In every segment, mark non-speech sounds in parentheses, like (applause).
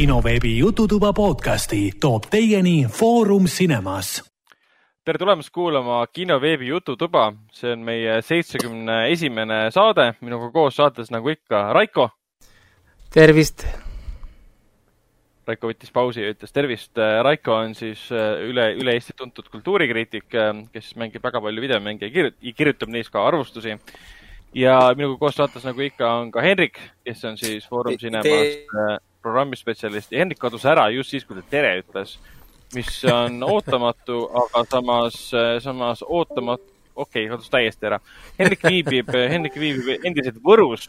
kinoveebi Jututuba podcasti toob teieni Foorum Cinemas. tere tulemast kuulama kinoveebi Jututuba, see on meie seitsmekümne esimene saade, minuga koos saates nagu ikka Raiko. tervist. Raiko võttis pausi ja ütles tervist. Raiko on siis üle, üle Eesti tuntud kultuurikriitik, kes mängib väga palju videomänge ja kirjut-, kirjutab neis ka arvustusi ja minuga koos saates nagu ikka on ka Henrik, kes on siis Foorum Cinemas programmispetsialist ja Henrik kadus ära just siis, kui ta tere ütles, mis on (laughs) ootamatu, aga samas, samas ootamatu, okei okay,, kadus täiesti ära. Henrik viibib, Henrik viibib endiselt Võrus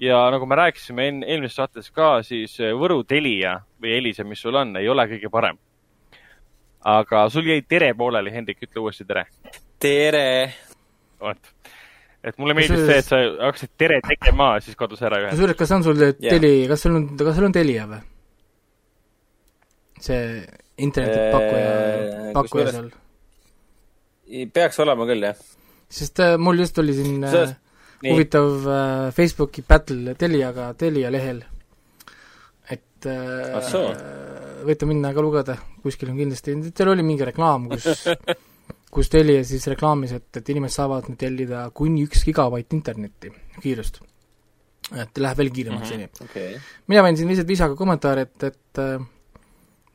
ja nagu me rääkisime enne, eelmises saates ka, siis Võru Telia või Elisa, mis sul on, ei ole kõige parem. aga sul jäi tere pooleli, Hendrik, ütle uuesti tere. tere! vot et mulle meeldis see, et sa hakkasid tere tegema, siis kadus ära ühe. kusjuures, kas on sul teli yeah., kas sul on, kas sul on Telia või? see internetipakkuja äh,, pakkuja seal? peaks olema küll, jah. sest äh, mul just oli siin äh, huvitav äh, Facebooki battle Teliaga, Telia lehel. et äh, võite minna ka lugeda, kuskil on kindlasti, seal oli mingi reklaam, kus (laughs) kus Telia siis reklaamis, et, et inimesed saavad nüüd tellida kuni üks gigabait internetti kiirust. et läheb veel kiiremaks mm, -hmm. okay. mina panin siin lihtsalt viisaga kommentaari, et, et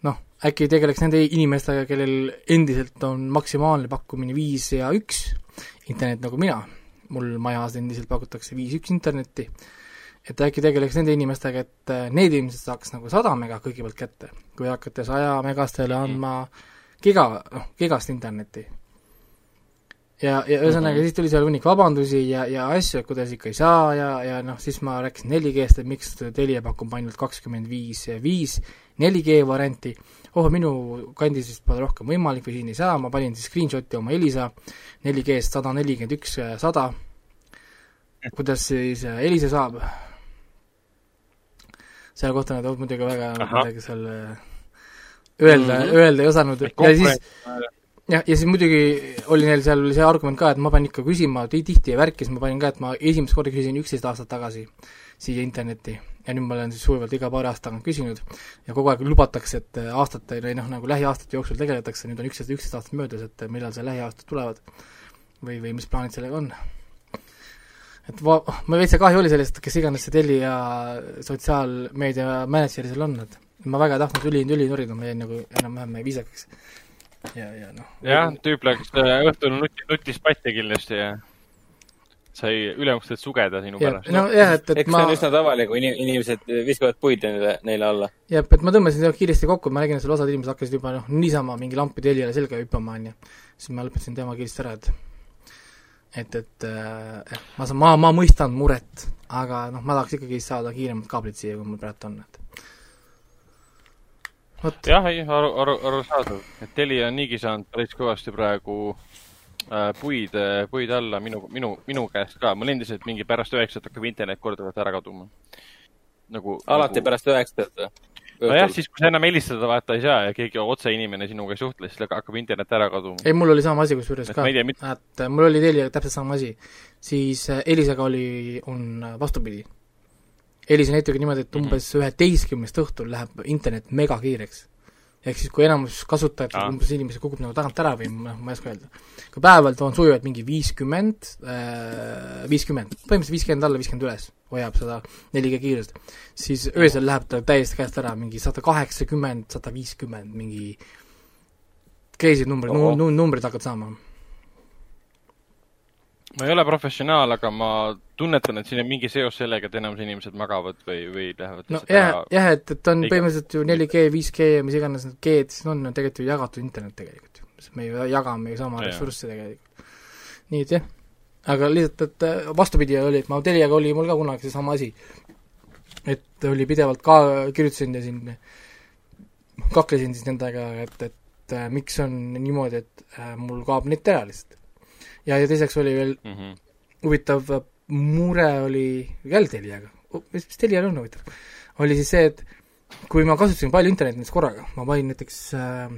noh, äkki tegeleks nende inimestega, kellel endiselt on maksimaalne pakkumine viis ja üks internet nagu mina, mul majas endiselt pakutakse viis üks internetti, et äkki tegeleks nende inimestega, et need inimesed saaks nagu sada mega kõigepealt kätte, kui hakkate saja megastele andma giga, noh, gigast internetti ja, ja ühesõnaga mm -hmm. siis tuli seal hunnik vabandusi ja, ja asju, et kuidas ikka ei saa ja, ja noh, siis ma rääkisin 4G-st, et miks Telia pakub ainult kakskümmend viis, viis 4G varianti, oh, minu kandis vist pole rohkem võimalik või siin ei saa, ma panin siis screenshot'i oma Elisa 4G-st sada nelikümmend üks, sada, kuidas siis äh, Elisa saab? selle kohta nad muidugi väga midagi seal äh, öelda mm, -hmm. öelda ei osanud. Ja siis jah, ja siis muidugi oli neil seal see argument ka, et ma pean ikka küsima tihti ja värki, siis ma panin ka, et ma esimest korda küsisin üksteist aastat tagasi siia internetti. Ja nüüd ma olen siis suvalt iga paari aasta tagant küsinud. Ja kogu aeg lubatakse, et aastate või noh, nagu lähiaastate jooksul tegeletakse, nüüd on üksteist, üksteist aastat möödas, et millal see lähiaastad tulevad. Või, või mis plaanid sellega on. et va-, mul veitsa kahju oli sellest, kes iganes see Telia sotsiaalmeedia mänedžer seal on, et ma väga ei tahtnud tüli, tüli norida, ma jäin nagu enam-vähem viisakaks ja, ja noh. jah, tüüp läks äh, õhtul nuti, nutis patte kindlasti ja sai ülemustelt sugeda sinu ja, pärast. nojah, et, et eks ma see on üsna tavaline, kui inimesed viskavad puid neile, neile alla. jah, et ma tõmbasin seda kiiresti kokku, ma nägin, et seal osad inimesed hakkasid juba noh, niisama mingi lampi teljele selga hüppama, onju. siis ma lõpetasin tema kiiresti ära, et et, et äh, ma saan, ma, ma mõistan muret, aga noh, ma tahaks ikkagi saada kiiremat kaablit siia, kui mul praegu on, et jah, ei, aru, aru, arusaadav, et Telia on niigi saanud päris kõvasti praegu äh, puid, äh, puid alla minu, minu, minu käest ka. mul endiselt mingi pärast üheksat hakkab internet korduvalt ära kaduma. nagu. alati nagu... pärast üheksat või? nojah, siis kui sa enam helistada vaata ei saa ja keegi otse inimene sinuga ei suhtle, siis hakkab internet ära kaduma. ei, mul oli sama asi kusjuures ka. Mit... et äh, mul oli Teliaga täpselt sama asi. siis äh, Elisaga oli, on vastupidi Elisa näitajaga niimoodi, et mhm. umbes üheteistkümnest õhtul läheb internet megakiireks. ehk siis, kui enamus kasutajatel ah. umbes inimesi kukub nagu tagant ära või noh, ma ei oska öelda. kui päeval on sujuvalt mingi viiskümmend, äh, viiskümmend, põhimõtteliselt viiskümmend alla, viiskümmend üles, hoiab seda 4G kiirust, siis öösel läheb ta täiesti käest ära, mingi sada kaheksakümmend, sada viiskümmend, mingi crazy'd numbrid, numbrid hakkad saama ma ei ole professionaal, aga ma tunnetan, et siin on mingi seos sellega, et enamus inimesed magavad või, või lähevad no jah, jah, et, et on põhimõtteliselt ju 4G, 5G ja mis iganes need G-d siin on, on tegelikult ju jagatud internet tegelikult ju. sest me ju jagame ju sama ressursse tegelikult. nii et jah, aga lihtsalt, et äh, vastupidi oli, et ma Teliaga oli mul ka kunagi seesama asi. et oli pidevalt ka, kirjutasin ja siin kaklesin siis nendega, et, et äh, miks on niimoodi, et äh, mul kaob net ära lihtsalt ja, ja teiseks oli veel mm -hmm. huvitav mure oli, jälle Teliaga, mis, mis Telial on huvitav, oli siis see, et kui ma kasutasin palju internetti näiteks korraga, ma panin näiteks äh,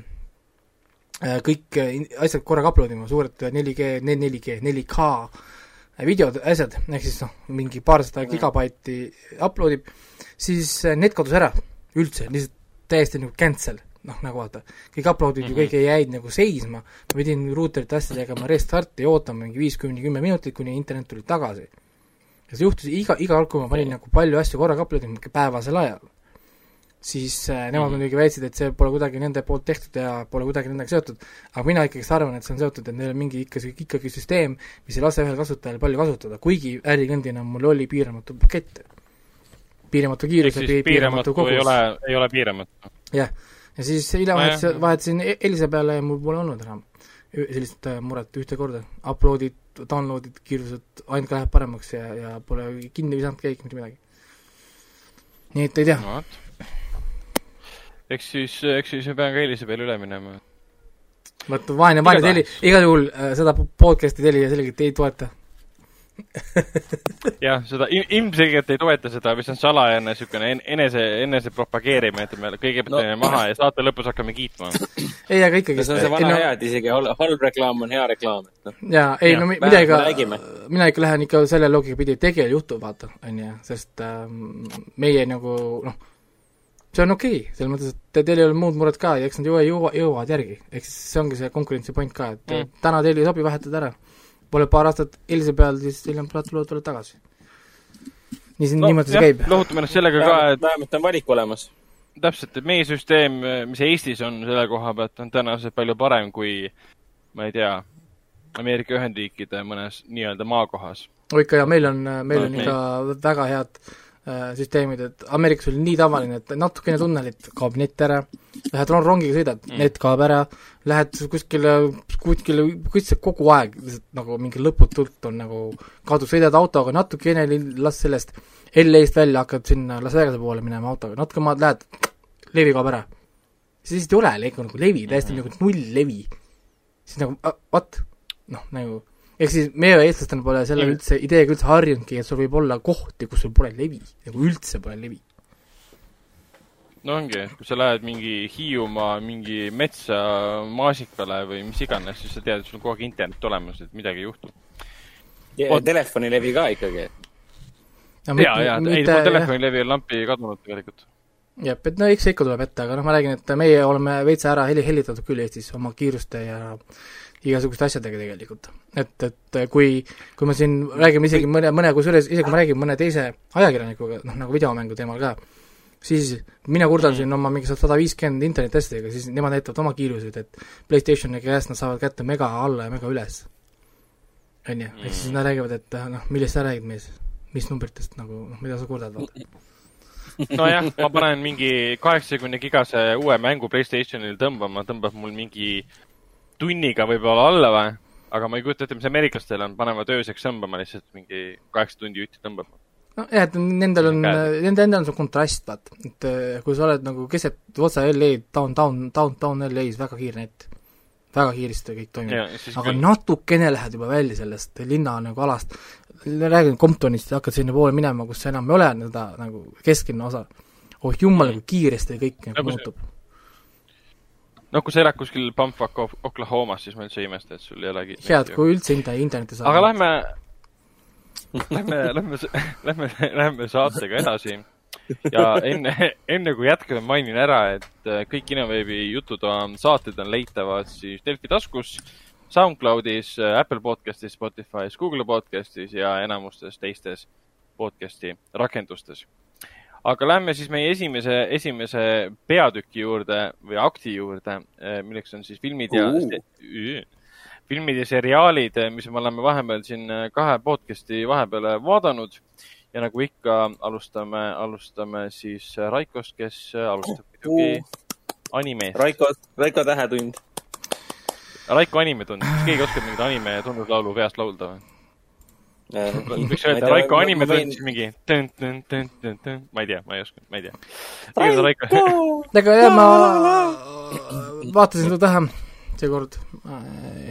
äh kõik asjad korraga upload ima, suured 4G, 4G, 4K videod, asjad, ehk siis noh, mingi paarsada gigabaiti upload ib, siis äh, net kadus ära üldse, lihtsalt täiesti nagu cancel, noh nagu vaata, kõik upload'id mm -hmm. ju Mhm. kõik jäid nagu seisma, ma pidin ruuterite asja tegema restarti ja ootama mingi viis kuni kümme minutit, kuni internet tuli tagasi. ja see juhtus iga, iga kord, kui ma panin nagu palju asju korraga upload ima päevasel ajal, siis äh, nemad Mhm. muidugi väitsid, et see pole kuidagi nende poolt tehtud ja pole kuidagi nendega seotud, aga mina ikkagi arvan, et see on seotud, et neil on mingi ikka, ikkagi süsteem, mis ei lase ühel kasutajal palju kasutada, kuigi ärikliendina mul oli piiramatu pakett. piiramatu kiirus ja piiramatu piiramatu ei kogus. ole, ei ole piiramatu. jah, ja siis Nojah. vahetasin, vahetasin E- Elisa peale ja mul pole olnud enam sellist äh, muret ühte korda. Upload'id, download'id, kiirused ainult läheb paremaks ja, ja pole kinni visanud keegi mitte midagi. nii et ei tea, no eks siis, eks siis me peame ka Elisa peale üle minema. vot vaene, vaene teli, igal juhul äh, seda podcast'i Telia selgelt ei toeta. (laughs) jah, seda il- ilmselgelt ei toeta seda, mis on salajane en- enese, enese propageerimine, et me kõigepealt No. teeme maha ja saate lõpus hakkame kiitma. ei, aga ikkagi. see on see vana hea, et isegi hal- halb reklaam on hea reklaam, et noh. jaa, ei Jah, no mi- vähemalt midagi me räägime., mina ikka lähen ikka selle loogika pidi, et tegelikult juhtub, vaata, on ju, sest ähm, meie nagu noh, see on okei okay,, selles mõttes, et teil ei ole muud muret ka ja eks nad jõua, jõua, jõuavad järgi. ehk siis see ongi see konkurentsi point ka, et Mm. täna teil ei sobi, vahetada ära. Pole paar aastat Elisa peal, siis hiljem tulevad, tulevad tagasi. nii see no,, niimoodi see käib. lohutame ennast sellega ka, et vähemalt on valik olemas. täpselt, et meie süsteem, mis Eestis on selle koha pealt, on tõenäoliselt palju parem kui ma ei tea, Ameerika Ühendriikide mõnes nii-öelda maakohas. oi ikka ja meil on, meil on No, ikka väga head äh, süsteemid, et Ameerikas oli nii tavaline, et natukene tunnelit kaob net ära, lähed ron- rongiga sõidad mm., net kaob ära, lähed kuskile, kuskile, kuskile kogu aeg lihtsalt nagu mingi lõputult on nagu kadus, sõidad autoga natukene, las sellest LA-st välja hakkad sinna Las Vegase poole minema autoga, natuke maad lähed, levi kaob ära. siis lihtsalt ei ole nagu levi, täiesti Mhm. nagu null levi. siis nagu what, noh nagu ehk siis meie eestlastena pole selle Mm. üldse, ideega üldse harjunudki, et sul võib olla kohti, kus sul pole levi, nagu üldse pole levi. no ongi, kui sa lähed mingi Hiiumaa mingi metsa maasikale või mis iganes, siis sa tead, et sul on kogu aeg internet olemas, et midagi ei juhtu. ja Oot. telefonilevi ka ikkagi. ja, ja, ei, mul telefonilevi on lampi kadunud tegelikult. jah, et no eks see ikka tuleb ette, aga noh, ma räägin, et meie oleme veitsa ära heli-, hellitatud küll Eestis oma kiiruste ja igasuguste asjadega tegelikult. et, et kui, kui me siin räägime isegi mõne, mõne, kusjuures isegi kui ma räägin mõne teise ajakirjanikuga, noh nagu videomängu teemal ka, siis mina kurdan siin oma mingi sada viiskümmend internetiasjadega, siis nemad näitavad oma kiiruseid, et PlayStationi käest nad saavad kätte mega alla ja mega üles. on ju, ehk siis nad räägivad, et ah, noh, millest sa räägid, mees, mis numbritest nagu, noh, mida sa kurdad, vaata. nojah, ma panen mingi kaheksakümne gigase uue mängu Playstationil tõmbama, tõmbab mul mingi tunniga võib-olla alla või? aga ma ei kujuta ette, mis ameeriklastel on, panevad ööseks tõmbama lihtsalt mingi kaheksa tundi jutti tõmbama. nojah, et nendel on, nende endal on see kontrast, vaata, et eh, kui sa oled nagu keset otse LA-d, downtown, downtown LA-s väga kiire net, väga kiiresti kõik toimib. aga küll, natukene lähed juba välja sellest linna nagu alast, räägin Comptonist ja hakkad sinnapoole minema, kus enam ei ole seda nagu kesklinna osa. oh jumal, kui kiiresti kõik nagu muutub. No kui sa elad kuskil Bumfuck Ok- Oklahomas, siis ma üldse ei imesta, et sul ei olegi. head, kui üldse inter-, internetti saab. aga lähme, (laughs) lähme, lähme, lähme, lähme saatega edasi. ja enne, enne kui jätkame, mainin ära, et äh, kõik Kinoveebi jutud on, saated on leitavad siis Delfi taskus, SoundCloudis, Apple podcastis, Spotify's, Google podcastis ja enamustes teistes podcasti rakendustes. Aga lähme siis meie esimese, esimese peatüki juurde või akti juurde, milleks on siis filmid ja Uh. filmid ja seriaalid, mis me oleme vahepeal siin äh, kahe podcast'i vahepeal vaadanud ja nagu ikka alustame, alustame siis Raikost, kes alustab muidugi animeest. Raiko, Raiko Tähetund. Raiko animetund, kas keegi oskab mingit anime tunnuslaulu peast laulda või? (laughs) võiks öelda Raiko animetund, siis mingi tõ- tõ- tõ- tõ- tõ- ma ei tea, ma ei oska, ma ei tea. Raiko, (laughs) aga jah, ma (clears throat) vaatasin seda tähe seekord,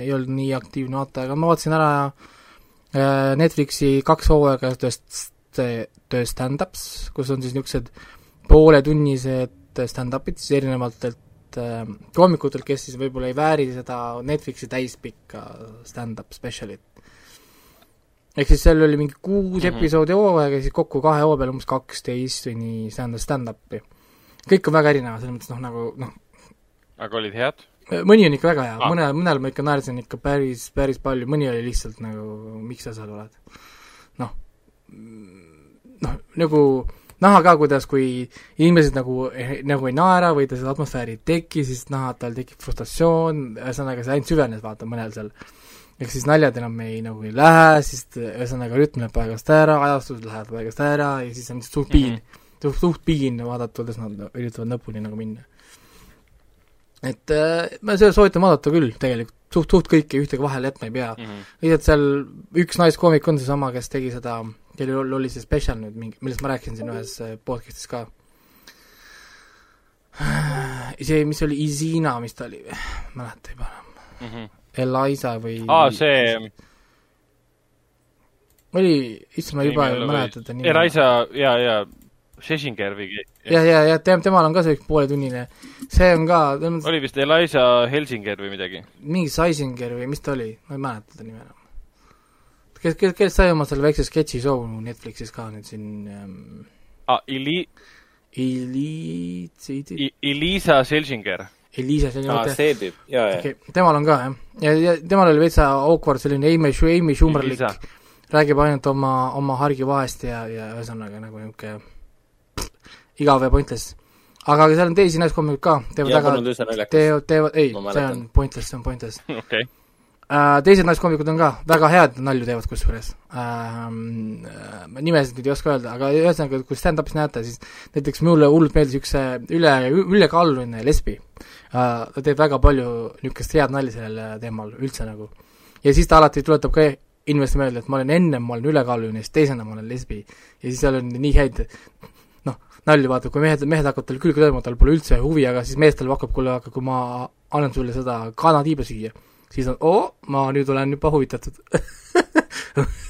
ei olnud nii aktiivne vaataja, aga ma vaatasin ära äh, Netflixi kaks hooaega ühest töö stand-ups, kus on siis niisugused pooletunnised stand-up'id siis erinevatelt äh, koomikutelt, kes siis võib-olla ei vääri seda Netflixi täispikka stand-up special'it. Ehk siis seal oli mingi kuus mm. -hmm. episoodi hooaega ja siis kokku kahe hooaja peale umbes kaksteist või nii stand-, stand-up'i kõik on väga erinevad, selles mõttes noh, nagu noh, aga olid head? mõni on ikka väga hea ah., mõne, mõnel ma ikka naersin ikka päris, päris palju, mõni oli lihtsalt nagu, miks sa seal oled. noh, noh, nagu näha ka, kuidas, kui inimesed nagu, nagu ei naera või ta seda atmosfääri ei teki, siis näha, et tal tekib frustratsioon, ühesõnaga see ainult süvenes, vaata, mõnel seal. Ehk siis naljad enam ei, nagu ei lähe, siis ühesõnaga rütm läheb paigast ära, ajastus läheb paigast ära ja siis on suht piin mm, -hmm. suht, suht piin vaadata, kuidas nad üritavad lõpuni nagu minna et äh, ma seda soovitan vaadata küll tegelikult, suht, suht kõiki ühtegi vahele jätma ei pea mm. -hmm. lihtsalt seal üks naiskoomik on seesama, kes tegi seda, kellel oli see spetsial nüüd mingi, millest ma rääkisin siin ühes äh, podcast'is ka. see, mis oli Izina, mis ta oli, mäleta juba enam. Eliza või aa, see oli, issand, ma juba ei mäleta ta nime. Eliza ja, ja Schlesinger või jah, ja, ja tem-, temal on ka see üks pooletunnine, see on ka, on oli vist Eliza Helsinger või midagi. mingi Seisinger või mis ta oli, ma ei mäleta ta nime enam. kes, kes, kes sai oma selle väikse sketši show Netflixis ka nüüd siin ähm, aa, Ili-, Eliit, Elisa Selsinger. Elisa, see oli mõte, see tüüp, jaa, jaa. okei, temal on ka jah, ja, ja temal oli veitsa awkward selline Amy, Amy Schumerlik räägib ainult oma, oma hargi vahest ja, ja ühesõnaga nagu niisugune igav ja pointless. aga seal on teisi naiskomikuid ka, teevad väga teevad, teevad, ei, see on pointless, see on pointless. okei. Äh, teised naiskoomikud on ka väga head nalju teevad kusjuures ma nimesid nüüd ei oska öelda, aga ühesõnaga, kui stand-up'is näete, siis näiteks mulle hullult meeldis üks see üle, ülekaaluline lesbi äh,. Ta teeb väga palju niisugust head nalja sellel teemal üldse nagu. ja siis ta alati tuletab ka inimestele meelde, et ma olen ennem, ma olen ülekaaluline, siis teisena ma olen lesbi. ja siis seal on nii häid noh, nalju vaata, kui mehed, mehed hakkavad tal külge lööma, tal pole üldse huvi, aga siis mees talle hakkab, kuule, aga kui ma annan sulle seda kanatiiba süüa, siis on oo, ma nüüd olen juba huvitatud. (laughs)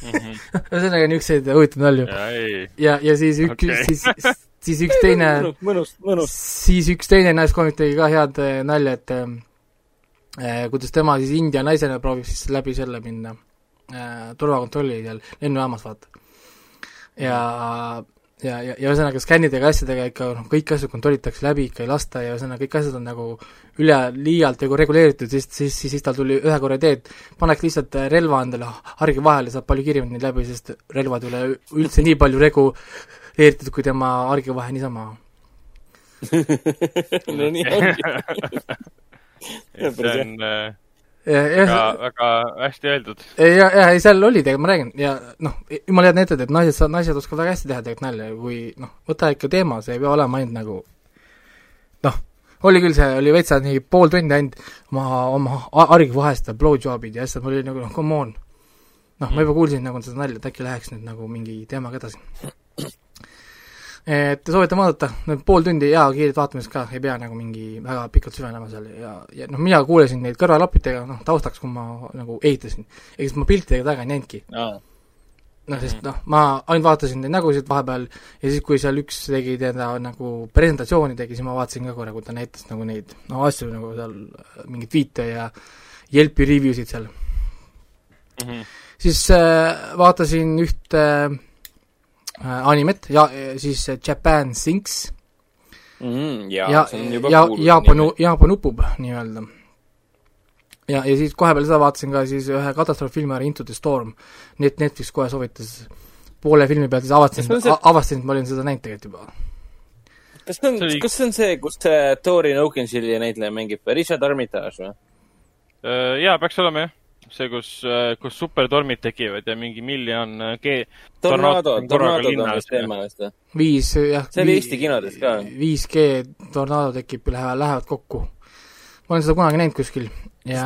ühesõnaga niisuguseid huvitavaid nalju. ja ja, ja siis üks okay., siis, siis üks teine, mõnus, mõnus. siis üks teine naiskoomik tegi ka head eh, nalja, et eh, kuidas tema siis India naisena proovib siis läbi selle minna eh, turvakontrolli seal lennujaamas, vaata. ja, ja, ja, ja ühesõnaga skännidega asjadega ikka noh, kõiki asju kontrollitakse läbi, ikka ei lasta ja ühesõnaga kõik asjad on nagu üle, liialt nagu reguleeritud, siis, siis, siis, siis tal tuli ühe korra idee, et paneks lihtsalt relva endale hargi vahele, saab palju kiiremini läbi, sest relvad ei ole üldse nii palju reguleeritud kui tema hargi vahe niisama (laughs) no nii ongi. (laughs) see on äh, ja, väga ja, väga hästi öeldud. ja, ja ei, seal oli tegelikult, ma räägin, ja noh, jumala head näited, et naised, naised oskavad väga hästi teha tegelikult nalja, kui noh, võta ikka teema, see ei pea olema ainult nagu noh, oli küll, see oli veitsa nii pool tundi ainult oma, oma hargi vahest blowjobid ja asjad, mul oli nagu noh, come on. noh, ma juba kuulsin nagu seda nalja, et äkki läheks nüüd nagu mingi teemaga edasi. Et soovitan vaadata, pool tundi hea kiiret vaatamist ka, ei pea nagu mingi väga pikalt süvenema seal ja, ja noh, mina kuulasin neid kõrvaklapidega noh, taustaks, kui ma nagu ehitasin. ega siis ma piltidega taga ei näinudki. noh, sest noh, ma ainult vaatasin neid nägusid vahepeal ja siis, kui seal üks tegi teda nagu presentatsiooni tegi, siis ma vaatasin ka korra, kui ta näitas nagu neid no asju nagu seal mingeid viite ja Yelpi review sid seal. siis äh, vaatasin ühte äh, animet ja siis äh, Japan Sinks Mm, ja, ja, ja kuulus Jaapan Jaapan upub nii-öelda. ja, ja siis kohe peale seda vaatasin ka siis ühe katastroofilmi ära Into the Storm. Net-, Netflix kohe soovitas poole filmi pealt, siis avastasin see- avastasin, et ma olin seda näinud tegelikult juba. kas see on See oli-, kas see on see, kus see Tori Oakensilli näitleja mängib, Richard Armitage või? Äh, jaa, peaks olema jah. see, kus, kus supertormid tekivad ja mingi miljon äh, G- Tornado, Tornado on vist teema vist või? viis jah. See oli Eesti kinodes ka. 5G tornaado tekib, lähevad, lähevad kokku. ma olen seda kunagi näinud kuskil ja,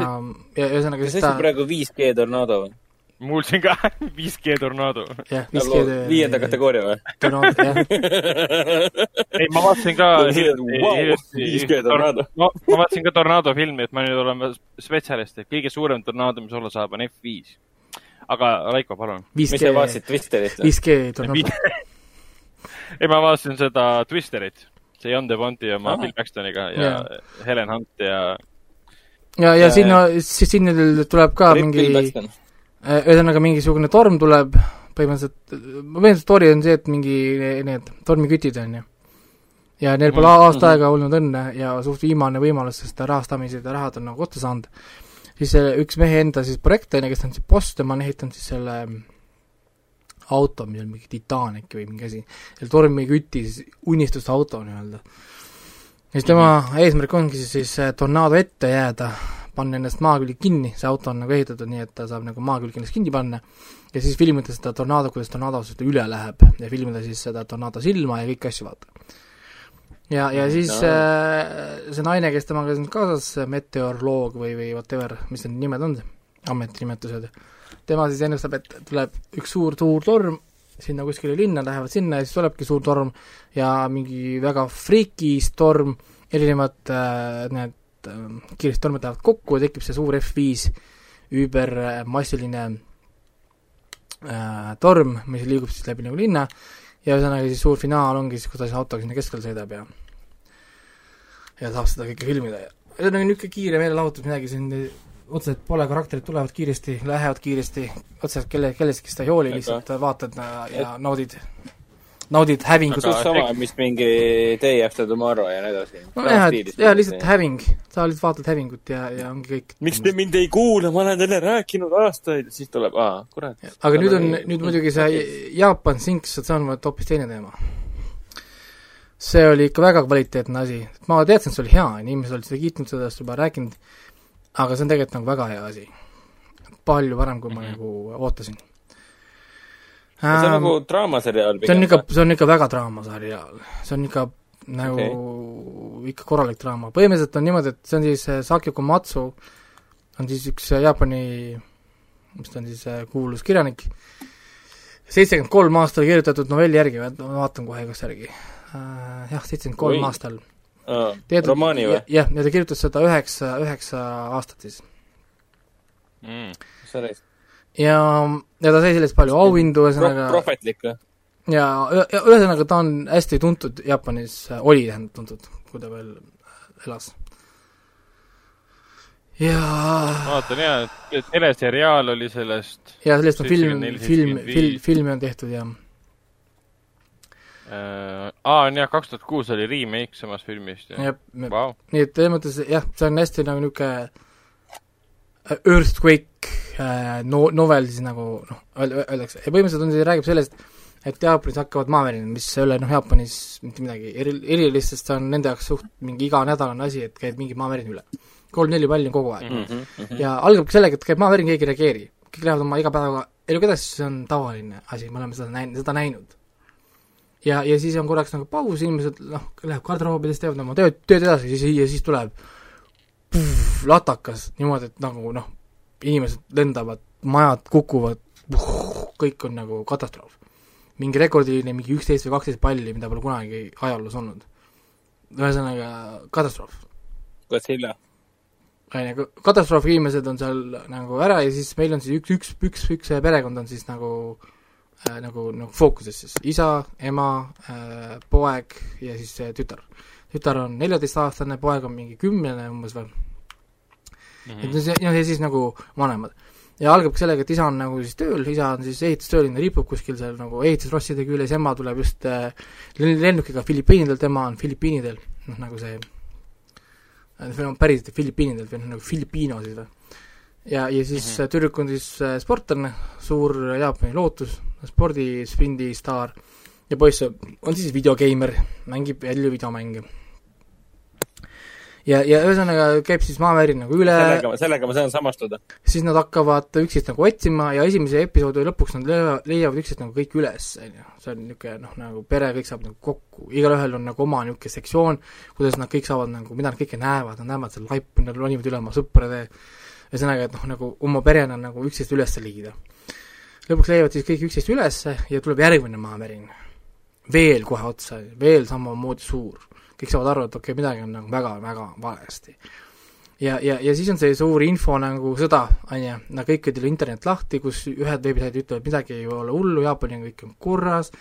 ja ühesõnaga kas see ta on, praegu 5G Tornado või? Ma kuulsin ka (laughs) 5G tornaado. jah, 5G viienda kategooria või? tornaado, jah. ei, ma vaatasin ka Vau, 5G tornaado. ma, ma vaatasin ka tornaado filmi, et ma nüüd olen spetsialist, et kõige suurem tornaado, mis olla saab, on F5. aga Raiko, palun. mis 5G sa, vaatasid Twitterit või? 5G tornaado. (laughs) ei, ma vaatasin seda Twisterit, see Jon Devonti oma Ahah. Bill Paxtoniga ja Jaa. Helen Hunt ja ja, ja Ja- sinna, sinna tuleb ka mingi, ühesõnaga mingisugune torm tuleb, põhimõtteliselt, põhimõtteliselt story on see, et mingi need tormikütid on ju. ja neil pole Mhm, aasta mhm. aega olnud õnne ja suht viimane võimalus, sest rahastamised ja rahad on nagu otsa saanud, siis see üks mehe enda siis projekt, on ju, kes on siis boss, tema on ehitanud siis selle auto, mis on mingi Titanic või mingi asi, selle tormiküti siis unistuste auto nii-öelda. ja siis tema eesmärk ongi siis, siis äh, tornaado ette jääda, panna ennast maa külge kinni, see auto on nagu ehitatud nii, et ta saab nagu maa külge ennast kinni panna, ja siis filmida seda tornaado, kuidas tornaado sellest üle läheb ja filmida siis seda tornaado silma ja kõiki asju vaata. ja, ja siis No. äh, see naine, kes temaga siin kaasas, meteoroloog või, või whatever, mis need nimed on, ametinimetused, tema siis ennustab, et tuleb üks suur, suur torm sinna kuskile linna, lähevad sinna ja siis tulebki suur torm ja mingi väga friikis torm, erinevad äh, need äh, kiiresti tormid lähevad kokku ja tekib see suur F5 üübermassiline äh, torm, mis liigub siis läbi nagu linna. Ja ühesõnaga siis suur finaal ongi siis, kus ta siis autoga sinna keskele sõidab ja ja saab seda kõike filmida. Ja ühesõnaga niisugune kiire meelelahutus, midagi siin otseselt pole, karakterid tulevad kiiresti, lähevad kiiresti, otseselt kelle, kellestki seda ei hooli, lihtsalt vaatad ja, ja naudid, naudid hävingut. suht sama, mis mingi Day After Tomorrow ja nii edasi. nojah, et jaa, lihtsalt häving, sa lihtsalt vaatad hävingut ja, ja ongi kõik. miks te mind ei kuula, ma olen teile rääkinud aastaid, siis tuleb, aa, kurat. aga nüüd on, nüüd muidugi see Jaapan Sinks, see on vot hoopis teine teema. see oli ikka väga kvaliteetne asi, ma teadsin, et see oli hea, inimesed olid seda kiitnud, sellest juba rääkinud, aga see on tegelikult nagu väga hea asi. palju parem, kui ma Mhm. nagu ootasin. See on nagu draamaseriaal see on ikka, see on ikka väga draamaseriaal, see on ikka nagu okay. ikka korralik draama, põhimõtteliselt on niimoodi, et see on siis äh, Saki Komatsu on siis üks äh, Jaapani, mis ta on siis, kuulus kirjanik, seitsekümmend kolm aastal kirjutatud novelli järgi, ma vaatan kohe igaks järgi uh,, jah, seitsekümmend kolm aastal. romaani või? jah, ja ta kirjutas seda üheksa, üheksa aastat siis. mm.. sellest ja, ja ta sai sellest palju auhindu, Pro- ühesõnaga prohvetlik või? ja, ja ühesõnaga ta on hästi tuntud Jaapanis, oli tähendab tuntud, kui ta veel elas. ja, ma vaatan jaa, et teleseriaal oli sellest ja sellest on film, 74, film, 75. film, filmi on tehtud ja äh,, aa, on jah, kaks tuhat kuus oli remake samast filmist, jah. nii et selles mõttes jah, see on hästi nagu niisugune earthquake äh, no-, novel siis nagu noh, öeldakse, ja põhimõtteliselt on see, räägib sellest, et Jaapanis hakkavad maavärinad, mis ei ole noh, Jaapanis mitte midagi eri, erilist, sest see on nende jaoks suht mingi iganädalane asi, et käib mingi maavärin üle. kolm-neli palli on kogu aeg mm. -hmm. ja algabki sellega, et käib maavärin, keegi ei reageeri. kõik lähevad oma igapäevaga eluga edasi, see on tavaline asi, me oleme seda näinud, seda näinud. ja, ja siis on korraks nagu paus, inimesed noh, läheb garderoobides, teevad oma tööd, tööd edasi, siis, ja siis tuleb puh, latakas niimoodi, et nagu noh, inimesed lendavad, majad kukuvad, kõik on nagu katastroof. mingi rekordiline mingi üksteist või kaksteist palli, mida pole kunagi ajaloos olnud. ühesõnaga katastroof. Godzilla. on ju, katastroofi inimesed on seal nagu ära ja siis meil on siis üks, üks, üks, üks perekond on siis nagu äh, nagu, nagu fookuses siis isa, ema äh,, poeg ja siis äh, tütar. Tütar on neljateistaastane, poeg on mingi kümnene umbes veel, Mhm. et see, noh ja siis nagu vanemad. ja algabki sellega, et isa on nagu siis tööl, isa on siis ehitustööline, ripub kuskil seal nagu ehitusrosside küljes, ema tuleb just äh, len- lennukiga Filipiinidelt, ema on Filipiinidel, noh nagu see see on päriselt Filipiinidelt või noh, nagu Filipiino siis või. ja, ja siis mm. -hmm. tüdruk on siis äh, sportlane, suur Jaapani lootus, spordi sprindistaar ja poiss on siis videogeimer, mängib palju videomänge. ja, ja ühesõnaga käib siis maavärin nagu üle, sellega, sellega ma saan samastuda. siis nad hakkavad üksteist nagu otsima ja esimese episoodi lõpuks nad leiavad, leiavad üksteist nagu kõik üles, on ju. see on niisugune noh, nagu pere kõik saab nagu kokku, igalühel on nagu oma niisugune sektsioon, kuidas nad kõik saavad nagu, mida nad kõike näevad, nad näevad seal laipu, nad ronivad üle oma sõprade ühesõnaga, et noh, nagu oma perena nagu üksteist üles liigida. lõpuks leiavad siis kõik üksteist ülesse ja tuleb järgmine maavärin. veel kohe otsa, veel samamoodi suur. Kõik saavad aru, et okei okay,, midagi on nagu väga-väga valesti ja, ja, ja siis on see suur info nagu sõda, on ju, no kõikidel internet lahti, kus ühed veebisaidid ütlevad, midagi ei ole hullu, Jaapaniga kõik on korras,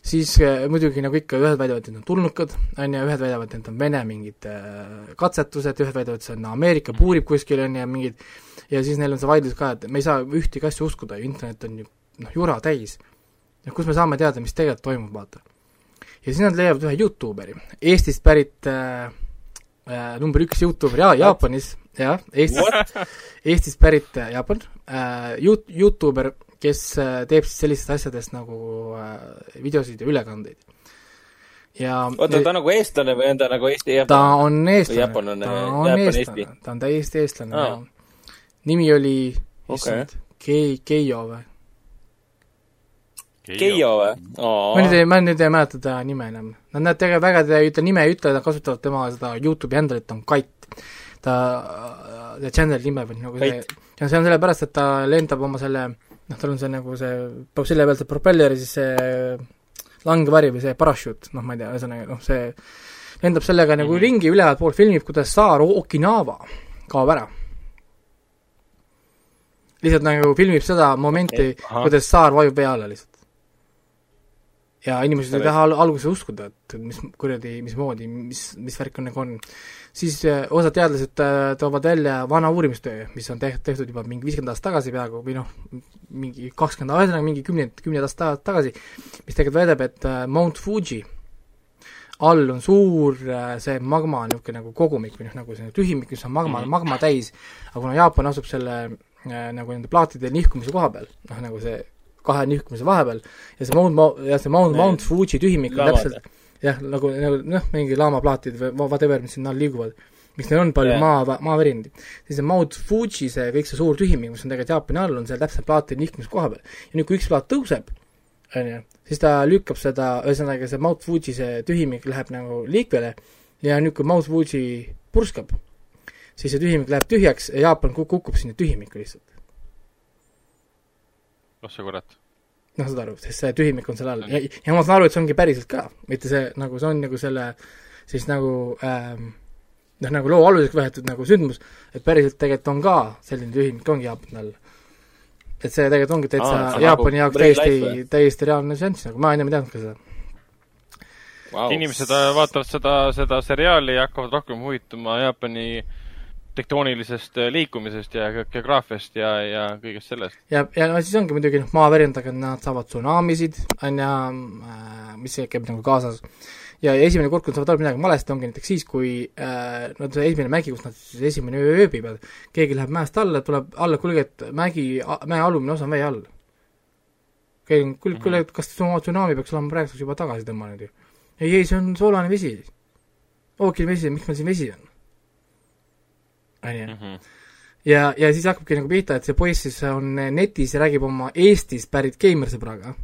siis äh, muidugi nagu ikka, ühed väidavad, et nad on tulnukad, on ju, ühed väidavad, et need on Vene mingid äh, katsetused, ühed väidavad, et see on Ameerika puurib kuskil, on ju, mingid ja siis neil on see vaidlus ka, et me ei saa ühtegi asja uskuda internet on ju noh, jura täis. noh, kus me saame teada, mis tegelikult toimub, vaata. Ja siis nad leiavad ühe Youtuberi, Eestist pärit äh, äh, number üks Youtuber ja Jaapanis, jah, Eestist, Eestist pärit äh, Jaapan äh,, Yout-, Youtuber, kes äh, teeb siis sellistest asjadest nagu äh, videosid ja ülekandeid. ja oota, ta on nagu eestlane või on ta nagu Eesti ta jaapanlane? on eestlane, ta Jaapan, on eestlane, ta on täiesti eestlane ja nimi oli, Okei. issand, Kei-, Keijo või? Keijo või? ma nüüd ei, ma nüüd ei mäleta ta nime enam. Nad, nad tegelikult väga ta ei ütle nime ei ütle, nad kasutavad tema seda Youtube'i handle'it on Kait. ta, ta channel'i nime või nagu see ja see on sellepärast, et ta lendab oma selle, noh, tal on see nagu see, selle pealt see propeller ja siis see langevari või see parachute, noh, ma ei tea, ühesõnaga noh, see lendab sellega nagu mm -hmm. ringi ülevalt poolt, filmib, kuidas saar Okinawa kaob ära. lihtsalt nagu filmib seda momenti kuidas saar vajub vee alla lihtsalt. Ja inimesed ei taha al- alguses uskuda, et mis kuradi, mismoodi, mis, mis värk on nagu on. siis äh, osad teadlased äh, toovad välja vana uurimistöö, mis on tehtud, tehtud juba mingi viiskümmend aastat tagasi peaaegu või noh, mingi kakskümmend, ühesõnaga mingi kümneid, kümneid aastaid tagasi, mis tegelikult väidab, et äh, Mount Fuji all on suur see magma niisugune nagu kogumik või noh, nagu see tühimik, mis on magma mm. -hmm. magma täis, aga kuna Jaapan asub selle nagu nende plaatide nihkumise koha peal, noh nagu see kahe nihkumise vahepeal ja see Mount Mo-, ja see Mount, Mount Fuji tühimik on täpselt jah, nagu, nagu noh, mingi laamaplaatid või whatever, mis sinna all liiguvad, miks neil on palju yeah. maa, maavärinad. siis see Mount Fuji, see kõik see suur tühimik, mis on tegelikult Jaapani all, on seal täpselt plaatide nihkumise koha peal. ja nüüd, kui üks plaat tõuseb, on ju, siis ta lükkab seda, ühesõnaga see Mount Fuji see tühimik läheb nagu liikvele ja nüüd, kui Mount Fuji purskab, siis see tühimik läheb tühjaks ja Jaapan kuk- kukub sinna tühimikku lihtsalt. Oh sa kurat. noh, saad aru, sest see tühimik on seal all ja, ja ma saan aru, et see ongi päriselt ka, mitte see nagu, see on nagu selle siis nagu ähm, noh, nagu loo aluseks võetud nagu sündmus, et päriselt tegelikult on ka selline tühimik ongi Jaapani all. et see tegelikult ongi täitsa Aa, Jaapani nagu jaoks täiesti täiesti reaalne seanss, nagu ma ennem ei teadnud ka seda. wow. inimesed äh, vaatavad seda, seda seriaali ja hakkavad rohkem huvituma Jaapani tektoonilisest äh, liikumisest ja ge- geograafiast ja, ja kõigest sellest. ja, ja no siis ongi muidugi noh, maavärinadega nad saavad tsunamisid, on ju äh,, mis käib nagu kaasas. ja, ja esimene kord, kui nad saavad aru, midagi valesti, ongi näiteks siis, kui äh, no see esimene mägi, kus nad siis esimene öö ööbivad, keegi läheb mäest alla, tuleb alla, kuulge, et mägi, mäe alumine osa on vee all. keegi on, kuule, kuule, kas tsu- tsunami peaks olema praeguseks juba tagasi tõmmanud ju? ei, ei, see on soolane vesi. ookeani vesi, miks meil siin vesi on? On ju Mhm. ja, ja siis hakkabki nagu pihta, et see poiss siis on netis ja räägib oma Eestist pärit geimersõbraga,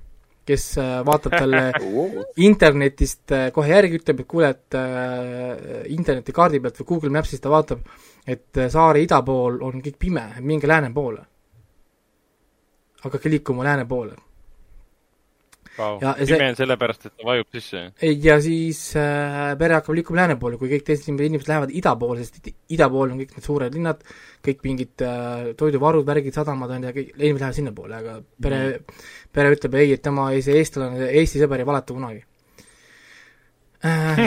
kes äh, vaatab talle (laughs) internetist äh, kohe järgi, ütleb, et kuule, et äh, internetikaardi pealt või Google Mapsist ta vaatab, et saare ida pool on kõik pime, minge lääne poole. hakake liikuma lääne poole. Wow. Ja- ja see- pime on sellepärast, et ta vajub sisse. ja siis äh, pere hakkab liikuma lääne poole, kui kõik teised inimesed lähevad ida poole, sest id- ida pool on kõik need suured linnad, kõik mingid äh, toiduvarud, värgid, sadamad on ja kõik, inimesed lähevad sinnapoole, aga pere mm., pere ütleb ei, et tema ei, see eestlane, Eesti sõber ei valeta kunagi.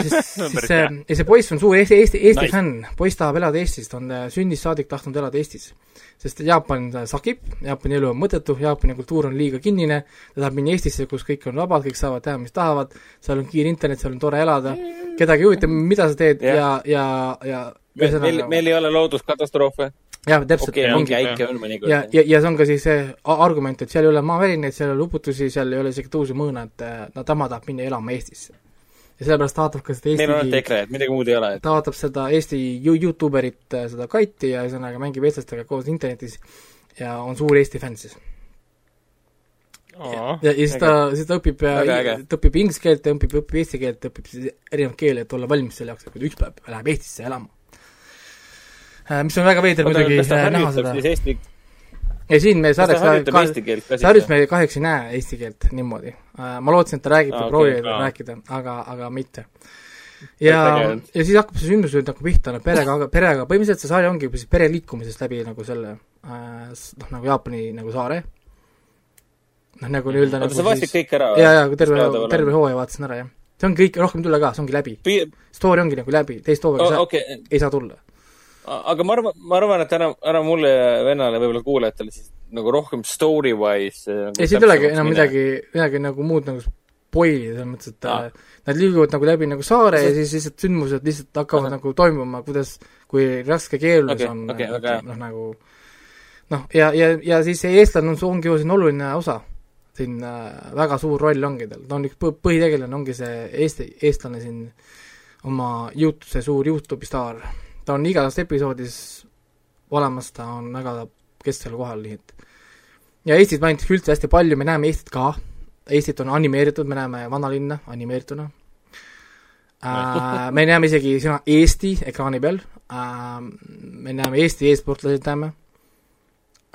Siis, (laughs) siis Päris see ja see poiss on suur Eesti, Eesti, Eesti Nice. fänn, poiss tahab elada Eestis, ta on äh, sünnist saadik tahtnud elada Eestis. sest Jaapan äh, sakib, Jaapani elu on mõttetu, Jaapani kultuur on liiga kinnine, ta tahab minna Eestisse, kus kõik on vabad, kõik saavad teha, mis tahavad, seal on kiire internet, seal on tore elada, kedagi ei huvita, mida sa teed Jah. ja, ja, ja meil, meil, meil ei ole looduskatastroofe. jah, täpselt okay,, mingi ongi. äike on ja, mõnikord. ja, ja see on ka siis see argument, et seal ei ole maavärinaid, seal ei ole uputusi, seal ei ole isegi tõusumõõna, et äh, no tema tahab minna elama Eestisse. Ja sellepärast ta vaatab ka seda meil on ainult Eesti, EKRE, et midagi muud ei ole. ta vaatab seda Eesti ju- Youtuberit, seda Kaiti ja ühesõnaga mängib eestlastega koos internetis ja on suur Eesti fänn siis. ja, ja siis ta, siis ta õpib, äge. ta õpib inglise keelt, ta õpib, õpib eesti keelt, õpib siis erinevaid keeli, et olla valmis selle jaoks, et kui ta üks päev läheb Eestisse elama. mis on väga veider muidugi äh, näha seda. eesti, ja siin me harjutab ka ka saaris me kahjuks ei näe eesti keelt niimoodi. ma lootsin, et ta räägib või okei, proovib aa. rääkida, aga, aga mitte. ja ja siis hakkab see sündmus nüüd nagu pihta, no perega, perega, põhimõtteliselt see sari ongi juba siis pere liikumisest läbi nagu selle äh, noh, nagu Jaapani nagu saare. noh, nagu nii-öelda oota, sa nagu vaatasid kõik ära jaa, jaa, terve terve hooaja vaatasin ära, jah. see on kõik, rohkem ei tule ka, see ongi läbi. Pi- story ongi nagu läbi, teist hooaega oh, okay. ei saa tulla. Aga ma arvan, ma arvan, et ära, ära mulle ja vennale võib-olla kuulajatele siis nagu rohkem story wise. ei, siin ei olegi enam midagi, midagi nagu muud nagu spoil'i selles mõttes, et äh, nad liiguvad nagu läbi nagu saare ja See- siis lihtsalt sündmused lihtsalt hakkavad Ahah. nagu toimuma, kuidas, kui raske keeruline Okei, see on okei, väga hea. noh, nagu noh, ja, ja, ja siis see eestlane on, ongi ju siin oluline osa siin äh, väga suur roll ongi tal, ta on üks põ- põhitegelane, ongi see Eesti, eestlane siin oma Youtube, see suur Youtube'i staar. Ta on igas episoodis olemas, ta on väga kesksel kohal, nii et. ja Eestit mainitakse üldse hästi palju, me näeme Eestit ka, Eestit on animeeritud, me näeme vanalinna animeerituna. Äh, (laughs) me näeme isegi sõna Eesti ekraani peal. Äh,, me näeme Eesti e-sportlaseid näeme.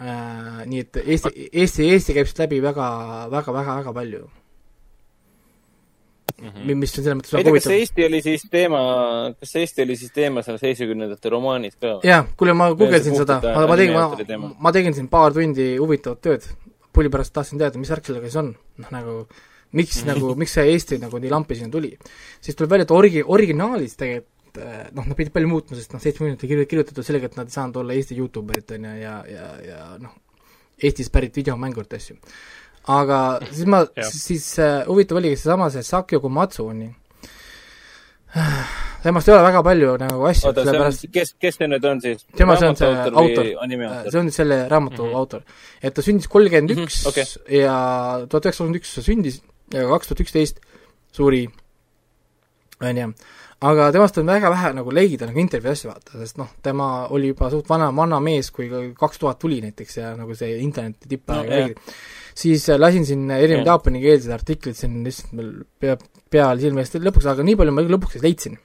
Äh,, nii et Eesti, Eesti, Eesti käib siit läbi väga, väga, väga, väga palju Mhm. mm., mis on selles mõttes väga tea, kas huvitav. Eesti oli siis teema, kas Eesti oli siis teema seal seitsmekümnendate romaanis ka jah, kuule, ma guugeldasin seda, ma, ma tegin, ma, ma tegin siin paar tundi huvitavat tööd, pulli pärast tahtsin teada, mis värk sellega siis on, noh nagu miks nagu, miks see Eesti nagu nii lampi sinna tuli. siis tuleb välja, et origi-, originaalis tegelikult eh, noh, nad pidid palju muutma, sest noh, seitsmekümnendatel kirju- kirjutatud sellega, et nad ei saanud olla Eesti Youtuberid, on ju, ja, ja, ja noh, Eestist pärit videomängurite asju. Aga siis ma, siis äh, huvitav oligi seesama see Sakio Komatsu on ju, temast ei ole väga palju nagu asju, oota, see on sellepärast, kes, kes see nüüd on siis? tema, see on see autor see on selle raamatu mm. -hmm. autor. et ta sündis kolmkümmend üks Mhm, ja tuhat üheksasada kolmkümmend üks sündis ja kaks tuhat üksteist suri, on ju. aga temast on väga vähe nagu leida nagu intervjuu asju vaata, sest noh, tema oli juba suht vana, vana mees, kui kaks tuhat tuli näiteks ja nagu see interneti tippaeg No, oli. Siis äh, lasin siin erinevaid Jah. jaapanikeelseid artikleid siin lihtsalt mul pea, peal silme eest lõpuks, aga nii palju ma lõpuks leidsin.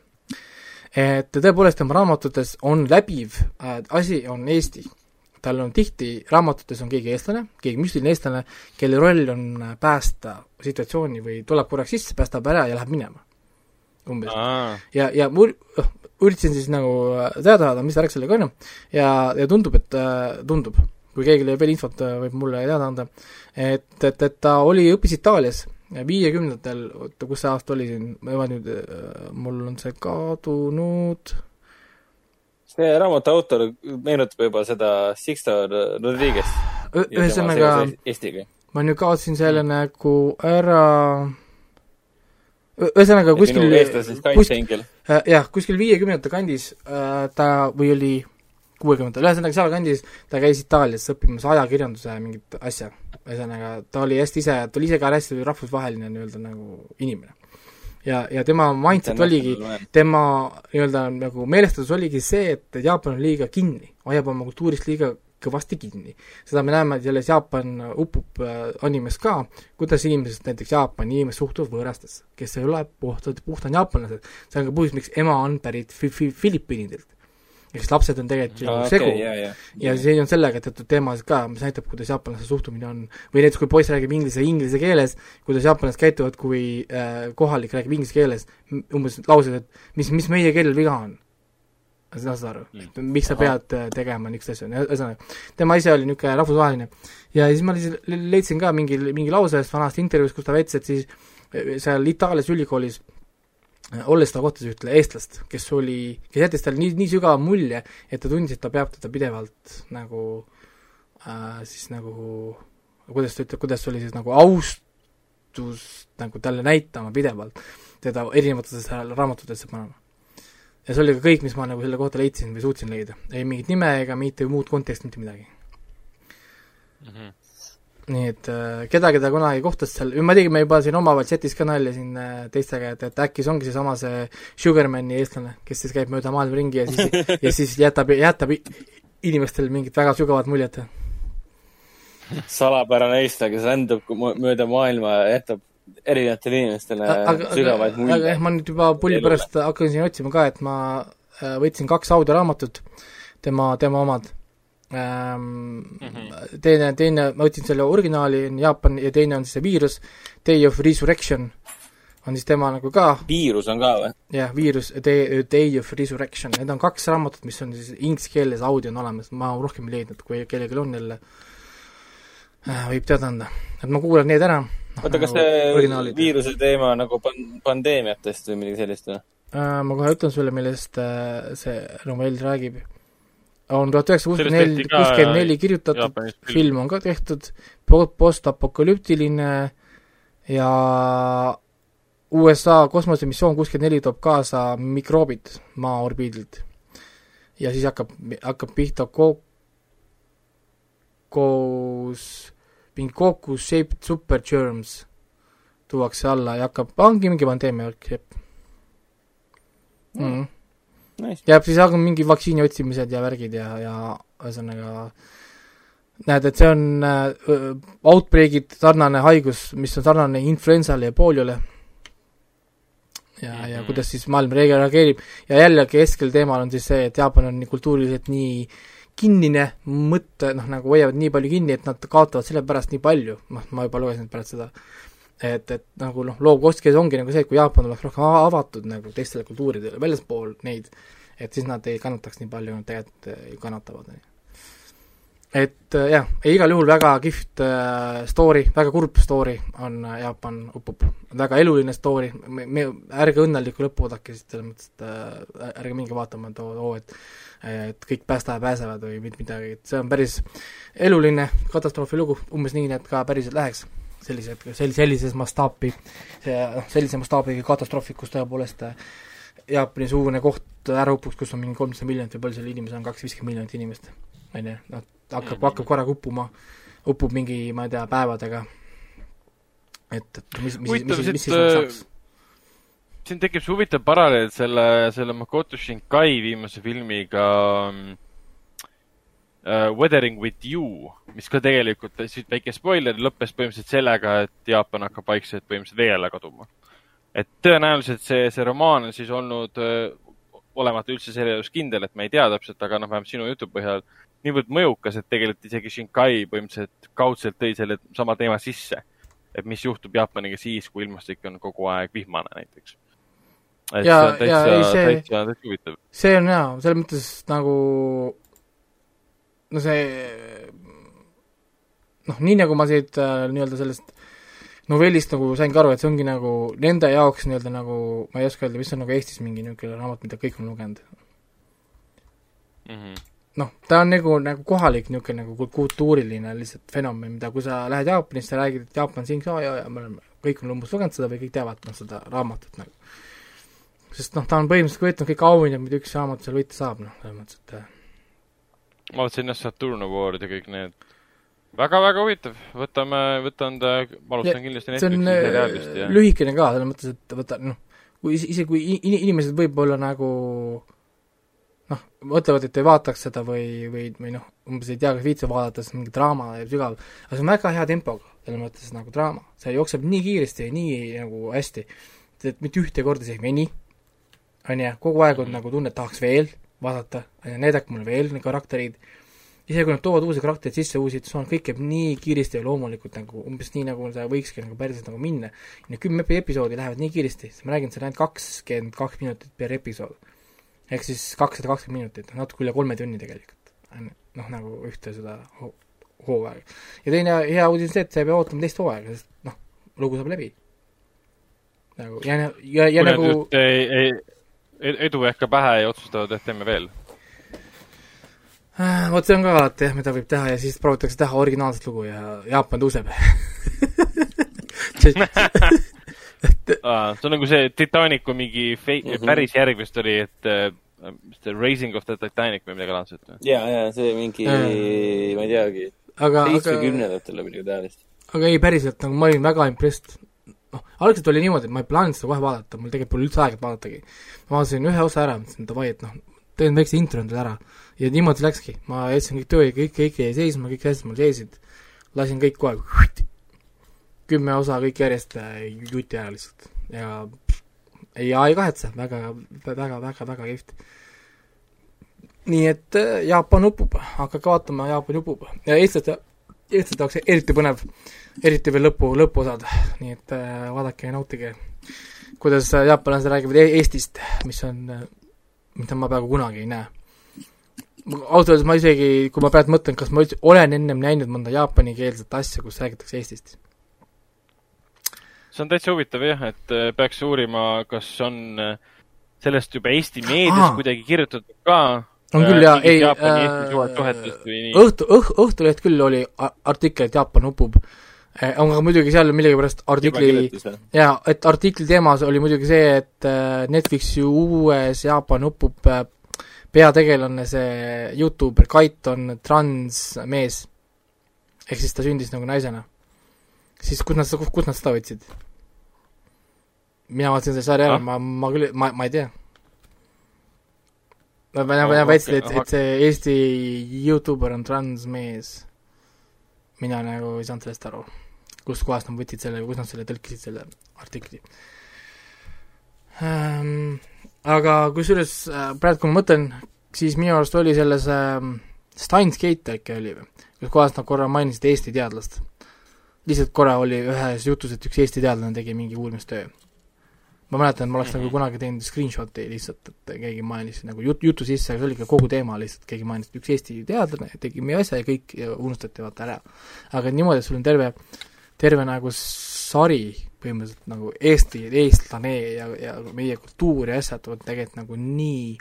et tõepoolest tema raamatutes on läbiv äh, asi on Eesti. tal on tihti, raamatutes on keegi eestlane, keegi müstiline eestlane, kelle roll on äh, päästa situatsiooni või tuleb korraks sisse, päästab ära ja läheb minema. umbes. ja, ja ma ür- noh, üritasin siis nagu äh, teada saada, mis värk sellega on ja, ja tundub, et äh, tundub, kui kellelgi veel infot äh, võib mulle teada anda, et, et, et ta oli, õppis Itaalias viiekümnendatel, oota, kus see aasta oli siin, ma nüüd, mul on see kadunud, see raamatu autor meenutab juba seda Sixto Rodriguez. ühesõnaga, ma nüüd kaotasin selle nagu ära, ühesõnaga kuskil minu eestlasest kus- kaitseingel. Äh, jah, kuskil viiekümnendate kandis äh, ta või oli kuuekümnendatel, ühesõnaga sealkandis ta käis Itaalias õppimas ajakirjanduse mingit asja. ühesõnaga ta oli hästi ise, ta oli ise ka hästi rahvusvaheline nii-öelda nagu inimene. ja, ja tema mindset oligi, tema nii-öelda nagu meelestatus oligi see, et Jaapan on liiga kinni, hoiab oma kultuurist liiga kõvasti kinni. seda me näeme selles Jaapan upub äh, animes ka, kuidas inimesed, näiteks Jaapani inimesed suhtuvad võõrastesse, kes ei ole puhtalt, puhtalt jaapanlased. see on ka põhjus, miks ema on pärit Fi- Fi- Filipiinidelt. Ehk siis lapsed on tegelikult ju segu ja, ja. ja siin on sellega teatud teemasid ka, mis näitab, kuidas jaapanlaste suhtumine on, või näiteks kui poiss räägib inglise, inglise keeles, kuidas jaapanlased käituvad, kui äh, kohalik räägib inglise keeles, umbes laused, et mis, mis meie keelel viga on. sa saad aru mm., miks sa pead äh, tegema niisuguseid asju, ühesõnaga, tema ise oli niisugune rahvusvaheline ja siis ma leidsin ka mingi, mingi lause ühest vanast intervjuust, kus ta väitis, et siis äh, seal Itaalias ülikoolis olles ta kohtas ühte eestlast, kes oli, kes jättis talle nii, nii sügava mulje, et ta tundis, et ta peab teda pidevalt nagu äh, siis nagu kuidas ta ütleb, kuidas oli siis nagu austus nagu talle näitama pidevalt, teda erinevatesse raamatutesse panema. ja see oli ka kõik, mis ma nagu selle kohta leidsin või suutsin leida, ei mingit nime ega mitte muud konteksti, mitte midagi. Nii et äh, kedagi ta kunagi kohtas seal, me tegime juba siin omavahel chatis ka nalja siin äh, teistega, et, et äkki see ongi seesama see Sugarmani eestlane, kes siis käib mööda maailma ringi ja siis, (laughs) ja siis jätab, jätab inimestele mingit väga sügavat muljet. salapärane eestlane, kes rändab mööda maailma ja jätab erinevatele inimestele aga, sügavaid aga, aga jah, ma nüüd juba pulli pärast hakkan siin otsima ka, et ma äh, võtsin kaks audioraamatut, tema, tema omad ähm,. teine, teine, ma võtsin selle originaali, on Jaapan ja teine on siis see Virus, Day of Resurrection on siis tema nagu ka viirus on ka või? jah, Virus, Day, Day of Resurrection, need on kaks raamatut, mis on siis inglise keeles audio on olemas, ma rohkem ei leidnud, kui kellelgi on jälle äh,, võib teada anda, et ma kuulan need ära. oota, kas see viiruse teema nagu pan-, pandeemiatest või midagi sellist või? Äh, ma kohe ütlen sulle, millest äh, see novell räägib. On tuhat üheksasada kuuskümmend neli, kuuskümmend neli kirjutatud, film. on ka tehtud, po-, postapokalüptiline ja USA kosmosemissioon kuuskümmend neli toob kaasa mikroobid Maa orbiidilt. ja siis hakkab, hakkab pihta ko-, koos mingi cocos shaped super germs tuuakse alla ja hakkab, ongi mingi pandeemia värk, jep mm. -hmm. Nice. jääb siis hakkab mingi vaktsiini otsimised ja värgid ja, ja ühesõnaga näed, et see on äh, outbreak'id, sarnane haigus, mis on sarnane influensale ja pooliole. ja mm, -hmm. ja Mhm. kuidas siis maailm reageerib ja jälle keskel teemal on siis see, et Jaapan on nii kultuuriliselt nii kinnine mõtte, noh nagu hoiavad nii palju kinni, et nad kaotavad selle pärast nii palju, noh ma juba lugesin pärast seda, et, et nagu noh, loo kostkees ongi nagu see, et kui Jaapan oleks rohkem avatud nagu teistele kultuuridele väljaspool neid, et siis nad ei kannataks nii palju, nad tegelikult äh, kannatavad, et äh, jah, igal juhul väga kihvt äh, story, väga kurb story on Jaapan upub. väga eluline story, me, me, ärge õnnelikku lõppu oodake, siis selles mõttes, et ärge minge vaatama, et oo, oo, et et kõik päästa pääsevad või mitte midagi, et see on päris eluline katastroofilugu, umbes nii, et ka päriselt läheks sellised, sel-, sellises mastaapi, sellise mastaabiga katastroofi, kus tõepoolest äh, Jaapani-sugune koht ära upuks, kus on mingi kolmsada miljonit või palju seal inimesi on, kaks viiskümmend miljonit inimest, on ju, noh, hakkab, hakkab korraga uppuma, upub mingi, ma ei tea, päevadega. et, et mis, mis, mis, mis, mis siit, siis äh, saaks? siin tekib see huvitav paralleel selle, selle Makoto Shinkai viimase filmiga um, uh, Weathering with you, mis ka tegelikult, siit väike spoiler, lõppes põhimõtteliselt sellega, et Jaapan hakkab vaikselt põhimõtteliselt veele kaduma. et tõenäoliselt see, see romaan on siis olnud uh, olemata üldse selle elus kindel, et ma ei tea täpselt, aga noh, vähemalt sinu jutu põhjal niivõrd mõjukas, et tegelikult isegi Shinkai põhimõtteliselt kaudselt tõi selle sama teema sisse. et mis juhtub Jaapaniga siis, kui ilmastik on kogu aeg vihmane näiteks. et Ja- see on ja täitsa täitsa, täitsa huvitav. see on jaa, selles mõttes nagu no see noh, nii nagu ma siit äh, nii-öelda sellest novellist nagu sain ka aru, et see ongi nagu nende jaoks nii-öelda nagu ma ei oska öelda, mis on nagu Eestis mingi niisugune raamat, mida kõik on lugenud. Mhm. noh, ta on nagu, nagu kohalik niisugune nagu kul- kultuuriline lihtsalt fenomen, mida kui sa lähed Jaapanisse, räägid, et Jaapan siin ka ja, ja me oleme, kõik on umbes lugenud seda või kõik teavad noh, seda raamatut nagu. sest noh, ta on põhimõtteliselt võitnud kõik auhinnad, mida üks raamat seal võita saab, noh, selles mõttes, et äh, ma vaatasin jah Saturn Award ja kõik need. väga-väga huvitav, võtame, võtan ta, ma alustan kindlasti see on Netflixi äh, seriaalist ja. lühikene ka, selles mõttes, et võta noh, kui is- isegi kui in- inimesed võib-olla nagu noh, mõtlevad, et ei vaataks seda või, või, või noh, umbes ei tea, kas viitsib vaadata, sest mingi draama ja sügav, aga see on väga hea tempoga, selles mõttes nagu draama, see jookseb nii kiiresti ja nii nagu hästi, et mitte ühte korda see ei veni, on ju, kogu aeg on nagu tunne, et tahaks veel vaadata, näidake mulle veel neid karaktereid, isegi kui nad toovad uusi karaktereid sisse, uusi situatsioone, kõik käib nii kiiresti ja loomulikult nagu umbes nii, nagu ta võikski nagu päriselt nagu minna. Need kümme epi- episoodi lähevad nii kiiresti, ma räägin, see on ainult kakskümmend kaks minutit per episood. ehk siis kakssada kakskümmend minutit, natuke üle kolme tunni tegelikult. noh, nagu ühte seda ho- hooaega. ja teine hea uudis on see, et sa ei pea ootama teist hooaega, sest noh, lugu saab läbi. nagu ja, ja, ja kui nagu ei, ei, edu ei hakka pähe ja otsustavad, et teeme veel. äh, vot see on ka alati jah, mida võib teha ja siis proovitakse teha originaalset lugu ja Jaapan tõuseb (laughs) see on nagu see Titanicu mingi fake mm. -hmm. päris järg vist oli, et äh, mis ta, Raising of the Titanic või midagi laadset või? ja, ja see mingi Äh., ma ei teagi, aga, aga seitsmekümnendatel või midagi taolist. aga ei, päriselt, nagu ma olin väga impressed. noh, algselt oli niimoodi, et ma ei plaaninud seda kohe vaadata, mul tegelikult pole üldse aega et vaadatagi. ma vaatasin ühe osa ära, mõtlesin davai, et noh, teen väikse intro endale ära. ja niimoodi läkski, ma jätsin kõik töö ja kõik, kõik jäi seisma, kõik asjad mul seisid. lasin kõik kohe, kümme osa kõik järjest äh, juti ära lihtsalt ja ja ei kahetse, väga, väga, väga, väga kihvt. nii et äh, Jaapan upub, hakake vaatama, Jaapan upub ja eestlaste, eestlaste jaoks eriti põnev eriti veel lõpu, lõpuosad, nii et äh, vaadake ja nautige, kuidas äh, jaapanlased räägivad e Eestist, mis on äh,, mida ma peaaegu kunagi ei näe. ausalt öeldes ma isegi, kui ma praegu mõtlen, kas ma üldse olen ennem näinud mõnda jaapanikeelset asja, kus räägitakse Eestist. see on täitsa huvitav jah, et äh, peaks uurima, kas on äh, sellest juba Eesti meedias kuidagi kirjutatud ka. on küll jaa, ei nii. õhtu, õh-, Õhtuleht küll oli artikkel, et Jaapan upub, aga muidugi seal millegipärast artikli jaa, et artikli teemas oli muidugi see, et äh, Netflixi uues Jaapani upub äh, peategelane, see Youtuber Kait on transmees. ehk siis ta sündis nagu naisena. siis kus nad, kus nad seda võtsid? mina vaatasin selle sarja ära Ah., ma, ma küll, ma, ma ei tea. ma, ma, ma Oh, väitsin, et et see Eesti Youtuber on transmees. Mina nagu ei saanud sellest aru. kust kohast nad võtsid selle, kus nad selle tõlkisid, selle artikli ähm,. aga kusjuures äh, praegu, kui ma mõtlen, siis minu arust oli selles ähm, Steins Gate äkki oli või, kus kohas nad korra mainisid Eesti teadlast. lihtsalt korra oli ühes jutus, et üks Eesti teadlane tegi mingi uurimistöö. Ma mäletan, et ma oleks mm -hmm. nagu kunagi teinud screenshot'i lihtsalt, et keegi mainis nagu jut-, jutu sisse, aga see oli ikka kogu teema lihtsalt, keegi mainis, et üks Eesti teadlane tegi mingi asja ja kõik ja unustati vaata ära. aga niimoodi, et sul on terve, terve nagu sari põhimõtteliselt nagu Eesti, eestlane ja, ja meie kultuur ja asjad on tegelikult nagu nii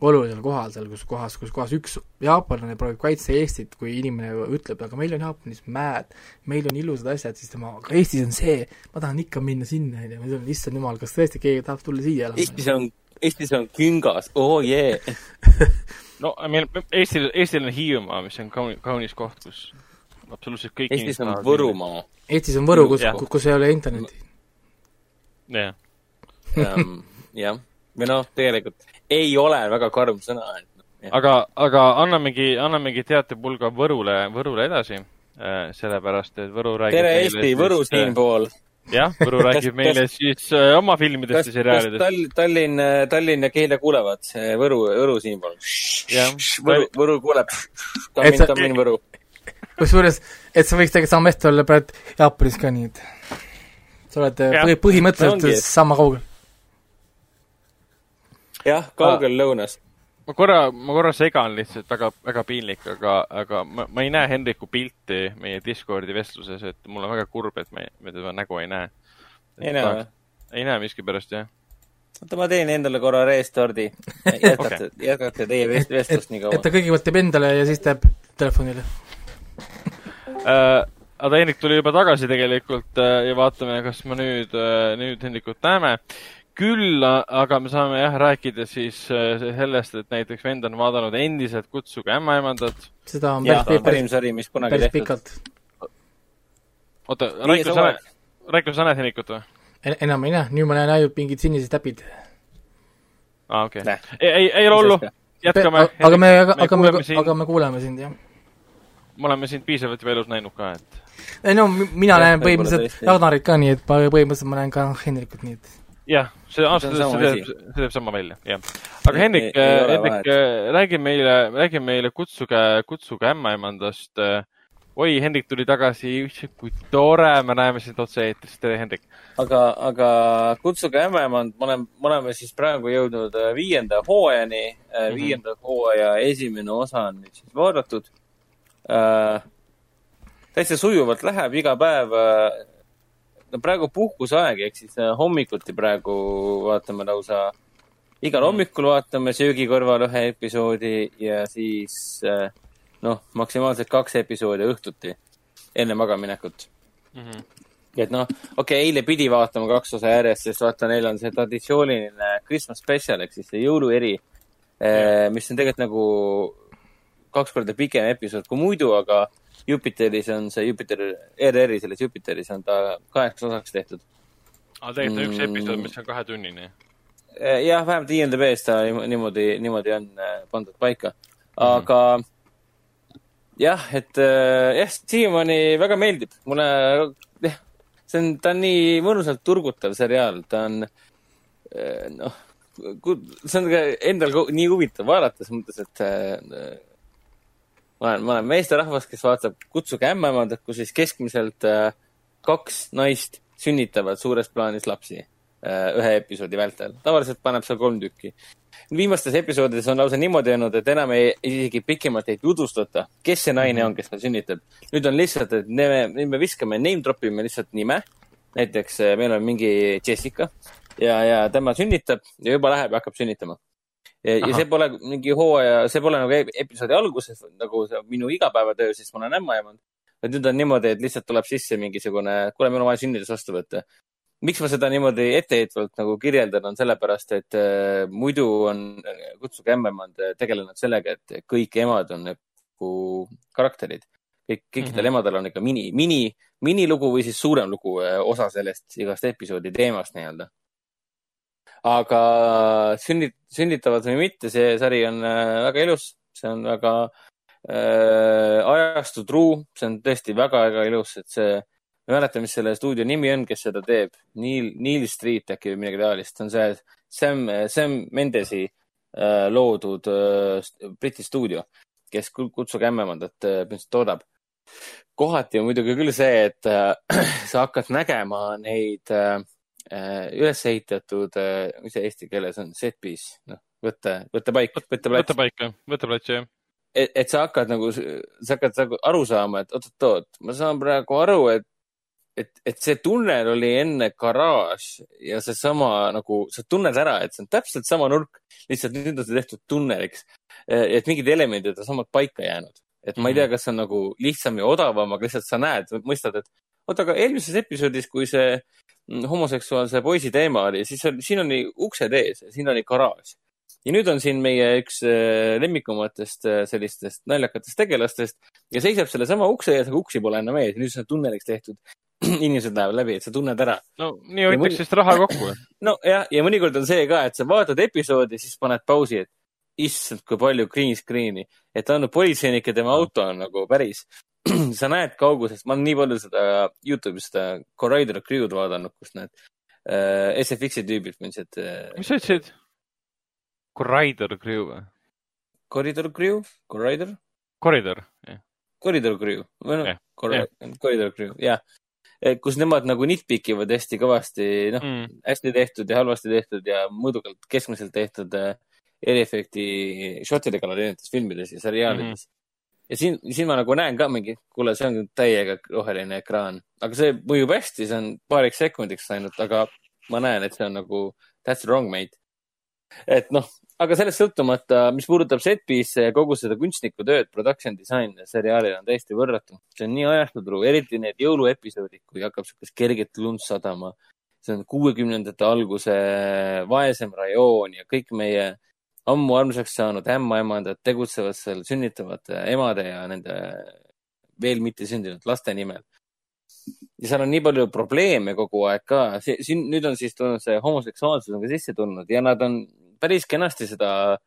olulisel kohal seal, kus kohas, kus kohas üks jaapanlane proovib kaitsta Eestit, kui inimene ütleb, aga meil on Jaapanis mäed, meil on ilusad asjad, siis tema, aga Eestis on see, ma tahan ikka minna sinna, onju, ma ütlen, issand jumal, kas tõesti keegi tahab tulla siia elama? Eestis on, Eestis on küngas, oo jee. (laughs) no meil, Eestil, Eestil on Hiiumaa, mis on kaunis, kaunis koht, kus absoluutselt kõik Eestis on Võrumaa. Eestis on Võru, kus kus ei ole internetti. jah, Ehm, jah, või noh, tegelikult ei ole väga karm sõna, et noh, aga, aga annamegi, annamegi teatepulga Võrule, Võrule edasi. sellepärast, et Võru räägib tere, Eesti, Võru äh, siinpool. jah, Võru räägib Kas- meile siis äh, oma filmidest kas, ja kas seriaalidest. Tall-, Tallinn, Tallinn ja Keila kuulevad, Võru, Võru siinpool. Võru, Võru kuuleb. Tammin, Tammin, Võru. kusjuures, et sa võiks tegelikult sama meest olla praegu Jaapanis ka nii, et sa oled põhi, põhimõtteliselt sama kaugel. jah, kaugel lõunas. ma korra, ma korra segan lihtsalt, väga, väga piinlik, aga, aga ma, ma ei näe Hendriku pilti meie Discordi vestluses, et mul on väga kurb, et me, me teda nägu ei näe. ei näe või? ei näe miskipärast, jah. oota, ma teen endale korra restardi. jätkate, jätkake teie vest-, vestlust nii et kaua ta. kõigepealt teeb endale ja siis teeb telefonile. (laughs) äh,. aga Hendrik tuli juba tagasi tegelikult äh, ja vaatame, kas me nüüd äh,, nüüd Hendrikut näeme. Küll aga me saame jah rääkida siis äh, sellest, et näiteks vend on vaadanud endiselt Kutsuge ämmaemandat. seda on jah, päris, päris, sari, mis kunagi päris pikalt. oota, Raiko, sa näed, Raiko, sa näed Hendrikut või? enam ei näe, nüüd ma näen ainult mingid sinised täpid. aa, okei Näe.. ei, ei, ei ole hullu. jätkame. aga me, aga me kuuleme, sind- aga me kuuleme sind, jah. me oleme sind piisavalt juba elus näinud ka, et ei no mi- mina Jah, näen põhimõtteliselt. Ragnarit ka nii, et põhimõtteliselt ma näen ka Hendrikut nii, et jah, see ausalt öeldes, see teeb, see teeb sama välja, jah. aga ei ole Hendrik, räägi meile, räägi meile Kutsuge, Kutsuge ämmaemandast. oi, Hendrik tuli tagasi, kui tore, me näeme sind otse-eetris, tere, Hendrik. aga, aga Kutsuge ämmaemand, me oleme, me oleme siis praegu jõudnud äh, viienda hooajani mm. -hmm. viienda hooaja esimene osa on nüüd siis vaadatud äh,. täitsa sujuvalt läheb iga päev äh,. No praegu puhkuseaeg, ehk siis äh, hommikuti praegu vaatame lausa, igal hommikul vaatame söögi kõrval ühe episoodi ja siis äh, noh, maksimaalselt kaks episoodi õhtuti enne magamaminekut et noh, okei okay,, eile pidi vaatama kaks osa järjest, sest vaata, neil on see traditsiooniline Christmas special ehk siis see jõulueri, mis on tegelikult nagu kaks korda pikem episood kui muidu, aga Jupiteris on see Jupiter, ERR-i selles Jupiteris on ta kaheksaks osaks tehtud. aga tegelikult on üks Mm. episood, mis on kahetunnine. jah, vähemalt IMDB-s ta niimoodi, niimoodi on äh, pandud paika, aga jah, et äh, jah, siiamaani väga meeldib, mulle jah, see on, ta on nii mõnusalt turgutav seriaal, ta on noh, see on ka endal nii huvitav vaadata, selles mõttes, et ma olen, ma olen meesterahvas, kes vaatab Kutsuge ämmaemandat, kus siis keskmiselt äh, kaks naist sünnitavad suures plaanis lapsi äh, ühe episoodi vältel. tavaliselt paneb seal kolm tükki. viimastes episoodides on lausa niimoodi olnud, et enam ei, isegi pikemalt ei tutvustata, kes see naine on, kes seal sünnitab. nüüd on lihtsalt, et me, nüüd me viskame, name drop ime lihtsalt nime. näiteks äh, meil on mingi Jessica ja, ja tema sünnitab ja juba läheb ja hakkab sünnitama. Ja, ja see pole mingi hooaja, see pole nagu e- episoodi alguses nagu minu igapäevatöö, sest ma olen ämmaemand, et nüüd on niimoodi, et lihtsalt tuleb sisse mingisugune, kuule, meil on vaja sünnitus vastu võtta. miks ma seda niimoodi etteheitvalt nagu kirjeldan, on sellepärast, et äh, muidu on Kutsuge ämmemand tegelenud sellega, et kõik emad on nagu karakterid. kõik, kõikidel mm -hmm. emadel on ikka mini, mini, minilugu või siis suurem lugu äh, osa sellest igast episoodi teemast nii-öelda aga sünnit-, sünnitavad või mitte, see sari on äh, väga ilus, see on väga äh, ajastu truu, see on tõesti väga-väga ilus, et see, ma ei mäleta, mis selle stuudio nimi on, kes seda teeb, Neil, Neil Street äkki või midagi taolist, on see Sam, Sam Mendesi äh, loodud äh, Briti stuudio, kes Kutsuge ämmemandat äh, põhimõtteliselt toodab. kohati on muidugi küll see, et äh, (clears throat) sa hakkad nägema neid äh, üles ehitatud, äh, mis see eesti keeles on, set piece, noh, võtte, võttepaik, võtteplats. võttepaik, jah, võtteplats, jah. et, et sa hakkad nagu, sa hakkad nagu aru saama, et oot-oot-oot, ma saan praegu aru, et, et, et see tunnel oli enne garaaž ja seesama nagu, sa tunned ära, et see on täpselt sama nurk, lihtsalt nüüd on see tehtud tunneliks. et mingid elemendid on samalt paika jäänud, et ma ei tea, mhm. kas see on nagu lihtsam ja odavam, aga lihtsalt sa näed, mõistad, et oota, aga eelmises episoodis, kui see homoseksuaalse poisi teema oli, siis oli, siin oli uksed ees, siin oli garaaž. ja nüüd on siin meie üks äh, lemmikumatest äh, sellistest naljakatest tegelastest ja seisab sellesama ukse ees, aga uksi pole enam ees. nüüd see on tunneliks tehtud. (clears throat) inimesed lähevad läbi, et sa tunned ära. no nii hoitakse mõni... vist raha kokku. nojah, (clears throat) ja mõnikord on see ka, et sa vaatad episoodi, siis paned pausi, et issand, kui palju green screen'i, et ainult politseinik ja tema auto on nagu päris (clears throat) sa näed kaugusest, ma olen nii palju seda Youtube'is seda Corridor Crew'd vaadanud, kus need äh, SFX-i tüübid mõtlesid äh,. mis sa ütlesid? Corridor Crew või? Corridor Crew, Corridor? Corridor, jah. Corridor Crew, või noh, Corridor Crew, jah. kus nemad nagu nitpick ivad hästi kõvasti, noh mm., hästi tehtud ja halvasti tehtud ja mõõdukalt keskmiselt tehtud äh, eriefekti shotide kallal erinevates filmides ja seriaalides mm. -hmm ja siin, siin ma nagu näen ka mingi, kuule, see on täiega roheline ekraan, aga see mõjub hästi, see on paariks sekundiks ainult, aga ma näen, et see on nagu that's wrong mate. et noh, aga sellest sõltumata, mis puudutab set-piece'e ja kogu seda kunstnikku tööd, production design seriaalil on täiesti võrratu. see on nii ajastuturu, eriti need jõuluepisoodid, kui hakkab siukest kerget lund sadama. see on kuuekümnendate alguse vaesem rajoon ja kõik meie ammu armsaks saanud ämmaemandad tegutsevad seal sünnitavate emade ja nende veel mitte sündinud laste nimel. ja seal on nii palju probleeme kogu aeg ka, siin nüüd on siis tulnud see homoseksuaalsus on ka sisse tulnud ja nad on päris kenasti seda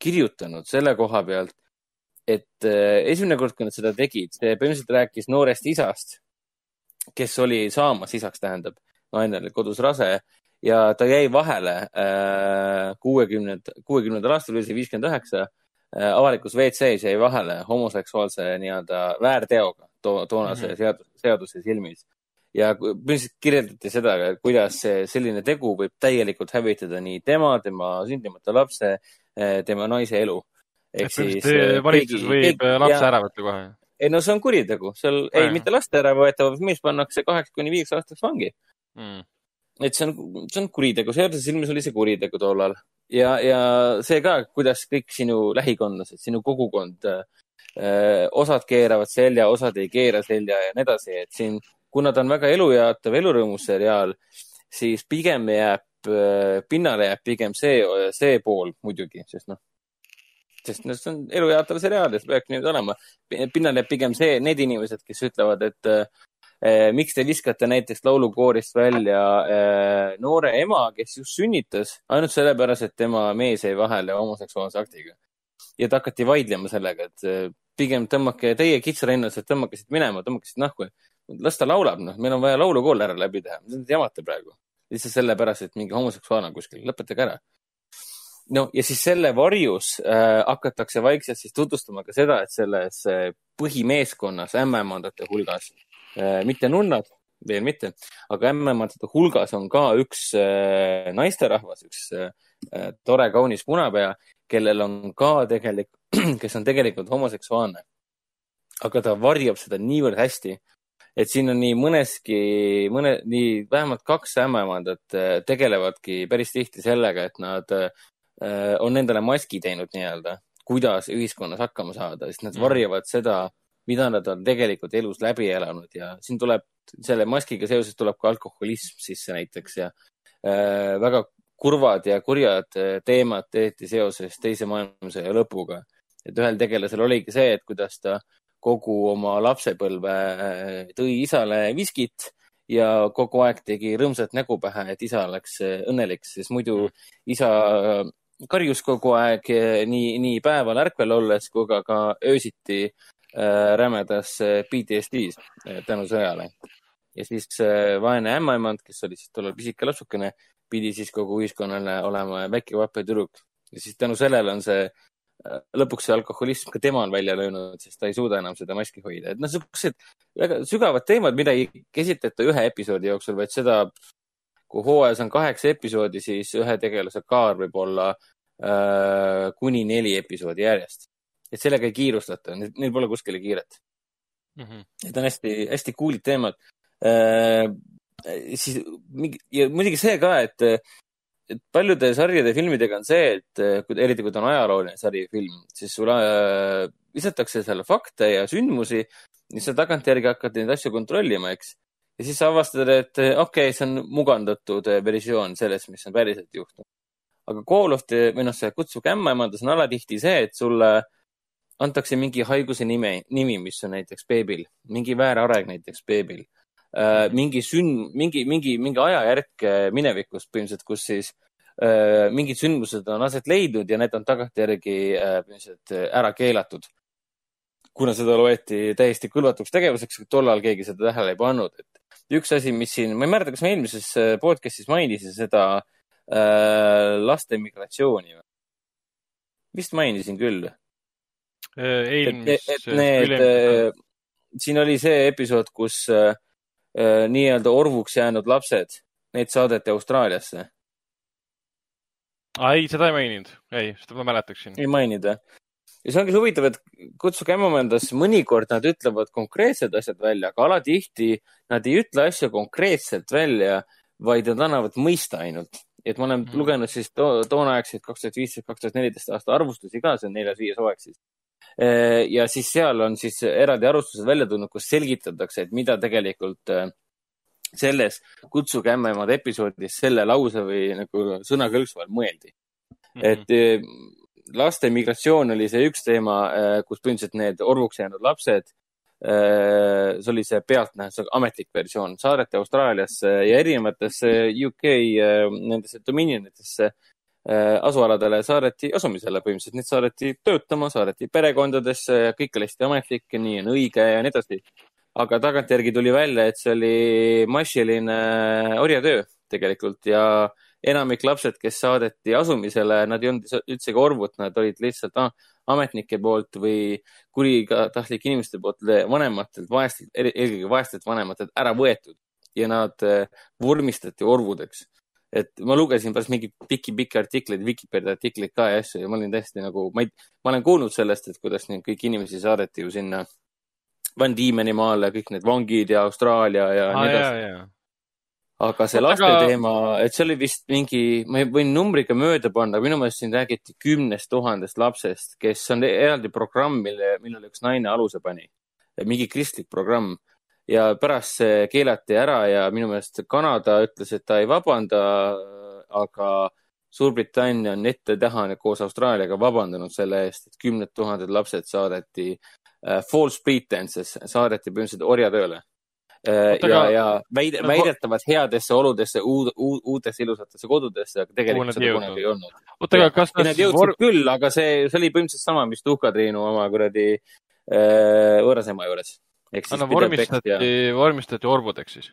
kirjutanud selle koha pealt, et äh, esimene kord, kui nad seda tegid, see põhimõtteliselt rääkis noorest isast, kes oli saamas isaks, tähendab, naine oli kodus rase ja ta jäi vahele äh, kuuekümnend, kuuekümnendal aastal oli see viiskümmend üheksa, äh, avalikus WC-s jäi vahele homoseksuaalse nii-öelda väärteoga to toonase mm -hmm. seadus, seaduse silmis. ja põhimõtteliselt kirjeldati seda, kuidas selline tegu võib täielikult hävitada nii tema, tema sündimata lapse, äh, tema naise elu. ehk siis valitsus võib keegi, lapse ja, ära võtta kohe? ei no see on kuritegu, seal ei, ei mitte laste äravõetav, mees pannakse kaheks kuni viieks aastaks vangi mm et see on, see on kuritegu, seaduse silmis oli see kuritegu tollal ja, ja see ka, kuidas kõik sinu lähikondlased, sinu kogukond äh,, osad keeravad selja, osad ei keera selja ja nii edasi, et siin, kuna ta on väga elujaatav, elurõõmus seriaal, siis pigem jääb äh,, pinnale jääb pigem see, see pool muidugi, sest noh, sest noh, see on elujaatav seriaal ja see peabki niimoodi olema. pinnale jääb pigem see, need inimesed, kes ütlevad, et äh, miks te viskate näiteks laulukoorist välja eh, noore ema, kes just sünnitas, ainult sellepärast, et tema mees jäi vahele homoseksuaalse aktiga. ja ta hakati vaidlema sellega, et eh, pigem tõmmake teie kitsarinnased, tõmmake siit minema, tõmmake siit nahku. las ta laulab, noh, meil on vaja laulukool ära läbi teha, mis te jamate praegu? lihtsalt sellepärast, et mingi homoseksuaal on kuskil, lõpetage ära no ja siis selle varjus äh, hakatakse vaikselt siis tutvustama ka seda, et selles äh, põhimeeskonnas ämmaemandate hulgas mitte nunnad, veel mitte, aga ämmaemandate hulgas on ka üks äh, naisterahvas, üks äh, tore, kaunis punapea, kellel on ka tegelikult, (clears throat) kes on tegelikult homoseksuaalne. aga ta varjab seda niivõrd hästi, et siin on nii mõneski, mõne, nii vähemalt kaks ämmaemandat tegelevadki päris tihti sellega, et nad on endale maski teinud nii-öelda, kuidas ühiskonnas hakkama saada, sest nad mm. varjavad seda mida nad on tegelikult elus läbi elanud ja siin tuleb selle maskiga seoses tuleb ka alkoholism sisse näiteks ja äh, väga kurvad ja kurjad äh, teemad eriti seoses teise maailmasõja lõpuga. et ühel tegelasel oligi see, et kuidas ta kogu oma lapsepõlve äh, tõi isale viskit ja kogu aeg tegi rõõmsat nägu pähe, et isa oleks äh, õnnelik, sest muidu isa karjus kogu aeg nii, nii päeval ärkvel olles kui ka, ka öösiti rämedas PTSD-s tänu sõjale. ja siis vaene ämmaemand, kes oli siis tollal pisike lapsukene, pidi siis kogu ühiskonnale olema väike vape tüdruk ja siis tänu sellele on see äh, lõpuks see alkoholism ka tema on välja löönud, sest ta ei suuda enam seda maski hoida, et noh, siuksed väga sügavad teemad, mida ei käsitleta ühe episoodi jooksul, vaid seda, kui hooajas on kaheksa episoodi, siis ühe tegelase kaar võib olla äh, kuni neli episoodi järjest. Et sellega ei kiirustata, neil pole kuskile kiiret mm. -hmm. Need on hästi-hästi cool'id teemad äh, siis ja muidugi see ka, et, et paljude sarjade ja filmidega on see, et kui, eriti kui ta on ajalooline sari või film, siis sulle äh, visatakse seal fakte ja sündmusi ja sa tagantjärgi hakkad neid asju kontrollima, eks. ja siis sa avastad, et okei okay,, see on mugandatud versioon sellest, mis on päriselt juhtunud. aga Call of the või noh, see Kutsuge ämmaemandas on alatihti see, et sulle antakse mingi haiguse nime, nimi, mis on näiteks beebil, mingi väärareng näiteks beebil Äh, mingi sünd, mingi, mingi, mingi ajajärk äh, minevikust põhimõtteliselt, kus siis äh, mingid sündmused on aset leidnud ja need on tagantjärgi põhimõtteliselt ära keelatud. kuna seda loeti täiesti kõlvatuks tegevuseks, tollal keegi seda tähele ei pannud, et üks asi, mis siin, ma ei mäleta, kas ma eelmises podcast'is mainisin seda äh, laste migratsiooni. vist mainisin küll. Eelmises. Need, siin oli see episood, kus äh, Äh, nii-öelda orvuks jäänud lapsed, neid saadeti Austraaliasse. ei, seda ei maininud, ei, seda ma mäletaksin. ei maininud jah? ja see ongi huvitav, et Kutsuge ämmamandas mõnikord nad ütlevad konkreetsed asjad välja, aga alatihti nad ei ütle asju konkreetselt välja, vaid nad annavad mõista ainult. et ma olen mm. lugenud siis to toonaegseid kaks tuhat viisteist, kaks tuhat neliteist aasta arvustusi ka, see on neljas-viies hooaeg siis Äh, ja siis seal on siis eraldi arvustused välja tulnud, kus selgitatakse, et mida tegelikult äh, selles Kutsuge ämmaemad episoodis selle lause või nagu sõnakõlksu all mõeldi mm. -hmm. et äh, laste migratsioon oli see üks teema, kus põhimõtteliselt need orvuks jäänud lapsed, see oli see pealtnäha, see ametlik versioon, saadeti Austraaliasse ja erinevatesse UK nendesse dominionitesse Äh, asualadele saadeti asumisele põhimõtteliselt, need saadeti töötama, saadeti perekondadesse ja kõik oli hästi ametlik ja nii on õige ja nii edasi. aga tagantjärgi tuli välja, et see oli massiline orjatöö tegelikult ja enamik lapsed, kes saadeti asumisele, nad ei olnud üldsegi orvud, nad olid lihtsalt ametnike poolt või kuritahtlik inimeste poolt vanematelt, vaestelt, eelkõige vaestelt vanematelt ära võetud ja nad äh, vormistati orvudeks et ma lugesin pärast mingeid pikki-pikki artikleid, Vikipedia artikleid ka ja asju ja ma olin täiesti nagu, ma ei, ma olen kuulnud sellest, et kuidas neid kõiki inimesi saadeti ju sinna Van Diemeni maale, kõik need vangid ja Austraalia ja ah, nii edasi. aga see laste aga... teema, et see oli vist mingi, ma võin numbriga mööda panna, minu meelest siin räägiti kümnest tuhandest lapsest, kes on eraldi programm, mille, millele üks naine aluse pani. mingi kristlik programm ja pärast see keelati ära ja minu meelest Kanada ütles, et ta ei vabanda, aga Suurbritannia on ette-taha koos Austraaliaga vabandanud selle eest, et kümned tuhanded lapsed saadeti äh, false pretenses, saadeti põhimõtteliselt orjatööle äh,. ja, ja väide, väidetavalt headesse oludesse uud, uud, uutesse ilusatesse kodudesse, aga tegelikult seda kunagi ei olnud. oota, aga kas nad jõudsid vor... küll, aga see, see oli põhimõtteliselt sama, mis Tuhka-Triinu oma kuradi äh, võõrasema juures no vormistati, vormistati orvudeks siis?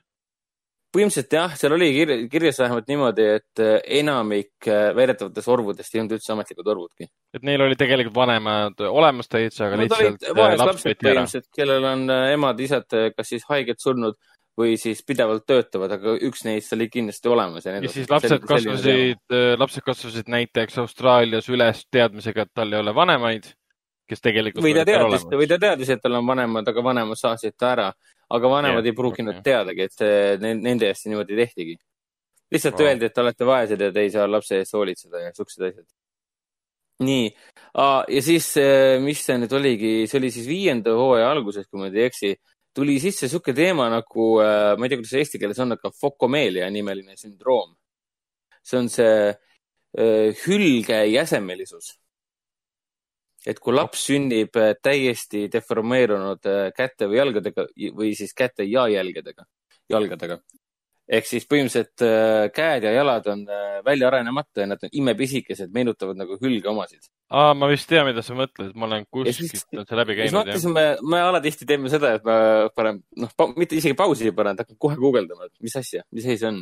põhimõtteliselt jah, seal oli kirja, kirjas vähemalt niimoodi, et äh, enamik äh, väidetavatest orvudest ei olnud üldse ametlikud orvudki. et neil oli tegelikult vanemad olemas täitsa, aga lihtsalt äh, laps võeti ära. kellel on emad-isad kas siis haiged surnud või siis pidevalt töötavad, aga üks neist oli kindlasti olemas. ja, ja siis lapsed kasvasid, lapsed kasvasid näiteks Austraalias üles teadmisega, et tal ei ole vanemaid kes tegelikult või ta teadis, või ta teadis, et tal on vanemad, aga vanemad saasid ta ära. aga vanemad ja, ei pruukinud okay. teadagi, et see, nende eest niimoodi tehtigi. lihtsalt wow. öeldi, et te olete vaesed ja te ei saa lapse eest hoolitseda ja siuksed asjad. nii ja siis, mis see nüüd oligi, see oli siis viienda hooaja alguses, kui ma ei eksi, tuli sisse sihuke teema nagu, ma ei tea, kuidas see eesti keeles on, aga fokomeelia nimeline sündroom. see on see äh, hülgejäsemelisus. Et kui laps sünnib täiesti deformeerunud käte või jalgadega või siis käte ja jälgedega, jalgadega ehk siis põhimõtteliselt äh, käed ja jalad on äh, välja arenemata ja nad on imepisikesed, meenutavad nagu hülge omasid. aa, ma vist tean, mida sa mõtled, ma olen kuskilt see läbi käinud. siis mõtlesime, me alatihti teeme seda, et ma panen, noh, mitte isegi pausi ei pane, et hakkan kohe guugeldama, et mis asja, mis asi see on.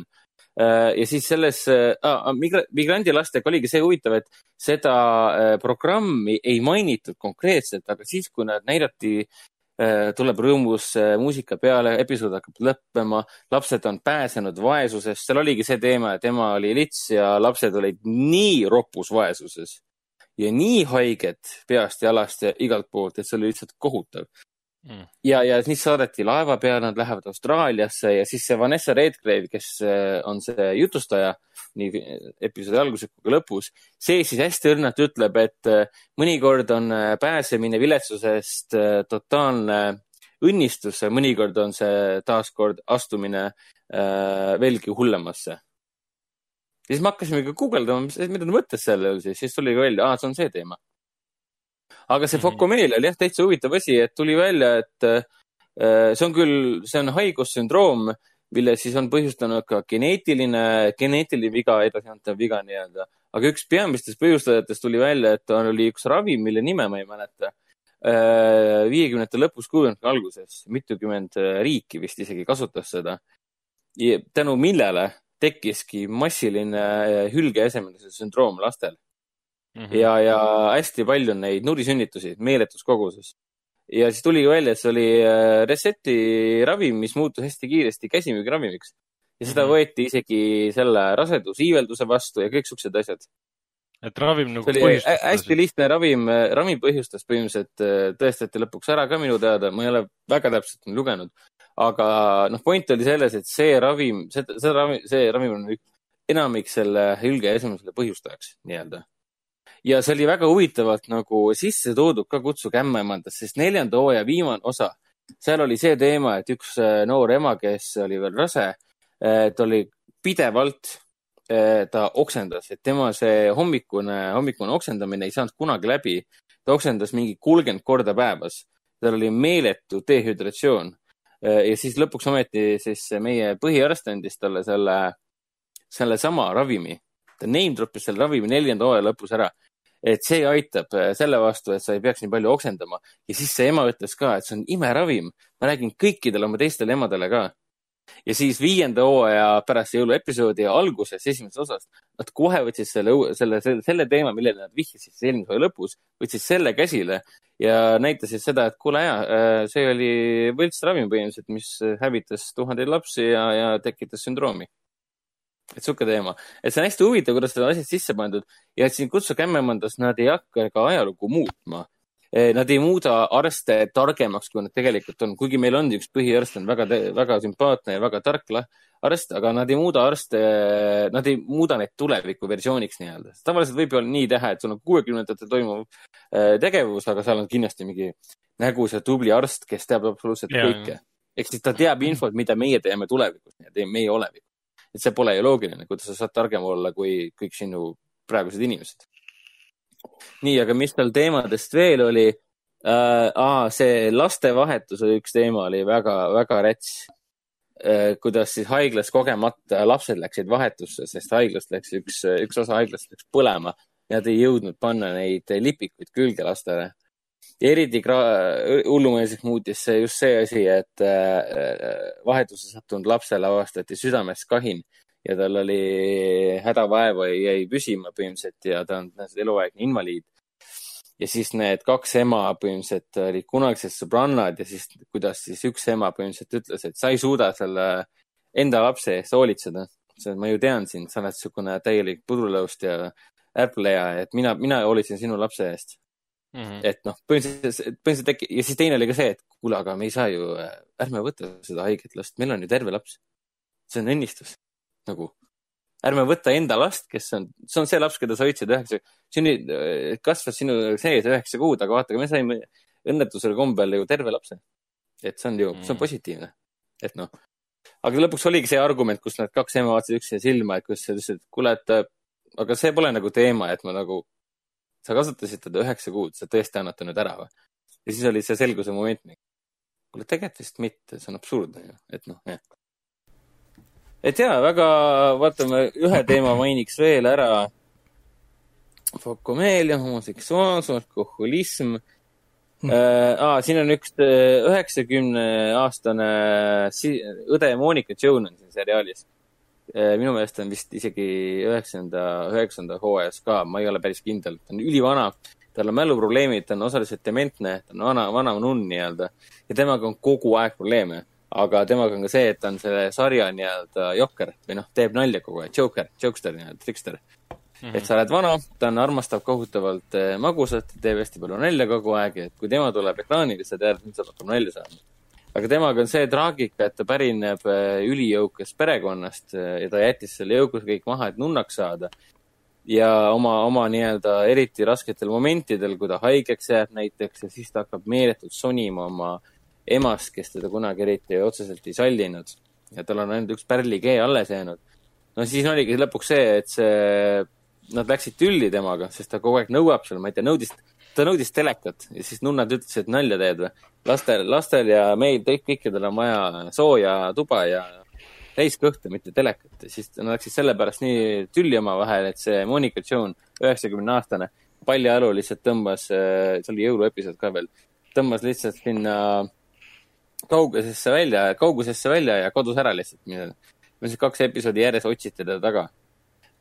Äh, ja siis selles äh, migra, migrandilastega oligi see huvitav, et seda äh, programmi ei mainitud konkreetselt, aga siis, kui nad näidati tuleb rõõmus muusika peale, episood hakkab lõppema, lapsed on pääsenud vaesusest, seal oligi see teema, et ema oli lits ja lapsed olid nii ropus vaesuses ja nii haiged peast, jalast ja igalt poolt, et see oli lihtsalt kohutav mm.. ja, ja siis saadeti laeva peale, nad lähevad Austraaliasse ja siis see Vanessa Redgrave, kes äh, on see jutustaja nii episoodi alguses kui ka lõpus, see siis hästi õrnalt ütleb, et äh, mõnikord on äh, pääsemine viletsusest totaalne õnnistus, mõnikord on see taaskord astumine veelgi hullemasse. ja siis me hakkasimegi guugeldama, mida ta mõtles selle all siis, siis tuli välja, aa, see on see teema. Aga see mhm. Fokomeel oli jah täitsa huvitav asi, et tuli välja, et äh, see on küll, see on haigussündroom mille siis on põhjustanud ka geneetiline, geneetiline viga, edasiantav viga nii-öelda. aga üks peamistest põhjustajatest tuli välja, et oli üks ravim, mille nime ma ei mäleta. Äh, viiekümnendate lõpus, kuuekümnendate alguses, mitukümmend äh, riiki vist isegi kasutas seda. tänu millele tekkiski massiline hülgeesemelise sündroom lastel mm. -hmm. ja, ja hästi palju on neid nurisünnitusi meeletus koguses ja siis tuligi välja, et see oli äh, Reseti ravim, mis muutus hästi kiiresti käsimüügiravimiks. ja seda mm -hmm. võeti isegi selle rasedusiivelduse vastu ja kõik siuksed asjad. et ravim nagu põhjustas? hästi lihtne ravim, äh, ravim põhjustas põhimõtteliselt, äh, tõestati lõpuks ära ka minu teada, ma ei ole väga täpselt lugenud. aga noh, point oli selles, et see ravim, see, see ravim, see ravim on enamik selle hülge esimesele põhjustajaks nii-öelda ja see oli väga huvitavalt nagu sisse toodud ka Kutsuge ämmaemandasse, sest neljanda hooaja viimane osa, seal oli see teema, et üks äh, noor ema, kes oli veel rase, äh, ta oli pidevalt, äh, ta oksendas, et tema see hommikune, hommikune oksendamine ei saanud kunagi läbi. ta oksendas mingi kolmkümmend korda päevas, tal oli meeletu dehüdratsioon. ja siis lõpuks ometi siis meie põhiarst andis talle selle, sellesama ravimi ta name drop'is selle ravimi neljanda hooaja lõpus ära et see aitab äh, selle vastu, et sa ei peaks nii palju oksendama. ja siis see ema ütles ka, et see on imeravim. ma räägin kõikidele oma teistele emadele ka. ja siis viienda hooaja pärast jõuluepisoodi alguses, esimeses osas, nad kohe võtsid selle, selle, selle, selle teema, millele nad vihjasid siis eelmise hooaja lõpus, võtsid selle käsile ja näitasid seda, et kuule ja, äh, see oli võltsravim põhimõtteliselt, mis hävitas tuhandeid lapsi ja, ja tekitas sündroomi et sihuke teema, et see on hästi huvitav, kuidas need asjad sisse pandud ja et siin Kutsu Kämmemandas nad ei hakka ka ajalugu muutma. E, nad ei muuda arste targemaks, kui nad tegelikult on, kuigi meil on üks põhiarst, on väga, väga sümpaatne ja väga tark arst, aga nad ei muuda arste, nad ei muuda neid tuleviku versiooniks nii-öelda. tavaliselt võib ju nii teha, et sul on kuuekümnendatel toimuv e, tegevus, aga seal on kindlasti mingi nägus ja tubli arst, kes teab absoluutselt ja, kõike. ehk siis ta teab infot, mida meie teeme tulevikus, meie olevik et see pole ju loogiline, kuidas sa saad targem olla kui kõik sinu praegused inimesed. nii, aga mis tal teemadest veel oli äh,? Aa, see lastevahetuse üks teema oli väga-väga räts äh,. kuidas siis haiglas kogemata lapsed läksid vahetusse, sest haiglast läks üks, üks osa haiglast läks põlema nad ei jõudnud panna neid lipikuid külge lastele ja eriti hullumeelseks muutis see just see asi, et äh, vahetusse sattunud lapsele avastati südames kahin ja tal oli hädavaeva jäi püsima põhimõtteliselt ja ta on eluaegne invaliid. ja siis need kaks ema põhimõtteliselt olid kunagised sõbrannad ja siis, kuidas siis üks ema põhimõtteliselt ütles, et sa ei suuda selle enda lapse eest hoolitseda. ma ju tean sind, sa oled niisugune täielik pudrulõust ja ärbleja, et mina, mina hoolitsen sinu lapse eest Mm -hmm. et noh, põhimõtteliselt, põhimõtteliselt äkki ja siis teine oli ka see, et kuule, aga me ei saa ju, ärme võta seda haiget last, meil on ju terve laps. see on õnnistus nagu. ärme võta enda last, kes on, see on see laps, keda sa hoidsid üheksa, sünni, kasvas sinu sees üheksa kuud, aga vaata, me saime õnnetusel kombel ju terve lapse. et see on ju, see on Mm. positiivne, et noh. aga lõpuks oligi see argument, kus need kaks ema vaatasid üksteise silma, et kus sa ütlesid, et kuule, et äh, aga see pole nagu teema, et ma nagu, sa kasvatasid teda üheksa kuud, sa tõesti annad ta nüüd ära või? ja siis oli see selguse moment. kuule, tegelikult vist mitte, see on absurdne ju, et noh, jah. et jaa, väga, vaatame, ühe teema mainiks veel ära. Fokomeelia, homoseksuaalsus, alkoholism Hmm. äh,. siin on üks üheksakümne aastane õde Monika Joan on siin seriaalis äh,. Minu meelest on vist isegi üheksanda, üheksanda hooajas ka, ma ei ole päris kindel, ta on ülivana tal on mäluprobleemid, ta on osaliselt dementne, ta on vana, vana nunn nii-öelda ja temaga on kogu aeg probleeme. aga temaga on ka see, et ta on selle sarja nii-öelda jokker või noh, teeb nalja kogu aeg, joker, jokester nii-öelda, trikster. et sa oled vana, ta on, armastab kohutavalt eh, magusat, teeb hästi palju nalja kogu aeg, et kui tema tuleb ekraanile, sa tead, et nüüd saab hakkama nalja saama. Aga temaga on see traagika, et ta pärineb eh, ülijõukast perekonnast eh, ja ta jättis selle jõukuse kõik maha, et nunnaks saada ja oma, oma nii-öelda eriti rasketel momentidel, kui ta haigeks jääb näiteks ja siis ta hakkab meeletult sonima oma emast, kes teda kunagi eriti otseselt ei sallinud ja tal on ainult üks pärlikee alles jäänud. no siis oligi lõpuks see, et see, nad läksid tülli temaga, sest ta kogu aeg nõuab seal, ma ei tea, nõudis, ta nõudis telekat ja siis nunnad ütlesid, et nalja teed või. lastel, lastel ja meil kõik, kõikidel on vaja sooja tuba ja täiskõhtu, mitte telekat siis nad läksid sellepärast nii tülli omavahel, et see Monika Joan, üheksakümne aastane, paljajalu lihtsalt tõmbas, see oli jõuluepisood ka veel, tõmbas lihtsalt sinna kaugusesse välja, kaugusesse välja ja kadus ära lihtsalt. põhimõtteliselt kaks episoodi järjest otsiti teda taga.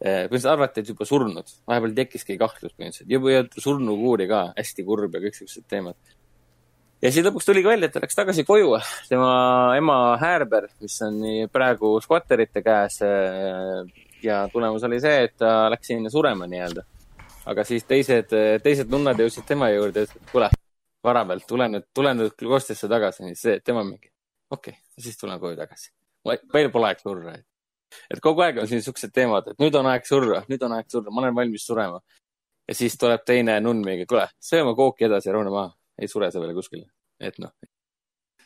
Põhimõtteliselt arvati, et juba surnud, vahepeal tekkiski kahtlus põhimõtteliselt, juba jõuti surnukuuri ka, hästi kurb ja kõik siuksed teemad. ja siis lõpuks tuligi välja, et ta läks tagasi koju, tema ema Häärber, mis on praegu skvatterite käes. ja tulemus oli see, et ta läks sinna surema nii-öelda. aga siis teised, teised nunnad jõudsid tema juurde ütlesid, et kuule, vara peal, tule nüüd, tule nüüd kloostrisse tagasi, siis tema mingi, okei okay,, siis tulen koju tagasi. veel pole aeg surra. et kogu aeg on siin siuksed teemad, et nüüd on aeg surra, nüüd on aeg surra, ma olen valmis surema. ja siis tuleb teine nunn mingi, kuule, söö oma kooki edasi ja rahune maha, ei sure sa veel kuskile, et noh.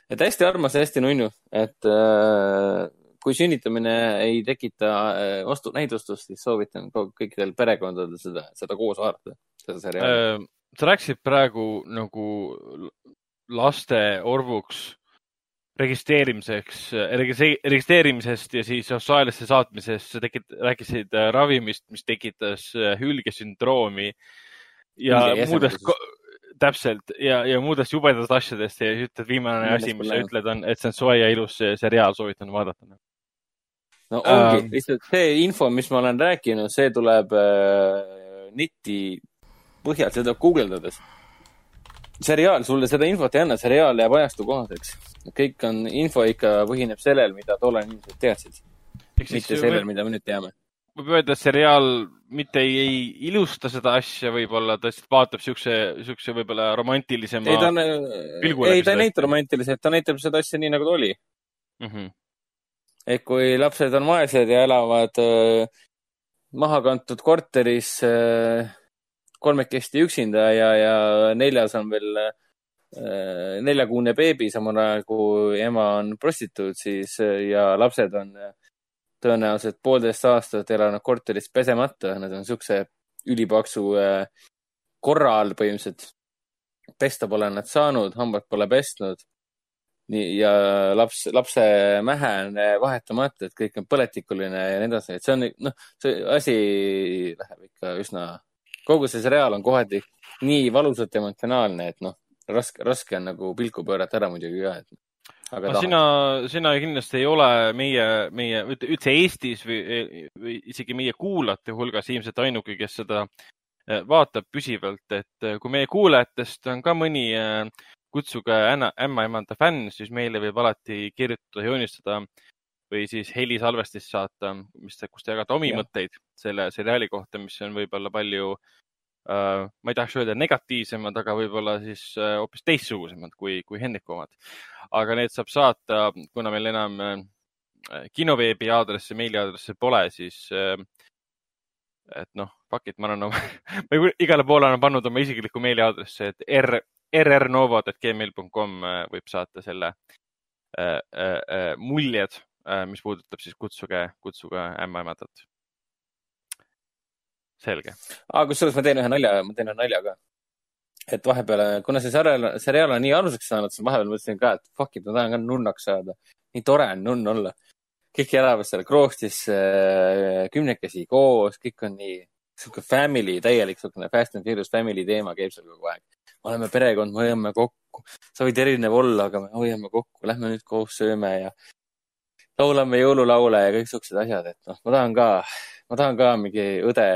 et hästi armas ja hästi nunnu, et äh, kui sünnitamine ei tekita äh, vastunäidustust, siis soovitan kõikidel perekondadel seda, seda koos vaadata, seda seriaali. sa rääkisid praegu nagu laste orvuks registreerimiseks, registreerimisest ja siis Austraaliasse saatmisest, sa tekit-, rääkisid äh, ravimist, mis tekitas äh, hülgesündroomi ja muudest jäsemeldusest., täpselt ja, ja muudest jubedatest asjadest ja ütled, viimane Millest asi, mis sa jah. ütled, on, et see on soe ja ilus seriaal, soovitan vaadata. no ongi Ähm. lihtsalt see info, mis ma olen rääkinud, see tuleb äh, neti põhjal, seda guugeldades. Seriaal sulle seda infot ei anna, seriaal jääb ajastu kohaseks. kõik on, info ikka põhineb sellel, mida tollal inimesed teadsid, mitte sellel, mida me nüüd teame. võib öelda, et seriaal mitte ei, ei ilusta seda asja, võib-olla ta lihtsalt vaatab siukse, siukse võib-olla romantilisema ei, ta on, pilgu ei ta ei näita romantiliselt, ta näitab seda asja nii, nagu ta oli. mm. -hmm. et kui lapsed on vaesed ja elavad äh, mahakantud korteris äh, kolmekesti üksinda ja, ja neljas on veel äh, neljakuune beebi, samal ajal kui ema on prostituut, siis äh, ja lapsed on äh, tõenäoliselt poolteist aastat elanud korteris pesemata, nad on siukse ülipaksu äh, korra all põhimõtteliselt. pesta pole nad saanud, hambad pole pesnud. nii, ja laps, lapse mähe on vahetamata, et kõik on põletikuline ja nii edasi, et see on, noh, see asi läheb ikka üsna, kogu see seriaal on kohati nii valusalt emotsionaalne, et noh, raske, raske on nagu pilku pöörata ära muidugi ka, et. aga no sina, sina kindlasti ei ole meie, meie üldse Eestis või, või isegi meie kuulajate hulgas ilmselt ainuke, kes seda eh, vaatab püsivalt, et eh, kui meie kuulajatest on ka mõni eh, kutsuge ämma, ämmaemanda fänn, siis meile võib alati kirjutada, joonistada või siis helisalvestist saata, mis, kus te jagate omi Jah. mõtteid selle seriaali kohta, mis on võib-olla palju äh, ma ei tahaks öelda negatiivsemad, aga võib-olla siis äh, hoopis teistsugusemad kui, kui Hendriku omad. aga need saab saata, kuna meil enam äh, kinoveebi aadressi, meiliaadressi pole, siis äh, et noh, fuck it, ma olen oma (laughs) ma igale poole olen pannud oma isikliku meiliaadressi, et r, rrnovad.gmail.com äh, võib saata selle äh, äh, äh, muljed mis puudutab siis kutsuge, kutsuge ämmaemandat. selge. kusjuures ma teen ühe nalja, ma teen ühe nalja ka. et vahepeal, kuna see seriaal, seriaal on nii armsaks saanud, siis vahepeal mõtlesin ka, et fuck it, ma tahan ka nunnaks saada. nii tore on nunn olla. kõik elavad seal kroostis äh, kümnekesi koos, kõik on nii sihuke family, täielik siukene Fast and Furious family teema käib seal kogu aeg. me oleme perekond, me hoiame kokku. sa võid erinev olla, aga me hoiame kokku, lähme nüüd koos sööme ja laulame jõululaule ja kõik siuksed asjad, et noh, ma tahan ka, ma tahan ka mingi õde,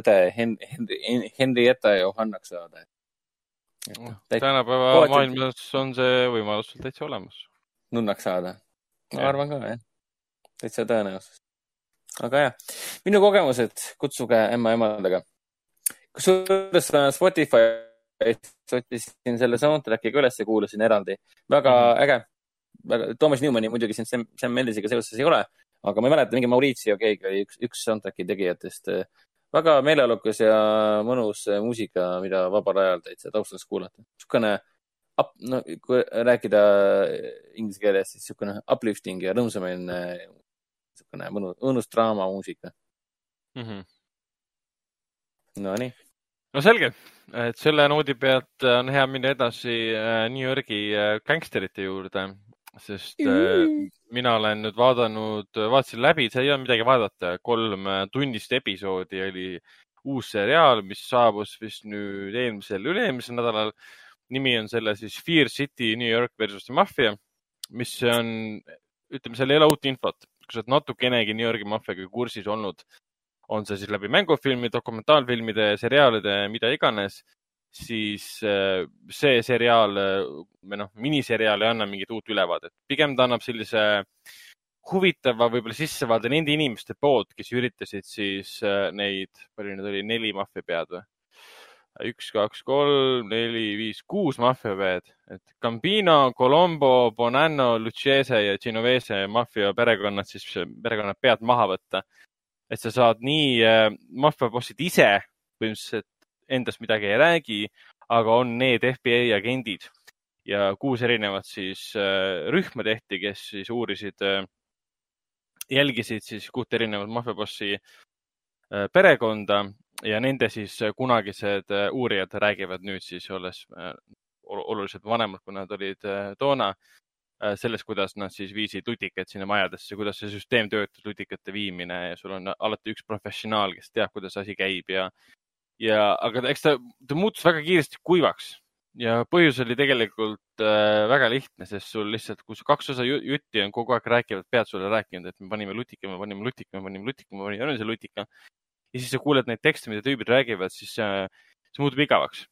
õde Hen-, Henri, Henrietta Johannaks saada. No, tänapäeva kohati... maailmas on see võimalus sul täitsa olemas. nunnaks saada? ma ja. arvan ka, jah. täitsa tõenäosus. aga jah, minu kogemused kutsuge ema emadega. kusjuures Spotify'st ottisin selle soundtrack'i ka üles ja kuulasin eraldi. väga mm -hmm. äge Toomas Newmani muidugi siin Sam, Sam Mendesiga seoses ei ole, aga ma ei mäleta, mingi Maurizio keegi oli üks, üks soundtrack'i tegijatest. väga meeleolukas ja mõnus muusika, mida vabal ajal täitsa taustas kuulata. niisugune, no kui rääkida inglise keeles, siis niisugune uplifting ja rõõmsameelne, niisugune mõnus, õõnus draamamuusika mm. -hmm. Nonii no selge, et selle noodi pealt on hea minna edasi New Yorgi gängsterite juurde sest äh, mina olen nüüd vaadanud, vaatasin läbi, seal ei olnud midagi vaadata, kolm äh, tunnist episoodi oli uus seriaal, mis saabus vist nüüd eelmisel, üle-eelmisel nädalal. nimi on selle siis Fear City New York versus Mafia, mis on, ütleme, seal ei ole uut infot. kui sa oled natukenegi New Yorgi maffiaga kursis olnud, on see siis läbi mängufilmi, dokumentaalfilmide, seriaalide, mida iganes siis äh, see seriaal või noh, miniseriaal ei anna mingit uut ülevaadet. pigem ta annab sellise huvitava võib-olla sissevaade nende inimeste poolt, kes üritasid siis äh, neid, palju neid oli, neli maffiapead või? üks, kaks, kolm, neli, viis, kuus maffiapead, et Gambino, Colombo, Bonanno, Lucchese ja Genovese maffia perekonnad siis, perekonnad pead maha võtta. et sa saad nii äh, maffiabossid ise põhimõtteliselt endast midagi ei räägi, aga on need FBI agendid. Ja kuus erinevat siis äh, rühma tehti, kes siis uurisid, äh, jälgisid siis kuut erinevat maffiabossi äh, perekonda ja nende siis kunagised uurijad räägivad nüüd siis, olles oluliselt vanemad, kui nad olid toona, sellest, kuidas nad siis viisid lutikaid sinna majadesse, kuidas see süsteem töötas, lutikate viimine. Ja sul on alati üks professionaal, kes teab, kuidas asi käib ja ja, aga eks ta, ta muutus väga kiiresti kuivaks ja põhjus oli tegelikult äh, väga lihtne, sest sul lihtsalt, kui kaks osa jutti on kogu aeg rääkivad, pead sulle rääkinud, et me panime lutika, me panime lutika, me panime lutika, me panime see lutika. ja siis sa kuuled neid tekste, mida tüübid räägivad, siis äh, see muutub igavaks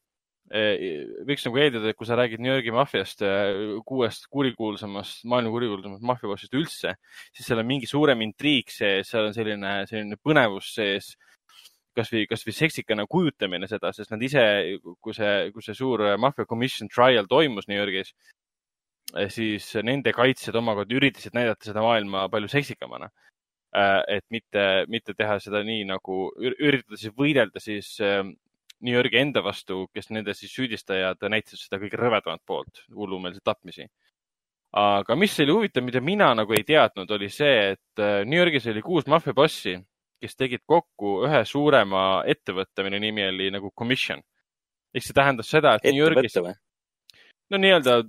võiks nagu eeldada, et kui sa räägid New Yorgi maffiast, äh, kuuest kurikuulsamast, maailma kurikuulsamast maffiabossist üldse, siis seal on mingi suurem intriig sees, seal on selline, selline põnevus sees kasvõi, kasvõi seksikana kujutamine seda, sest nad ise, kui see, kui see suur Mafia Commission trial toimus New Yorgis, eh, siis nende kaitsjad omakorda üritasid näidata seda maailma palju seksikamana. Eh, et mitte, mitte teha seda nii nagu, üritada siis võidelda siis New Yorgi enda vastu, kes nende siis süüdistajad näitasid seda kõige rõvedamat poolt, hullumeelseid tapmisi aga mis oli huvitav, mida mina nagu ei teadnud, oli see, et New Yorgis oli kuus maffiabossi kes tegid kokku ühe suurema ettevõtte, mille nimi oli nagu commission. ehk see tähendas seda, et New Yorgis. no nii-öelda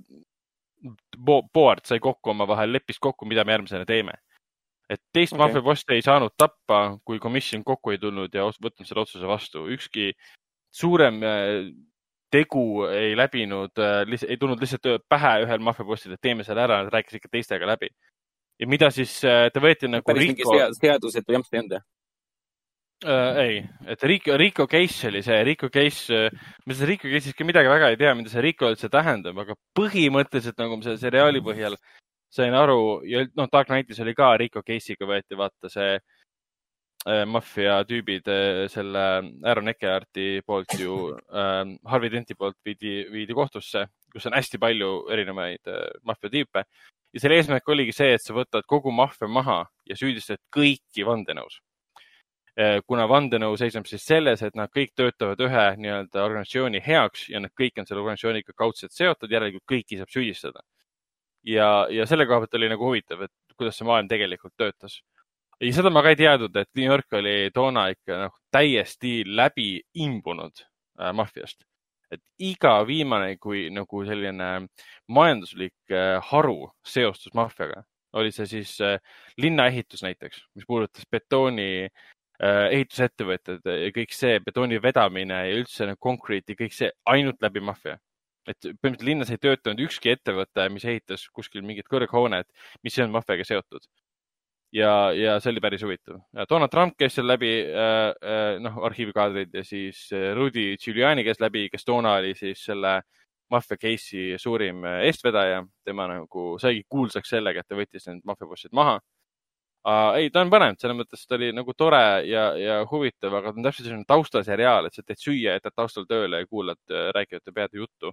board sai kokku omavahel, leppis kokku, mida me järgmisena teeme. et teist okay. maffiaposti ei saanud tappa, kui commission kokku ei tulnud ja võtnud selle otsuse vastu. ükski suurem äh, tegu ei läbinud, äh, ei tulnud lihtsalt pähe ühel maffiapostil, et teeme selle ära, nad rääkisid ikka teistega läbi. ja mida siis äh, ta võeti nagu. päris Rico... mingi seadusetu jamps ei olnud jah? Äh,? ei, et Rico, Rico case oli see, Rico case, äh, ma sellest Rico case'ist ka midagi väga ei tea, mida see Rico üldse tähendab, aga põhimõtteliselt nagu ma selle seriaali põhjal sain aru ja noh, Dark Knightis oli ka Rico case'iga võeti vaata see äh, maffia tüübid äh, selle Aaron Eckerti poolt ju äh,, Harvey Denti poolt viidi, viidi kohtusse, kus on hästi palju erinevaid äh, maffia tüüpe ja selle eesmärk oligi see, et sa võtad kogu maffia maha ja süüdistad kõiki vandenõus. Kuna vandenõu seisneb siis selles, et nad kõik töötavad ühe nii-öelda organisatsiooni heaks ja nad kõik on selle organisatsiooniga kaudselt seotud, järelikult kõiki saab süüdistada. ja, ja selle koha pealt oli nagu huvitav, et kuidas see maailm tegelikult töötas ei, seda ma ka ei teadnud, et New York oli toona ikka noh, täiesti läbi imbunud äh, maffiast. et iga viimane kui nagu selline majanduslik äh, haru seostus maffiaga, oli see siis äh, linnaehitus näiteks, mis puudutas betooni ehitusettevõtted ja kõik see betooni vedamine ja üldse nagu konkreeti, kõik see ainult läbi maffia et põhimõtteliselt linnas ei töötanud ükski ettevõte, mis ehitas kuskil mingit kõrghoonet, mis ei olnud maffiaga seotud ja, ja see oli päris huvitav. Donald Trump käis seal läbi äh, äh, noh, arhiivikaadrid ja siis äh, Rudy Giuliani käis läbi, kes toona oli siis selle maffia case'i suurim äh, eestvedaja. tema nagu saigi kuulsaks sellega, et ta võttis need maffiabossid maha uh,. ei, ta on põnev, selles mõttes ta oli nagu tore ja, ja huvitav, aga ta on täpselt selline taustaseriaal, et sa teed süüa, jätad taustal tööle ja kuulad äh, rääkivate peade juttu.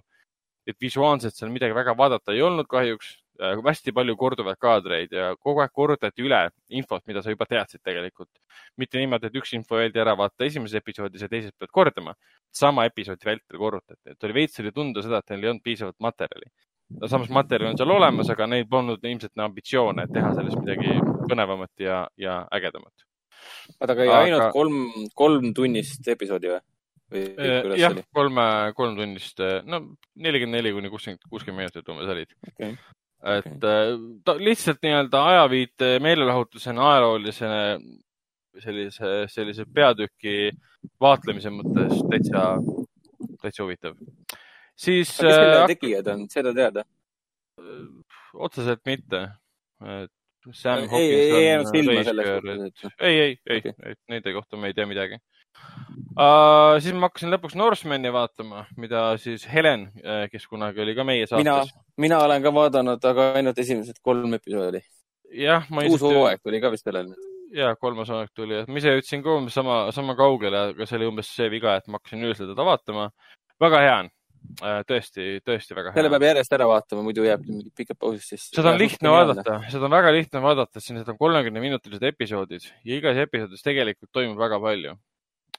et visuaalselt seal midagi väga vaadata ei olnud kahjuks Äh, hästi palju korduvaid kaadreid ja kogu aeg kordati üle infot, mida sa juba teadsid tegelikult. mitte niimoodi, et üks info öeldi ära, vaata esimeses episoodis ja teises pead kordama. sama episoodi vältel korrutati, et oli veits oli tunda seda, et neil ei olnud piisavalt materjali. Samas materjal on seal olemas, aga neil polnud ilmselt ambitsioone, teha sellest midagi põnevamat ja, ja ägedamat. oota, aga, ainult kolm, kolm tunnist episoodi või? Äh, jah, kolme, kolm tunnist, no nelikümmend neli kuni kuuskümmend, kuuskümmend minutit umbes olid okay et okay. Äh, ta lihtsalt nii-öelda ajaviite meelelahutusena, ajaloolisena sellise, sellise peatüki vaatlemise mõttes täitsa, täitsa huvitav. Siis. kes selle äh, tegijad on, seda teada? otseselt mitte. Sam ei, ei, ei jäänud silma selles suhtes. ei, ei, ei okay., ei, nende kohta me ei tea midagi uh,. siis ma hakkasin lõpuks Norsemani vaatama, mida siis Helen, äh, kes kunagi oli ka meie saates. mina, olen ka vaadanud, aga ainult esimesed kolm episoodi. jah, ma uus hooaeg tuli ka vist sellel nüüd. ja, kolmas hooaeg tuli, et ma ise jõudsin ka umbes sama, sama kaugele, aga see oli umbes see viga, et ma hakkasin öösel teda vaatama. väga hea on äh, tõesti, tõesti väga hea. selle peab järjest ära vaatama, muidu jääb mingid pikad pausid sisse. seda on lihtne vaadata, seda on väga lihtne vaadata, siin need on kolmekümne minutilised episoodid ja igas episoodis tegelikult toimub väga palju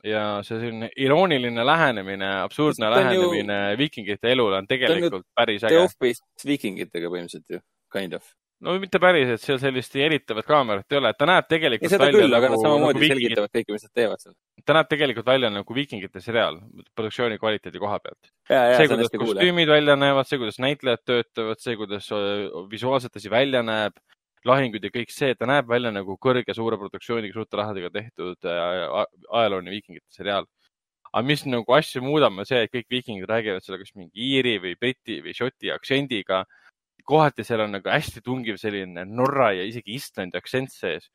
ja see selline irooniline lähenemine, absurdne lähenemine ju... viikingite elule on tegelikult on päris äge. The Office viikingitega põhimõtteliselt ju, kind of. No mitte päris, et seal sellist eritavat kaamerat ei ole, et ta näeb tegelikult seda välja küll, aga nad nagu- samamoodi nagu selgitavad kõike, mis nad teevad seal. ta näeb tegelikult välja nagu viikingite seriaal produktsiooni kvaliteedi koha pealt. see, kuidas kostüümid välja näevad, see, kuidas näitlejad töötavad, see, kuidas visuaalselt asi välja näeb lahingud ja kõik see, ta näeb välja nagu kõrge suure produktsiooniga, suurte rahadega tehtud äh, ajalooline viikingite seriaal. aga mis nagu asju muudab, on see, et kõik viikingid räägivad selle kas mingi iiri või briti või šoti aktsendiga. Kohati seal on nagu hästi tungiv selline Norra ja isegi Islandi aktsent sees.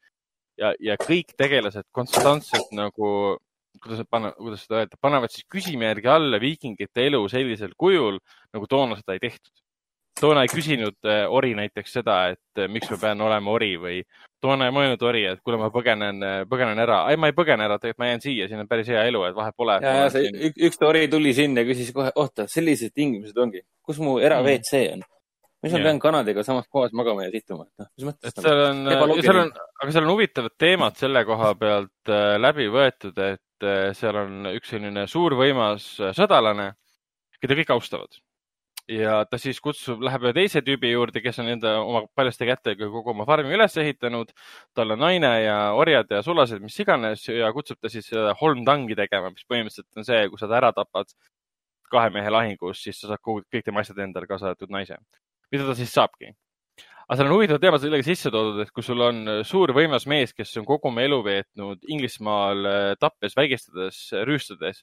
ja, ja kõik tegelased konstantselt nagu kuidas panna, kuidas seda öelda, panevad siis küsimärgi alla viikingite elu sellisel kujul, nagu toona seda ei tehtud toona ei küsinud äh, Ori näiteks seda, et äh, miks ma pean olema Ori või toona ei mõelnud Ori, et kuule, ma põgenen, äh, põgenen ära. ei, ma ei põgene ära, tegelikult ma jään siia, siin on päris hea elu, et vahet pole. ja, ja see siin... üks Ori tuli sinna ja küsis kohe, oota, sellised tingimused ongi, kus mu era-WC on? Miks ma pean kanadega samas kohas magama ja situma, et noh, mis mõttes? et seal on, seal on, aga seal on huvitavad teemad selle koha pealt äh, läbi võetud, et äh, seal on üks selline suur võimas sõdalane, keda kõik austavad ja ta siis kutsub, läheb ühe teise tüübi juurde, kes on enda oma paljaste kätega kogu oma farmi üles ehitanud. tal on naine ja orjad ja sulased, mis iganes ja kutsub ta siis seda holmtangi tegema, mis põhimõtteliselt on see, kui sa ta ära tapad kahe mehe lahingus, siis sa saad kõik tema asjad endale, kaasa arvatud naise. Mida ta siis saabki? aga seal on huvitav teema sellega sisse toodud, et kui sul on suur võimas mees, kes on kogu oma elu veetnud Inglismaal tappes, vägistades, rüüstades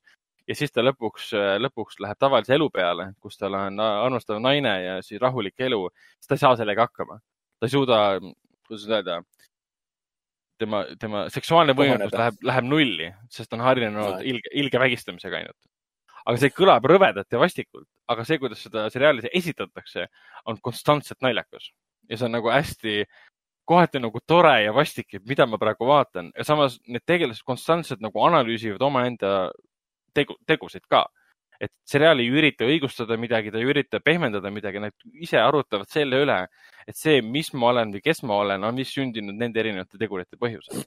ja siis ta lõpuks, lõpuks läheb tavalise elu peale, kus tal on armastav naine ja siis rahulik elu, siis ta ei saa sellega hakkama. ta ei suuda, kuidas öelda, tema, tema seksuaalne võimekus läheb, läheb nulli, sest ta on harjunud ilge, ilge vägistamisega ainult. Aga see kõlab rõvedalt ja vastikult, aga see, kuidas seda seriaalis esitatakse, on konstantselt naljakas ja see on nagu hästi, kohati nagu tore ja vastik, et mida ma praegu vaatan ja samas need tegelased konstantselt nagu analüüsivad omaenda tegu, tegusid ka. et seriaal ei ürita õigustada midagi, ta ei ürita pehmendada midagi, nad ise arutavad selle üle, et see, mis ma olen või kes ma olen, on vist sündinud nende erinevate tegurite põhjusel.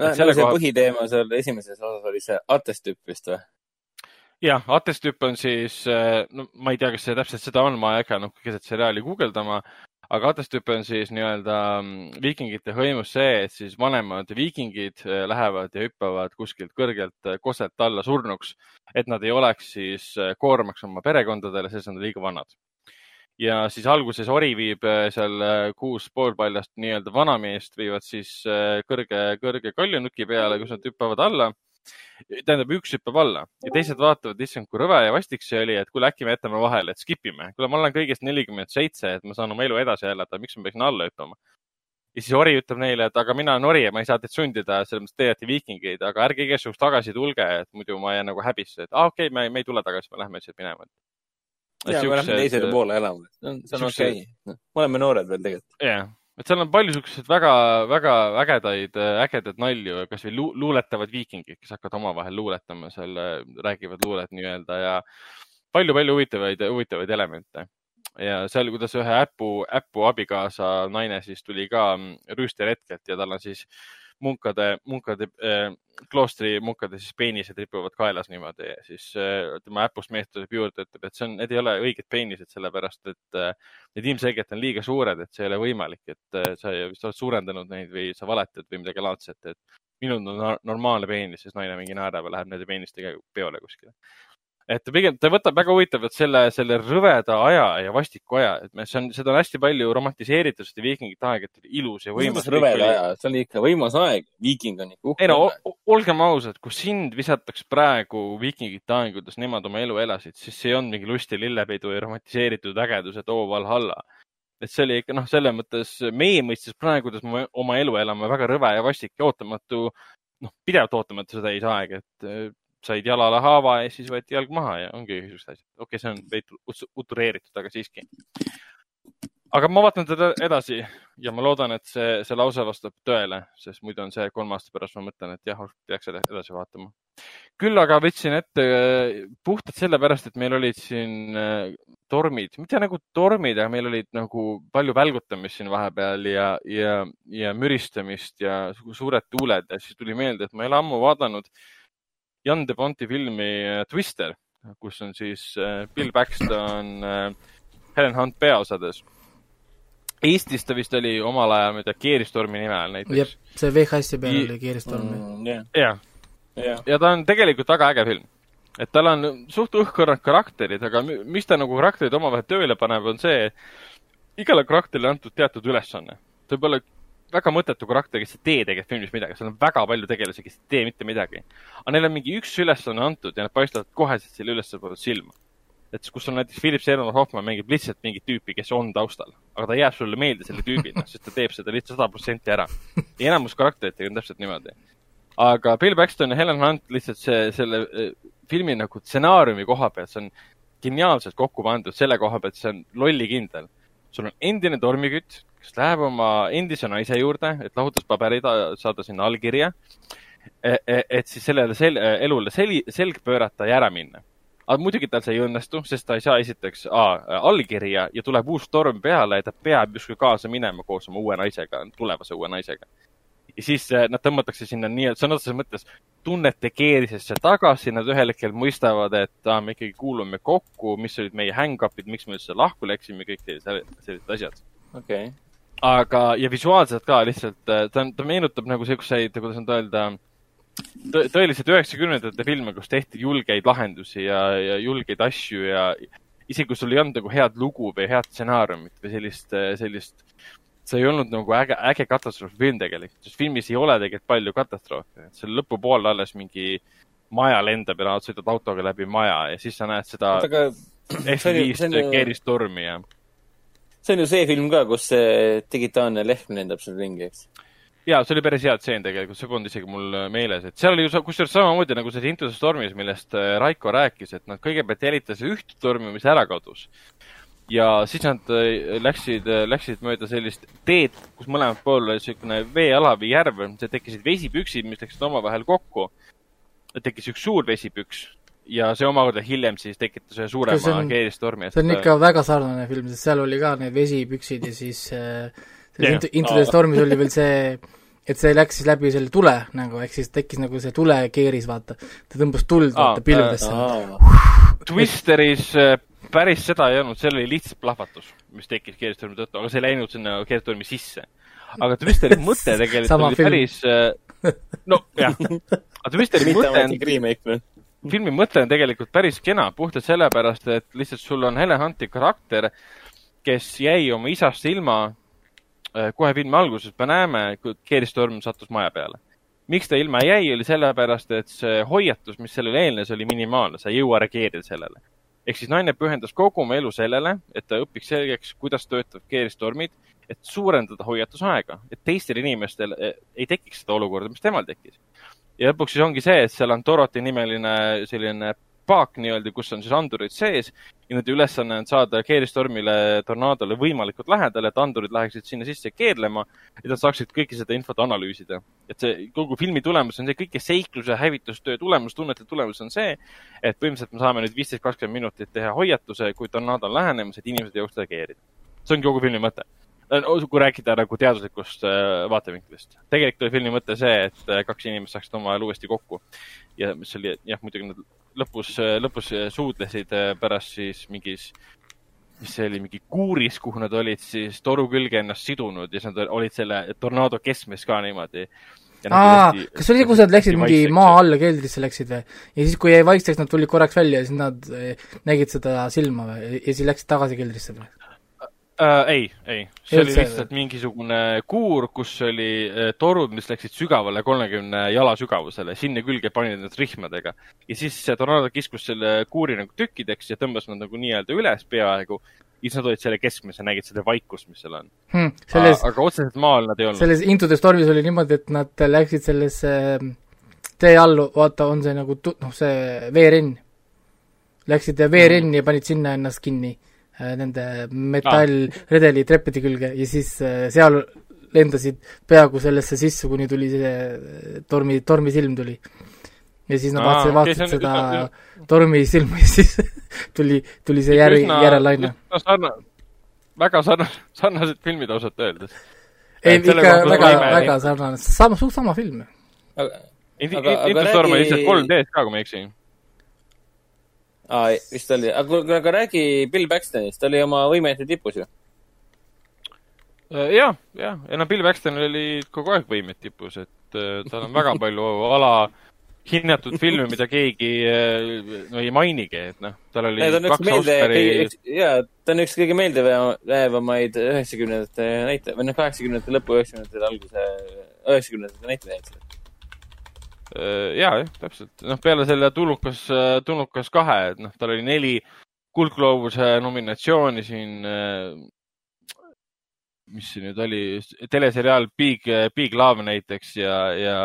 nagu selle see koha- põhiteema seal esimeses osas oli see atestüüp vist või? jah, atestüüp on siis, no ma ei tea, kas see täpselt seda on, ma ei hakka noh, keset seriaali guugeldama, aga atestüüp on siis nii-öelda mm, viikingite hõimus see, et siis vanemad viikingid eh, lähevad ja hüppavad kuskilt kõrgelt eh, koselt alla surnuks, et nad ei oleks siis koormaks oma perekondadele, sest nad on liiga vanad. ja siis alguses ori viib seal kuus poolpaljast nii-öelda vanameest viivad siis kõrge, kõrge kaljunuki peale, kus nad hüppavad alla tähendab, üks hüppab alla ja teised vaatavad, issand, kui rõve ja vastik see oli, et kuule, äkki me jätame vahele, et skip ime. kuule, ma olen kõigest nelikümmend seitse, et ma saan oma elu edasi elada, miks ma peaksin alla hüppama? ja siis ori ütleb neile, et aga mina olen ori ja ma ei saa teid sundida, selles mõttes te olete viikingid, aga ärge igasugust tagasi tulge, et muidu ma jään nagu häbisse, et aa ah, okei okay,, me, me ei tule tagasi, me lähme lihtsalt minema. ja me lähme teisele poole elama. see on, see on okei okay.. me oleme noored veel tegelikult. jah, et seal on palju siukseid väga, väga ägedaid, ägedaid nalju, kasvõi lu, luuletavad viikingid, kes hakkavad omavahel luuletama seal, räägivad luulet nii-öelda ja palju-palju huvitavaid, huvitavaid elemente. ja seal, kuidas ühe äpu, äpu abikaasa naine siis tuli ka mm, rüüsterhetkelt ja tal on siis munkade, munkade äh,, kloostri munkade siis peenised ripuvad kaelas niimoodi ja siis äh, tema äpust mees tuleb juurde, ütleb, et see on, need ei ole õiged peenised, sellepärast et äh, need ilmselgelt on liiga suured, et see ei ole võimalik, et äh, sa vist oled suurendanud neid või sa valetad või midagi laadset, et minul on nor- normaalne peenis, siis naine mingi naerab ja läheb nende peenistega peole kuskile. Et pigem, ta võtab väga huvitavalt selle, selle rõveda aja ja vastiku aja, et me, see on, seda on hästi palju romantiseeritud, seda viikingite aeg, et ilus ja võimas. rõveda aja, see oli ikka võimas aeg. viiking on ikka ei no uhke. o- o- olgem ausad, kui sind visataks praegu viikingite aeg, kuidas nemad oma elu elasid, siis see ei olnud mingi lust ja lillepidu ja romantiseeritud ägedus, et oo Valhalla. et see oli ikka noh, selles mõttes meie mõistes praegu, kuidas me oma elu elame, väga rõve ja vastik ja ootamatu, noh, pidevalt ootamatu seda täisaeg, et eh, said jalale haava ja siis võeti jalg maha ja ongi siuksed asjad. okei okay,, see on veidi ut- utureeritud, aga siiski. aga ma vaatan teda edasi ja ma loodan, et see, see lause vastab tõele, sest muidu on see kolme aasta pärast ma mõtlen, et jah, peaks eda- edasi vaatama. küll aga võtsin ette äh, puhtalt sellepärast, et meil olid siin äh, tormid, mitte nagu tormid, aga meil olid nagu palju välgutamist siin vahepeal ja, ja, ja müristamist ja su- suured tuuled ja siis tuli meelde, et ma ei ole ammu vaadanud Jan de Bonti filmi äh, Twister, kus on siis äh, Bill Paxton, Helen Hunt peaosades. Eestis ta vist oli omal ajal, ma ei tea, Keeristormi nime all näiteks., see VHS-i peal oli Keeristorm mm.. Jah, jah, jah. ja ta on tegelikult väga äge film. et tal on suht õhkõrnad karakterid, aga mi- mis ta nagu karakterid omavahel tööle paneb, on see, igale karakterile on antud teatud ülesanne. ta võib olla väga mõttetu karakter, kes ei tee tegelikult filmis midagi, seal on väga palju tegelasi, kes ei tee mitte midagi. aga neil on mingi üks ülesanne antud ja nad paistavad koheselt selle ülesande silma. et kus on näiteks Philip Seymour Hoffman mängib lihtsalt mingit tüüpi, kes on taustal, aga ta jääb sulle meelde selle tüübina, sest ta teeb seda lihtsalt sada protsenti ära. ja enamus karakteritega on täpselt niimoodi aga Bill Paxton ja Helen Hunt lihtsalt see, selle eh, filmi nagu stsenaariumi koha pealt, see on geniaalselt kokku pandud selle koha pealt, see on lollikindel. Sul on endine tormikütt, kes läheb oma endise naise juurde, et lahutuspabereid saada sinna allkirja. et siis sellele sel, elule sel, selg pöörata ja ära minna. aga muidugi tal see ei õnnestu, sest ta ei saa esiteks A, allkirja ja tuleb uus torm peale ja ta peab justkui kaasa minema koos oma uue naisega, tulevase uue naisega ja siis eh, nad tõmmatakse sinna nii, sõna otseses mõttes tunnete keerisesse tagasi, nad ühel hetkel mõistavad, et ah, me ikkagi kuulume kokku, mis olid meie hang-up'id, miks me üldse lahku läksime, kõik sellised, sellised asjad. okei okay.. aga, ja visuaalselt ka lihtsalt, ta, ta meenutab nagu siukseid, kuidas nüüd öelda, tõeliselt üheksakümnendate filme, kus tehti julgeid lahendusi ja, ja julgeid asju ja isegi kui sul ei olnud nagu head lugu või head stsenaariumit või sellist, sellist, see ei olnud nagu äge, äge katastroofifilm tegelikult, sest filmis ei ole tegelikult palju katastroofe, seal lõpupoole alles mingi maja lendab ja nad sõidavad autoga läbi maja ja siis sa näed seda oota, aga see on ju- see on F5 ju- keeristormi ja see on ju see film ka, kus see digitaalne lehm lendab seal ringi, eks? ja see oli päris hea tseen tegelikult, see polnud isegi mul meeles, et seal oli ju kusjuures samamoodi nagu see Into the Stormis, millest äh, Raiko rääkis, et nad kõigepealt jälitasid ühte tormi, mis ära kadus. Ja siis nad äh, läksid, läksid mööda sellist teed, kus mõlemal pool oli niisugune veeala või järv, tekkisid vesipüksid, mis läksid omavahel kokku. tekkis üks suur vesipüks ja see omakorda hiljem siis tekitas ühe suurema keeristormi. see on ikka väga sarnane film, sest seal oli ka need vesipüksid ja siis äh, selles Jah. Into, the Stormis oli veel see, et see läks siis läbi selle tule nagu, ehk siis tekkis nagu see tulekeeris, vaata. ta tõmbas tuld, Aa, vaata, pilvedesse. Twisteris äh, päris seda ei olnud, seal oli lihtsalt plahvatus, mis tekkis keeristormi tõttu, aga see ei läinud sinna keeristormi sisse. aga Twisteri (laughs) mõte tegelikult oli film. päris, nojah, aga Twisteri mõte on filmi mõte on tegelikult päris kena, puhtalt sellepärast, et lihtsalt sul on Helen Hunti karakter, kes jäi oma isast ilma äh, kohe filmi alguses, me näeme, kui keeristorm sattus maja peale. miks ta ilma jäi, oli sellepärast, et see hoiatus, mis sellele eelnes, oli minimaalne, sa ei jõua reageerida sellele. Ehk siis naine pühendas kogu oma elu sellele, et ta õpiks selgeks, kuidas töötavad keeristormid, et suurendada hoiatusaega, et teistel inimestel eh, ei tekiks seda olukorda, mis temal tekkis. Ja lõpuks siis ongi see, et seal on Dorothy nimeline selline paak nii-öelda, kus on siis andurid sees ja nende ülesanne on saada keeristormile, tornaadole võimalikult lähedale, et andurid läheksid sinna sisse keerlema, et nad saaksid kõike seda infot analüüsida. et see kogu filmi tulemus on see kõige seikluse hävitustöö tulemus, tunnete tulemus on see, et põhimõtteliselt me saame nüüd viisteist, kakskümmend minutit teha hoiatuse, kui tornaado on lähenemas, et inimesed jõuaks teda keerida. see ongi kogu filmi mõte. kui rääkida nagu teaduslikust äh, vaatevinklist. tegelikult oli filmi mõte see, et äh, kaks inimest saaksid omavahel uuesti kokku ja mis oli, jah, muidugi nad lõpus, lõpus suudlesid äh, pärast siis mingis, mis see oli, mingi kuuris, kuhu nad olid siis toru külge ennast sidunud ja siis nad olid selle tornaado keskmes ka niimoodi. aa, kas see oli, kus nad läksid mingi maa alla keldrisse läksid või? ja siis, kui jäi vaikseks, nad tulid korraks välja ja siis nad eh, nägid seda silma või? ja siis läksid tagasi keldrisse või? äh,? ei, ei, see Ei oli lihtsalt mingisugune kuur, kus oli äh, torud, mis läksid sügavale, kolmekümne jala sügavusele, sinna külge panid nad rihmadega. ja siis see tornaado kiskus selle kuuri nagu tükkideks ja tõmbas nad nagu nii-öelda üles peaaegu. ja siis nad olid selle keskmes ja nägid seda vaikust, mis seal on. Hmm, selles, aga otseselt maal nad ei olnud. selles Into the Stormis oli niimoodi, et nad läksid sellesse mm, tee all, vaata, on see nagu tu-, noh, see veerenn. Läksid veerenni ja panid sinna ennast kinni nende metallredeli treppide külge ja siis äh, seal lendasid peaaegu sellesse sisse, kuni tuli see äh, tormi, tormisilm tuli. ja siis nad Aa, vaatasid, vaatasid seda üsna- tormisilma ja siis (laughs) tuli, tuli see järg, järelaine. sarnane, väga sarnane, (laughs) sarnased filmid ausalt öeldes. ei, ikka väga väga sarnane, sama, suht sama film. aga, Inti- Aga- aga Interstorm oli räägi- lihtsalt 3D-s ka, kui ma ei eksi. aa, vist oli, aga kuule, aga räägi Bill Paxtonist, ta oli oma võimete tipus ju. jah, jah, ja no Bill Paxton oli kogu aeg võimed tipus, et äh, tal on väga palju (laughs) ala hinnatud filme, mida keegi äh, no ei mainigi, et noh, tal oli ta on üks kaks meelde, Oscari, jaa, ta on üks kõige meeldejäävamaid üheksakümnendate näite-, või noh, kaheksakümnendate lõpu, üheksakümnendate alguse, üheksakümnendate näitlejaid. Äh, jaa, jah, täpselt. noh, peale selle tulnukas, tulnukas kahe, et noh, tal oli neli Kuldgloobuse nominatsiooni siin, mis see nüüd oli, teleseriaal Big, Big Love näiteks ja, ja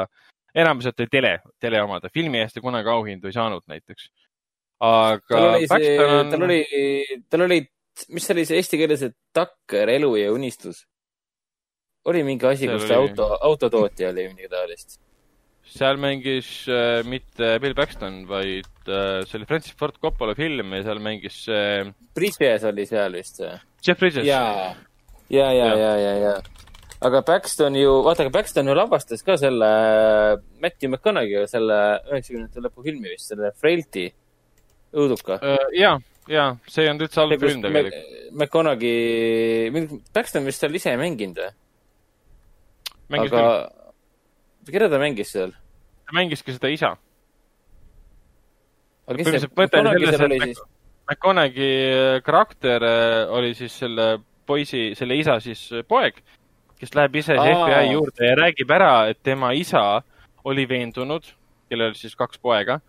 enamuselt oli tele, tele omad, filmi eest ta kunagi auhindu ei saanud näiteks. aga tal oli see, on tal oli, tal oli, mis see oli see eesti keeles, et takker, elu ja unistus. oli mingi asi, kus ta oli- auto, autotootja oli midagi taolist. Seal mängis äh, mitte Bill Paxton, vaid äh, see oli Francis Ford Coppola film ja seal mängis äh, Bridges oli seal vist või? Jeff Bridges. jaa, ja, ja, ja, ja, ja. aga Paxton ju, vaata, aga Paxton ju lavastas ka selle Matthew McConaughey'ga selle üheksakümnendate lõpu filmi vist, selle Frailty õuduka. ja, ja see ei olnud üldse halb film tegelikult. McConaughey, Paxton vist seal ise ei mänginud või? mängis aga küll, keda ta mängis seal? ta mängiski seda isa. aga kes see McConaughey seal oli siis? McConaughey karakter äh, oli siis selle poisi, selle isa siis äh, poeg, kes läheb ise. FBI juurde ja räägib ära, et tema isa oli veendunud, kellel oli siis kaks poega,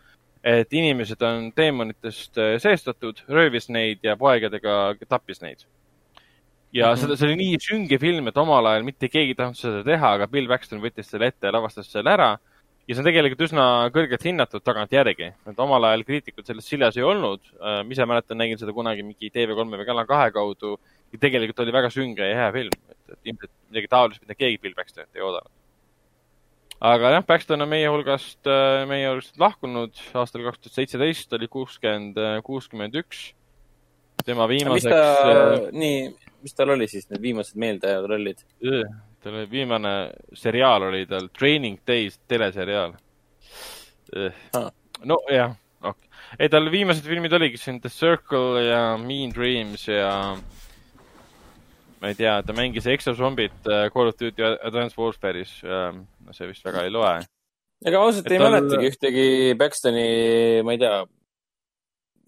et inimesed on teemonitest äh, seestatud, röövis neid ja poegadega tappis neid. Ja mm -hmm. seda, see oli nii sünge film, et omal ajal mitte keegi ei tahtnud seda teha, aga Bill Paxton võttis selle ette ja lavastas selle ära. ja see on tegelikult üsna kõrgelt hinnatud tagantjärgi, et omal ajal kriitikud sellest siljas ei olnud. ma ise mäletan, nägin seda kunagi mingi TV3 või Kanal kahe kaudu ja tegelikult oli väga sünge ja hea film, et, et ilmselt midagi taolist, mida keegi Bill Paxtonilt ei oodanud. aga jah, Paxton on meie hulgast, meie hulgast lahkunud aastal kaks tuhat seitseteist, oli kuuskümmend, kuuskümmend üks. tema viimaseks nii, mis tal oli siis need viimased meeldejäävad rollid? tal oli viimane seriaal oli tal Training Days teleseriaal Ah.. nojah, okei. ei, tal viimased filmid oligi siin The Circle ja Mean Dreams ja ma ei tea, ta mängis Exozombit äh, Call of Duty Advanced Warfare'is. no see vist väga ei loe. ega ausalt ei tal- mäletagi ühtegi Paxtoni, ma ei tea,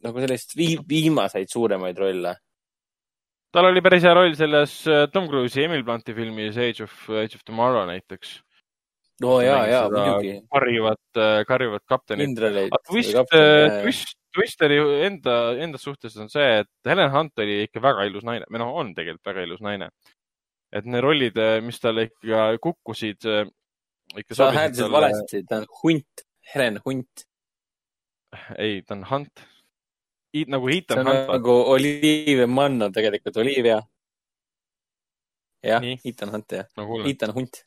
nagu sellist vii-, viimaseid suuremaid rolle. Tal oli päris hea roll selles äh, Tom Cruise'i Emil Blunti filmis Age of, Age of Tomorrow näiteks. oo oh, jaa, jaa, muidugi. karjuvat, karjuvat kaptenit. twist, twist, Twisteri enda, enda suhtes on see, et Helen Hunt oli ikka väga ilus naine või noh, on tegelikult väga ilus naine. et need rollid, mis talle ikka kukkusid, ikka sa hääldasid. valesti, ta on hunt, Helen Hunt. ei, ta on Hunt. Nagu see Ethan Hunt. nagu Olivia Munn on tegelikult Olivia. jah Ethan Hunt jah, no. Ethan Hunt.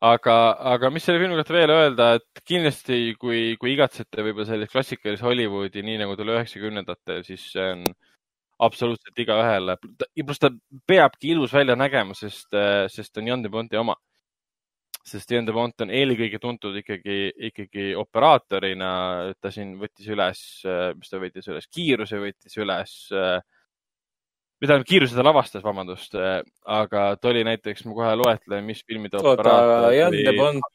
aga, aga mis selle filmi kohta veel öelda, et kindlasti, kui, kui igatsete võib-olla sellist klassikalist Hollywoodi, nii nagu ta oli üheksakümnendatel, siis see on absoluutselt igaühele. pluss ta peabki ilus välja nägema, sest, sest on Jan de Bonti oma. Sest Jan de Bont on eelkõige tuntud ikkagi, ikkagi operaatorina. ta siin võttis üles, mis ta võttis üles, kiiruse võttis üles või tähendab, kiiruse ta lavastas, vabandust, aga ta oli näiteks, ma kohe loetlen, mis filmide oota, Jan de Bont.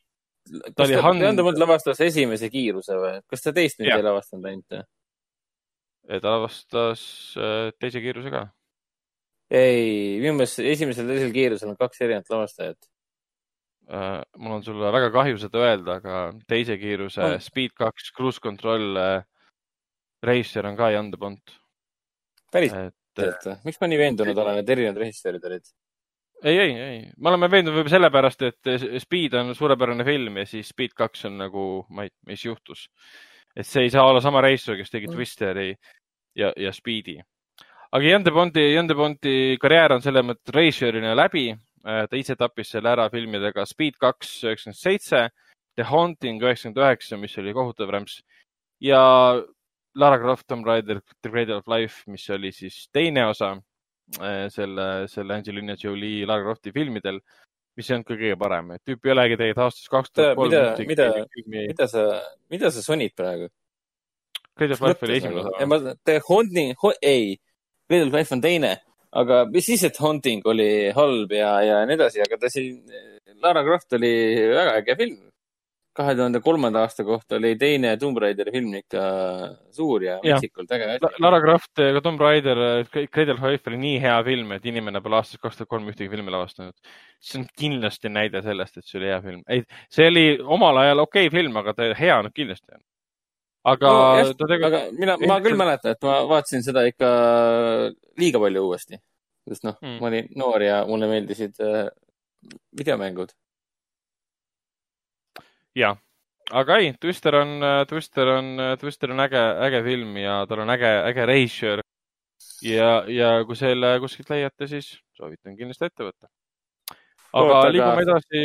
ta oli Hand- Jan de Bont lavastas esimese kiiruse või? kas ta teist nüüd Jah. ei lavastanud ainult või? ta lavastas äh, teise kiiruse ka. ei, minu meelest esimesel ja teisel kiirusel on kaks erinevat lavastajat. Äh, mul on sulle väga kahju seda öelda, aga teise kiiruse On. Speed kaks Cruise Control äh, Racer on ka Jan de Bont. päriselt või? miks ma nii veendunud olen, et erinevad režissöörid olid? ei, ei, ei, me oleme veendunud võib-olla sellepärast, et Speed on suurepärane film ja siis Speed kaks on nagu, ma ei, mis juhtus. et see ei saa olla sama reisijal, kes tegi Mm. Twisteri ja, ja Speedi. aga Jan de Bonti, Jan de Bonti karjäär on selles mõttes reisijana läbi. Ta ise tappis selle ära filmidega Speed kaks üheksakümmend seitse, The Haunting üheksakümmend üheksa, mis oli kohutav rämps ja Lara Croft Tomb Raider The Cradle of Life, mis oli siis teine osa äh, selle, selle Angelina Jolie Lara Crofti filmidel, mis ei olnud ka kõige parem, et tüüp ei olegi tegelikult aastast kaks tuhat kolm Mida- mida- filmi. mida sa, mida sa sonid praegu? Cradle of Life oli esimene osa. ma, The Haunting ei, Cradle of Life on teine, aga mis siis, et Haunting oli halb ja, ja nii edasi, aga ta siin, Lara Croft oli väga äge film. kahe tuhande kolmanda aasta kohta oli teine Tomb Raideri film ikka suur ja metsikult äge La-. Lara Croft ja Tomb Raider, Cradle of Life oli nii hea film, et inimene pole aastast kaks tuhat kolm ühtegi filmi lavastanud. see on kindlasti näide sellest, et see oli hea film. ei, see oli omal ajal okei okay film, aga ta hea nüüd kindlasti on. aga no, jah, ta tegelikult aga mina, ma küll mäletan, et ma vaatasin seda ikka liiga palju uuesti. sest noh Mm. ma olin noor ja mulle meeldisid äh, videomängud. jah, aga ei, Twister on, Twister on, Twister on äge, äge film ja tal on äge, äge reisijal. ja, ja kui selle kuskilt leiate, siis soovitan kindlasti ette võtta. aga aga- liigume edasi.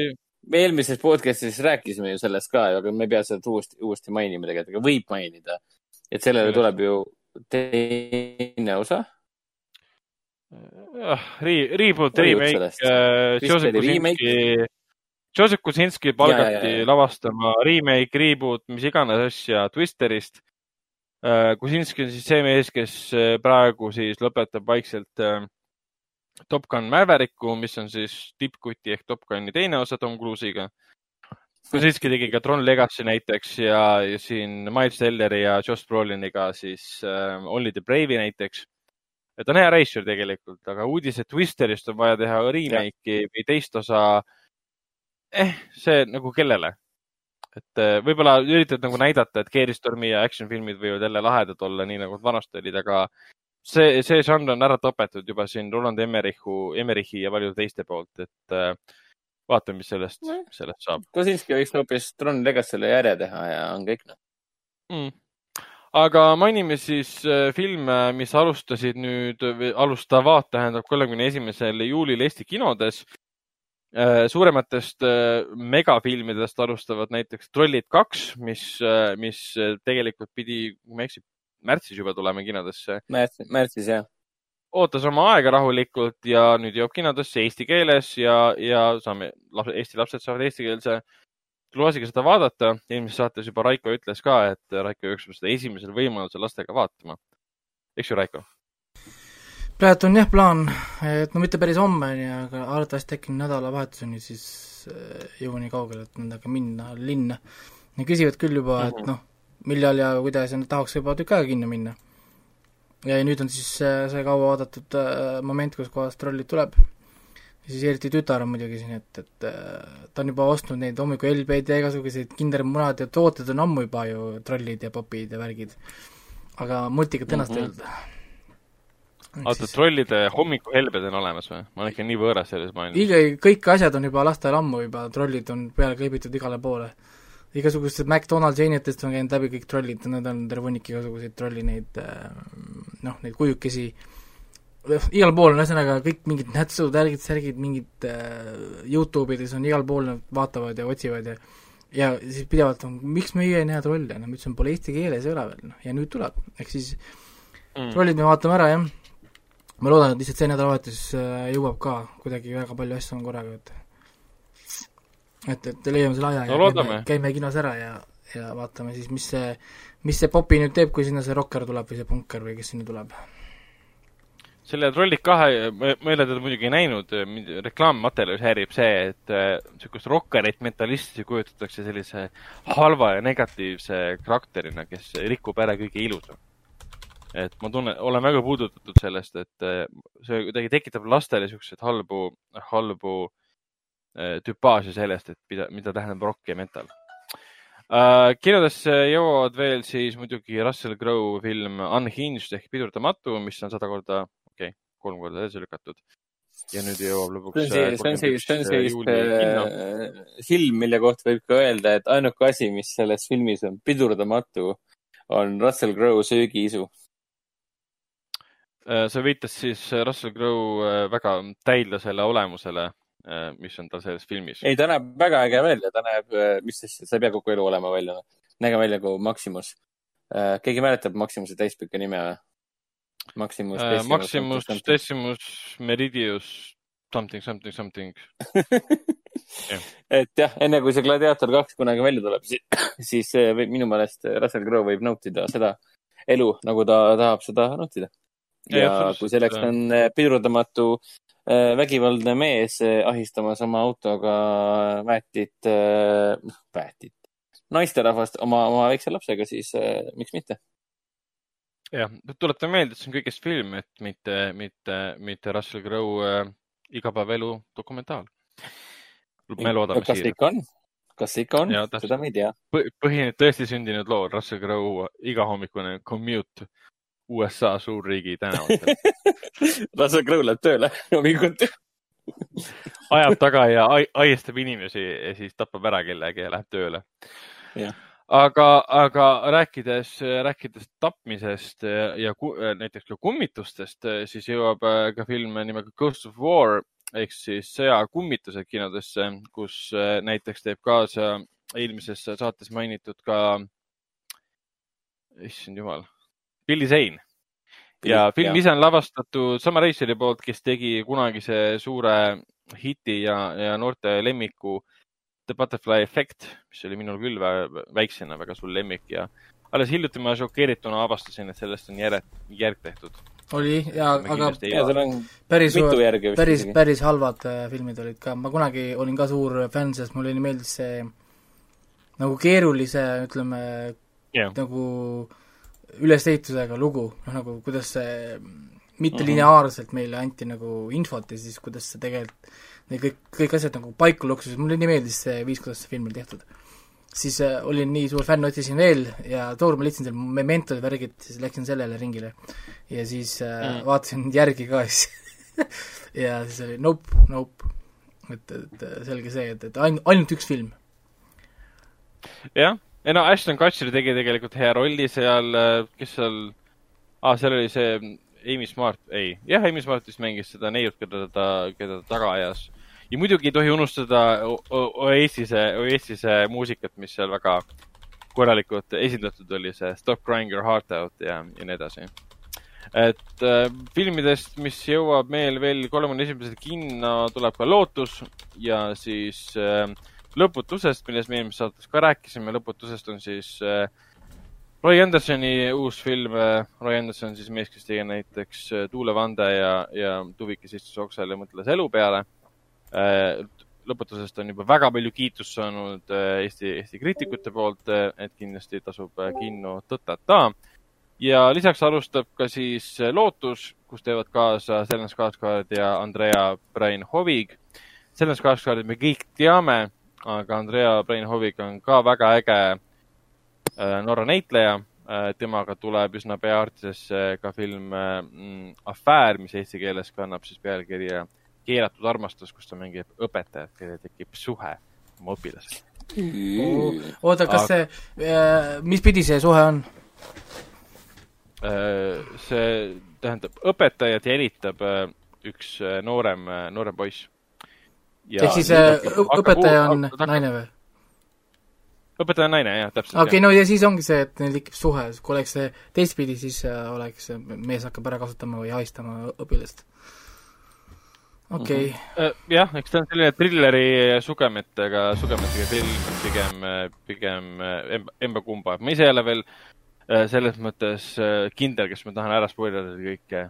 me eelmises podcast'is rääkisime ju sellest ka, aga me ei pea seda uuesti, uuesti mainima tegelikult, aga võib mainida. et sellele tuleb ju teine osa. Re-, reboot, remake sellest?, Joseph Kosinski, Joseph Kosinski palgati Ja, ja, ja. lavastama remake, reboot, mis iganes asja Twisterist. Kosinski on siis see mees, kes äh, praegu siis lõpetab vaikselt äh, Top Gun Mavericku, mis on siis tippkuti ehk Top Guni teine osa Tom Cruise'iga. Kosinski tegi ka Tron Legacy näiteks ja, ja siin Miles Telleri ja Josh Broliniga siis äh, Only the Brave'i näiteks et ta on hea reisijal tegelikult, aga uudis, et Twisterist on vaja teha remake'i või teist osa. eh, see nagu kellele? et eh, võib-olla üritad nagu näidata, et Gearstormi ja action filmid võivad jälle lahedad olla, nii nagu vanasti olid, aga see, see žanr on ära tapetud juba siin Roland Emmerichu, Emmerichi ja paljude teiste poolt, et eh, vaatame, mis sellest, sellest saab Kosinski võiks hoopis Tron Legacy'le järje teha ja on kõik noh. mm.. Aga mainime siis äh, filme, mis alustasid nüüd, alustavad, tähendab kolmekümne esimesel juulil Eesti kinodes. suurematest äh, megafilmidest alustavad näiteks Trollid kaks, mis, mis tegelikult pidi, kui ma ei eksi, märtsis juba tulema kinodesse. märtsis, märtsis jah. ootas oma aega rahulikult ja nüüd jõuab kinodesse eesti keeles ja, ja saame, Eesti lapsed saavad eestikeelse lubasiga seda vaadata. eelmises saates juba Raiko ütles ka, et Raiko jookseb seda esimesel võimalusel lastega vaatama. eks ju, Raiko? praegu on jah plaan, et no mitte päris homme, onju, aga arvatavasti äkki nädalavahetuseni siis äh, jõuan nii kaugele, et nendega minna linna. Nad küsivad küll juba, et mhm. noh, millal ja kuidas ja tahaks juba tükk aega kinno minna. ja nüüd on siis äh, see kaua oodatud äh, moment, kus kohas trollid tuleb ja siis eriti tütar on muidugi siin, et, et äh, ta on juba ostnud neid hommikul LB-d ja igasuguseid kindermunad ja tooted on ammu juba ju, trollid ja popid ja värgid. aga multikat ennast ei olnud. oota trollide hommikuhelbed on olemas või? ma olen ikka nii võõras selles maailmas. kõik asjad on juba lastel ammu juba, trollid on peale kleebitud igale poole. igasugustest McDonalds einetest on käinud läbi kõik trollid, need on terve hunnik igasuguseid trolli neid äh, noh, neid kujukesi äh, igal pool on ühesõnaga kõik mingid nätsud, värgid, särgid, mingid äh, Youtube ides on igal pool, nad vaatavad ja otsivad ja ja siis pidevalt on, miks meie ei näe trolle, no ma ütlesin, pole eesti keeles ei ole veel, noh, ja nüüd tuleb, ehk siis mm. trollid me vaatame ära, jah. ma loodan, et lihtsalt see nädalavahetus äh, jõuab ka, kuidagi väga palju asju on korraga, et et, et leiame selle aja no, ja käime, käime kinos ära ja, ja vaatame siis, mis see, mis see popi nüüd teeb, kui sinna see rokker tuleb või see punker või kes sinna tuleb selle Trollid kahe, ma ei ole teda muidugi näinud, reklaammaterjalis häirib see, et niisugust äh, rokkarit metallisti kujutatakse sellise halva ja negatiivse karakterina, kes rikub ära kõige ilusa. et ma tunnen, olen väga puudutatud sellest, et äh, see kuidagi tekitab lastele niisuguseid halbu, halbu äh, tüpaaži sellest, et mida, mida tähendab rock ja metal Uh, kinodesse jõuavad veel siis muidugi Russell Crowe film Unhinged ehk Pidurdamatu, mis on sada korda kolm korda edasi lükatud. ja nüüd jõuab lõpuks. see on siis, see on siis, see on siis film, mille kohta võib ka öelda, et ainuke asi, mis selles filmis on pidurdamatu, on Russell Crowe söögiisu. Äh, see viitas siis Russell Crowe äh, väga täidlasele olemusele, äh, mis on tal selles filmis. ei, ta näeb väga äge välja, ta näeb, mis asja, sa ei pea kogu elu olema välja, nägema välja nagu Maximus. keegi mäletab Maximuse täispikka nime või? Maximus äh,, Maximus, Decimus, Meridius, something, something, something (laughs) yeah. et jah, enne kui see Gladiator kaks kunagi välja tuleb, (coughs) siis minu meelest Russell Crowe võib nautida seda elu, nagu ta tahab seda nautida. ja, kui selleks on äh, pidurdamatu äh, vägivaldne mees äh, ahistamas oma autoga väetit, noh, väetit, naisterahvast oma, oma väikse lapsega, siis miks mitte jah, tuletan meelde, et see on kõigest film, et mitte, mitte, mitte Russell Crowe äh, igapäevaelu dokumentaal. me loodame kas siiralt. ikka on? kas ikka on? seda me ei tea. põhiline tõesti sündinud loo, Russell Crowe igahommikune commute USA suurriigi tänavatel (laughs) Russell Crowe läheb tööle hommikuti ajab taga ja aiestab inimesi ja siis tapab ära kellegi ja läheb tööle. jah aga, aga rääkides, rääkides tapmisest ja, ja näiteks ka kummitustest, siis jõuab äh, ka film nimega Ghost of War ehk siis sõjakummitused kinodesse, kus äh, näiteks teeb kaasa eelmises saates mainitud ka, issand jumal, Billy Zane. ja film ise on lavastatud sama reisijali poolt, kes tegi kunagise suure hiti ja, ja noorte lemmiku The Butterfly Effect, mis oli minul küll väiksena väga suur lemmik ja alles hiljuti ma šokeerituna avastasin, et sellest on järg, järg tehtud. oli ja, aga ja, päris, päris, päris halvad äh, filmid olid ka, ma kunagi olin ka suur fänn, sest mulle meeldis see nagu keerulise, ütleme yeah., nagu ülesehitusega lugu, noh nagu kuidas see mittelineaarselt meile anti nagu infot ja siis kuidas see tegelikult need kõik, kõik asjad nagu paika loksusid, mulle nii meeldis see viis, kuidas see film oli tehtud. siis äh, olin nii suur fänn, otsisin veel ja tookord ma leidsin seal Mementod värgid, siis läksin sellele ringile. ja siis äh, mm. vaatasin järgi ka siis (laughs) ja siis oli nope, nope. et, et selge see, et, et ain-, ainult üks film. jah, ei no Ashton Kutcher tegi tegelikult hea rolli seal, äh, kes seal ah,, seal oli see Amy Smart, ei, jah, Amy Smart vist mängis seda neiut, keda ta, keda ta taga ajas. Ja muidugi ei tohi unustada O- O- Oasise, Oasise muusikat, mis seal väga korralikult esindatud oli, see Stop Crying Your Heart Out ja, ja nii edasi. Et äh, filmidest, mis jõuab meil veel kolmekümne esimesel kinno, tuleb ka Lootus ja siis äh, Lõputusest, millest me eelmises saates ka rääkisime, Lõputusest on siis äh, Roy Andersoni uus film äh,. Roy Anderson siis mees, kes tegi näiteks äh, Tuulevande ja, ja Tuvikis istus oksel ja mõtles elu peale äh,. lõputusest on juba väga palju kiitust saanud Eesti, Eesti kriitikute poolt, et kindlasti tasub kinno tõtata ja lisaks alustab ka siis Lootus, kus teevad kaasa Stellan Skarsgård ja Andrea Brain Hovig. Stellan Skarsgårdi me kõik teame, aga Andrea Brain Hovig on ka väga äge Norra näitleja. temaga tuleb üsna pea artisesse ka film äh, Afäär, mis eesti keeles kannab siis pealkirja Keelatud armastus, kus ta mängib õpetajat, kellel tekib suhe oma õpilasega. oota, kas see, mis pidi see suhe on? Äh, see tähendab, õpetajat jälitab äh, üks äh, noorem, noorem poiss. ehk siis äh, õpetaja on naine või? Õpetaja on naine, jah, täpselt. okei, no ja siis ongi see, et neil tekib suhe, kui oleks see teistpidi, siis äh, oleks mees hakkab ära kasutama või ahistama õpilast. okei okay., Äh, jah, eks ta on selline trilleri sugemetega, sugemetega film, pigem, pigem äh, emba- emba-kumba. ma ise ei ole veel selles mõttes kindel, kas ma tahan ära spoilerdada kõike,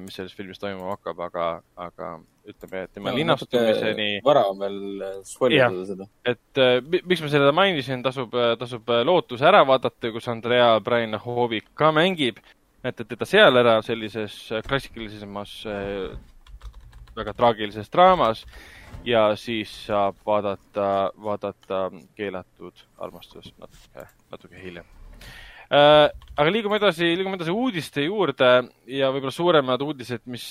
mis selles filmis toimuma hakkab, aga, aga ütleme, et tema linastumiseni vara on veel spoilerdada seda. et äh, mi- miks ma seda mainisin, tasub, tasub äh, Lootus ära vaadata, kus Andrea Brian Hovik ka mängib. näete teda seal ära sellises äh, klassikalisemas äh, väga traagilises draamas ja siis saab vaadata, vaadata keelatud armastust natuke, natuke hiljem äh,. Aga liigume edasi, liigume edasi uudiste juurde ja võib-olla suuremad uudised, mis,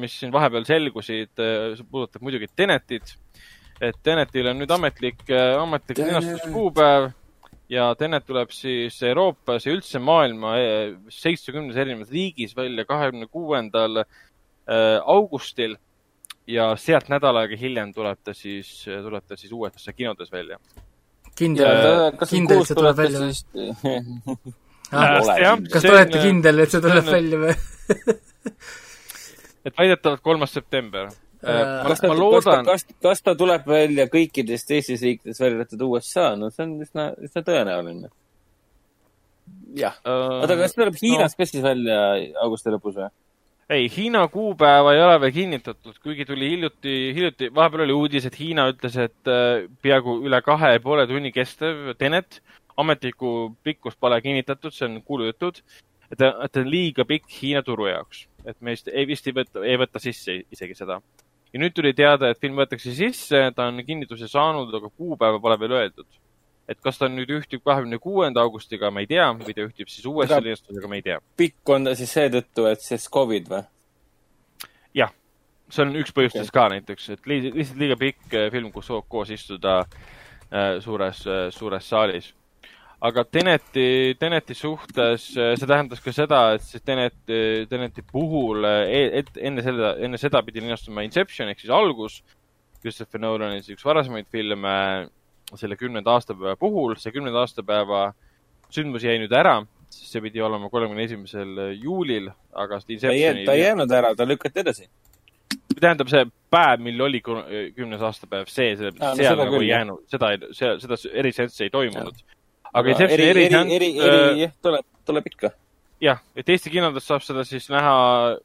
mis siin vahepeal selgusid, see puudutab muidugi Tenetit. Et Tenetil on nüüd ametlik, ametlik linastuskuupäev ja Tenet tuleb siis Euroopas ja üldse maailma seitsmekümnes erinevas riigis välja kahekümne kuuendal äh, augustil. Ja sealt nädal aega hiljem tuleb ta siis, tuleb ta siis USA kinodes välja. kindel, kindel, see tuleb välja (laughs) Äh, kindel. kas te olete kindel, et see tuleb välja või? et väidetavalt kolmas september. Äh, kas ta ma, loodan, kas, kas ta tuleb välja kõikides teistes riikides, välja arvatud USA, no see on üsna, üsna tõenäoline. jah, oota, kas tuleb Hiinas ka siis välja augusti lõpus või? ei, Hiina kuupäeva ei ole veel kinnitatud, kuigi tuli hiljuti, hiljuti, vahepeal oli uudis, et Hiina ütles, et äh, peaaegu üle kahe ja poole tunni kestev Tenet, ametlikku pikkust pole kinnitatud, see on kuulujutud, et ta, on liiga pikk Hiina turu jaoks, et me vist ei, vist ei võta, ei võta sisse isegi seda. ja nüüd tuli teada, et film võetakse sisse, ta on kinnituse saanud, aga kuupäeva pole veel öeldud. et kas ta nüüd ühtib kahekümne kuuenda augustiga, ma ei tea, või ta ühtib siis Aga- linastusega, ma ei tea. pikk on ta siis seetõttu, et siis Covid või? jah, see on üks põhjustest okay. ka näiteks, et li- lihtsalt liiga pikk äh, film, kus koos istuda äh, suures, suures saalis. Aga Teneti, Teneti suhtes äh, see tähendas ka seda, et siis Teneti, Teneti puhul äh, et, enne seda, enne seda pidi linastuma Inception ehk siis algus. Christopher Nolan'i siis üks varasemaid filme selle kümnenda aastapäeva puhul, see kümnenda aastapäeva sündmus jäi nüüd ära, sest see pidi olema kolmekümne esimesel juulil, aga ta ei jäänud, ta ei jäänud ära, ta lükati edasi. tähendab see päev, mil oli kü- kümnes aastapäev, see, see seal nagu ei jäänud, seda, seda, seda eriseanssi ei toimunud. Aga Inceptioni eri, eri, eri, äh, eri, jah, tuleb, tuleb ikka. jah, et Eesti kinodes saab seda siis näha,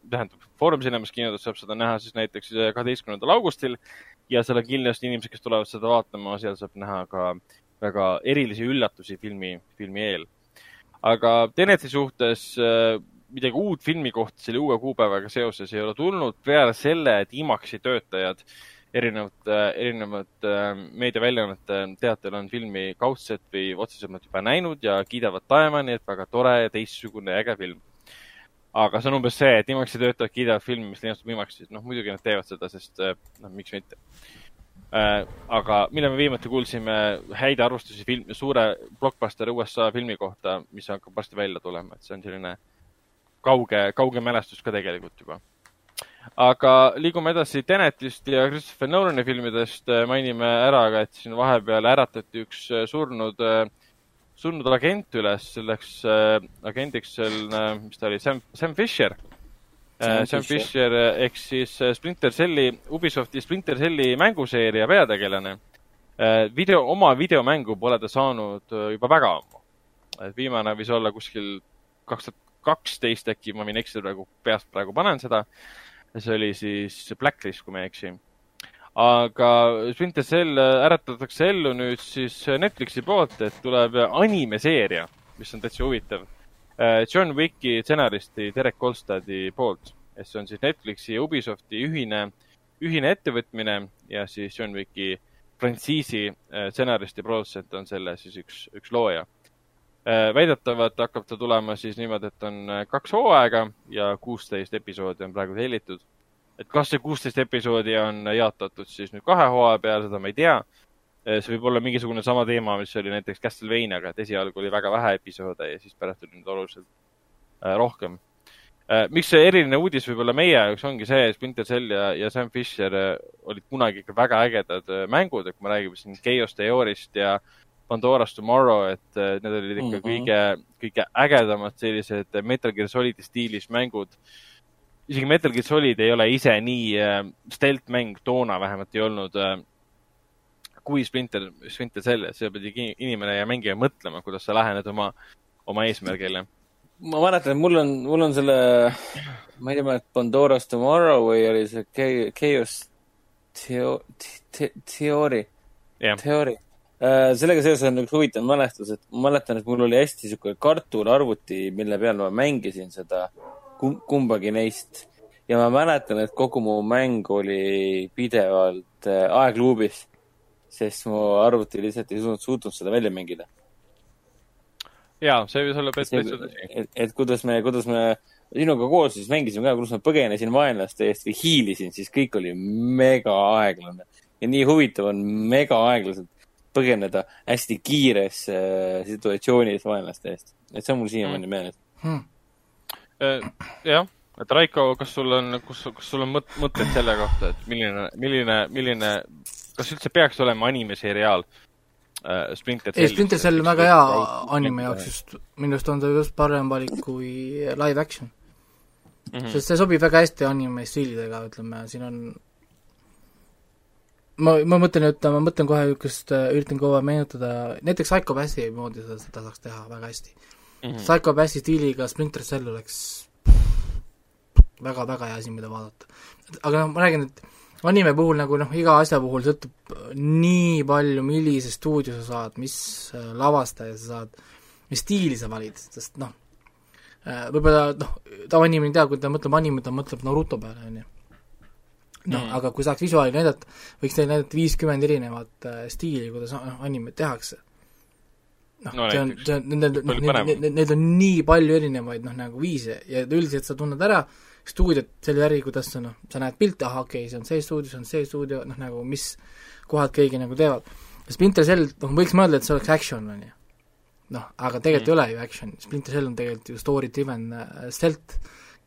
tähendab, Foorum Cinemas kinodes saab seda näha siis näiteks kaheteistkümnendal augustil ja seal on kindlasti inimesed, kes tulevad seda vaatama, seal saab näha ka väga erilisi üllatusi filmi, filmi eel. aga Teneti suhtes äh, midagi uut filmi kohta selle uue kuupäevaga seoses ei ole tulnud peale selle, et IMAX-i töötajad erinevate, erinevate äh, meediaväljaannete teatel on filmi kaudselt või otsesemalt juba näinud ja kiidavad taevani, et väga tore ja teistsugune äge film. aga see on umbes see, et IMAX-i töötajad kiidavad filmi, mis linastub IMAX-is, noh muidugi nad teevad seda, sest äh, noh, miks mitte äh,. aga millal me viimati kuulsime häid arvustusi film, suure blockbuster USA filmi kohta, mis hakkab varsti välja tulema, et see on selline kauge, kauge mälestus ka tegelikult juba. Aga liigume edasi Tenetist ja Christopher Nolani filmidest. mainime ära ka, et siin vahepeal äratati üks surnud, surnud agent üles, selleks agendiks seal, mis ta oli, Sam, Sam Fisher. Sam, Sam Fisher, Fisher ehk siis Splinter Celli, Ubisofti Splinter Celli mänguseeria peategelane. video, oma videomängu pole ta saanud juba väga ammu. et viimane võis olla kuskil kaks tuhat kaksteist äkki, ma võin eksida praegu, peast praegu panen seda see oli siis Blacklist, kui ma ei eksi. aga Splinter Cell äratatakse ellu nüüd siis Netflixi poolt, et tuleb animeseeria, mis on täitsa huvitav. John Wicki stsenaristi Derek Kolstadi poolt, et see on siis Netflixi ja Ubisofti ühine, ühine ettevõtmine ja siis John Wicki frantsiisi stsenarist ja produtsent on selle siis üks, üks looja Äh, väidetavalt hakkab ta tulema siis niimoodi, et on äh, kaks hooaega ja kuusteist episoodi on praegu tellitud. et kas see kuusteist episoodi on jaotatud siis nüüd kahe hooaja peale, seda ma ei tea. Äh, see võib olla mingisugune sama teema, mis oli näiteks Castlevaniaga, et esialgu oli väga vähe episoode ja siis pärast tuli nüüd oluliselt rohkem. miks see eriline uudis võib-olla meie jaoks ongi see, et Splinter Cell ja, ja Sam Fisher olid kunagi ikka väga ägedad mängud, et kui me räägime siin Chaos Theorist ja äh, Pandora's Tomorrow, et need olid ikka mm -hmm. kõige, kõige ägedamad sellised Metal Gear Solidi stiilis mängud. isegi Metal Gear Solid ei ole ise nii äh, stealth mäng toona vähemalt ei olnud äh, kui Splinter, Splinter Cell, et seal pidi inimene ja mängija mõtlema, kuidas sa lähened oma, oma eesmärgile. ma mäletan, et mul on, mul on selle, ma ei tea, Pandora's Tomorrow või oli see Chaos Theo-, Theory yeah., Theory Äh, sellega seoses on üks huvitav mälestus, et ma mäletan, et mul oli hästi niisugune kartularvuti, mille peal ma mängisin seda kumbagi neist. ja ma mäletan, et kogu mu mäng oli pidevalt äh, aegluubis, sest mu arvuti lihtsalt ei suutnud, suutnud seda välja mängida. jaa, see võis olla päris täitsa tõsi. et, et kuidas me, kuidas me sinuga koos siis mängisime ka, kuidas ma põgenesin vaenlaste eest või hiilisin, siis kõik oli mega aeglane. ja nii huvitav on mega aeglaselt põgeneda hästi kiires äh, situatsioonis vaenlaste eest. et see on mul siiamaani mm. meeles hmm.. Äh, jah, et Raiko, kas sul on, kus, kas sul on mõt-, mõtteid selle kohta, et milline, milline, milline, kas üldse peaks olema animeseriaal äh, Splinter Cell? ei, Splinter Cell on väga hea anime jaoks just, minu arust on ta just parem valik kui live action mm. -hmm. sest see sobib väga hästi anime stiilidega, ütleme, siin on ma, ma mõtlen nüüd, ma mõtlen kohe niisugust, äh, üritan aeg meenutada, näiteks Psycho Passi moodi seda, seda saaks teha väga hästi. Mm -hmm.. Psycho Passi stiiliga Splinter Cell oleks väga-väga hea asi, mida vaadata. aga noh, ma räägin, et anime puhul nagu noh, iga asja puhul sõltub nii palju, millise stuudio sa saad, mis äh, lavastaja sa saad, mis stiili sa valid, sest noh, äh, võib-olla noh, tavainimene ei tea, kui ta mõtleb anime, ta mõtleb Naruto peale, on ju noh mm., aga kui saaks visuaali näidata, võiks teile näidata viiskümmend erinevat äh, stiili, kuidas noh, animet tehakse. noh no,, see on, see on, nendel, noh, neid on nii palju erinevaid noh, nagu viise ja üldiselt sa tunned ära stuudiot selle järgi, kuidas sa noh, sa näed pilte, ahah, okei okay,, see on see stuudio, see on see stuudio, noh nagu mis kohad keegi nagu teevad. Splinter Cell, noh, võiks mõelda, et see oleks action, on ju. noh, aga tegelikult mm. ei ole ju action, Splinter Cell on tegelikult ju story driven uh, stealth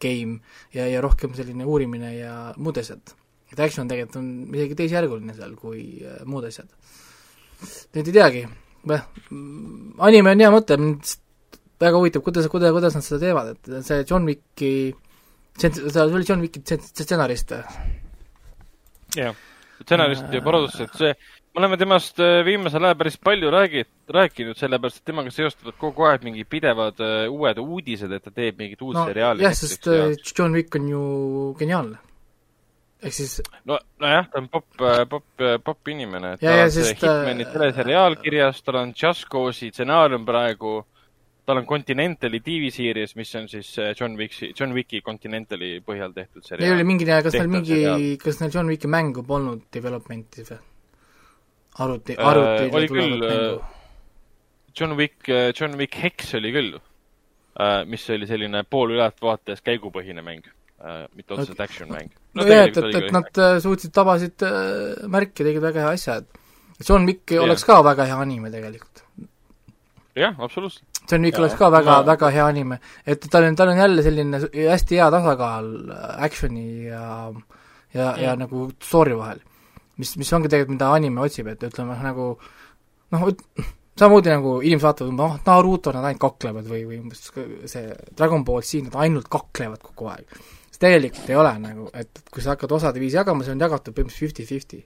game ja, ja rohkem selline uurimine ja muud asjad et action tegelikult on isegi teisjärguline seal kui äh, muud asjad. nüüd ei teagi, noh, anime on hea mõte, mind väga huvitav, kuidas, kuidas, kuidas nad seda teevad, et see John Wicki, see, see oli John Wicki stsenarist või? jah, stsenarist ja produtsent, see, me oleme temast äh, viimasel ajal päris palju räägid, rääkinud, sellepärast et temaga seostuvad kogu aeg mingid pidevad uued uudised, et ta teeb mingit uut no, seriaali. jah, sest ja... John Wick on ju geniaalne ehk siis no, nojah, ta on popp, äh, popp, äh, popp inimene. ta ja, on see Hitmani äh... teleseriaal kirjas, tal on Cause'i stsenaarium praegu, tal on Continentali TV-series, mis on siis äh, John Wicki, John Wicki Continentali põhjal tehtud seriaal. Neil oli mingi, kas neil mingi, kas neil John Wicki mängu polnud development'i või? arvuti, arvuti äh, oli küll, John Wick, John Wick Hex oli küll, mis oli selline poolülevaates käigupõhine mäng äh,, mitte otseselt okay. action mäng. no, no jah, et, et, et nad äh, suutsid, tabasid äh, märki, tegid väga hea asja, et John Wick yeah. oleks ka väga hea anime tegelikult. jah, absoluutselt. see on Nicolas Jaa, ka väga ma-, väga hea anime. et tal on, tal on jälle selline hästi hea tasakaal äh, action'i ja ja mm., ja nagu story vahel. mis, mis ongi tegelikult, mida anime otsib, et ütleme nagu noh, samamoodi nagu inimesed vaatavad, noh, Naruto nad ainult kaklevad või, või umbes see Dragon Ball Z nad ainult kaklevad kogu aeg. Tegelikult ei ole nagu, et kui sa hakkad osade viisi jagama, see on jagatud põhimõtteliselt fifty-fifty.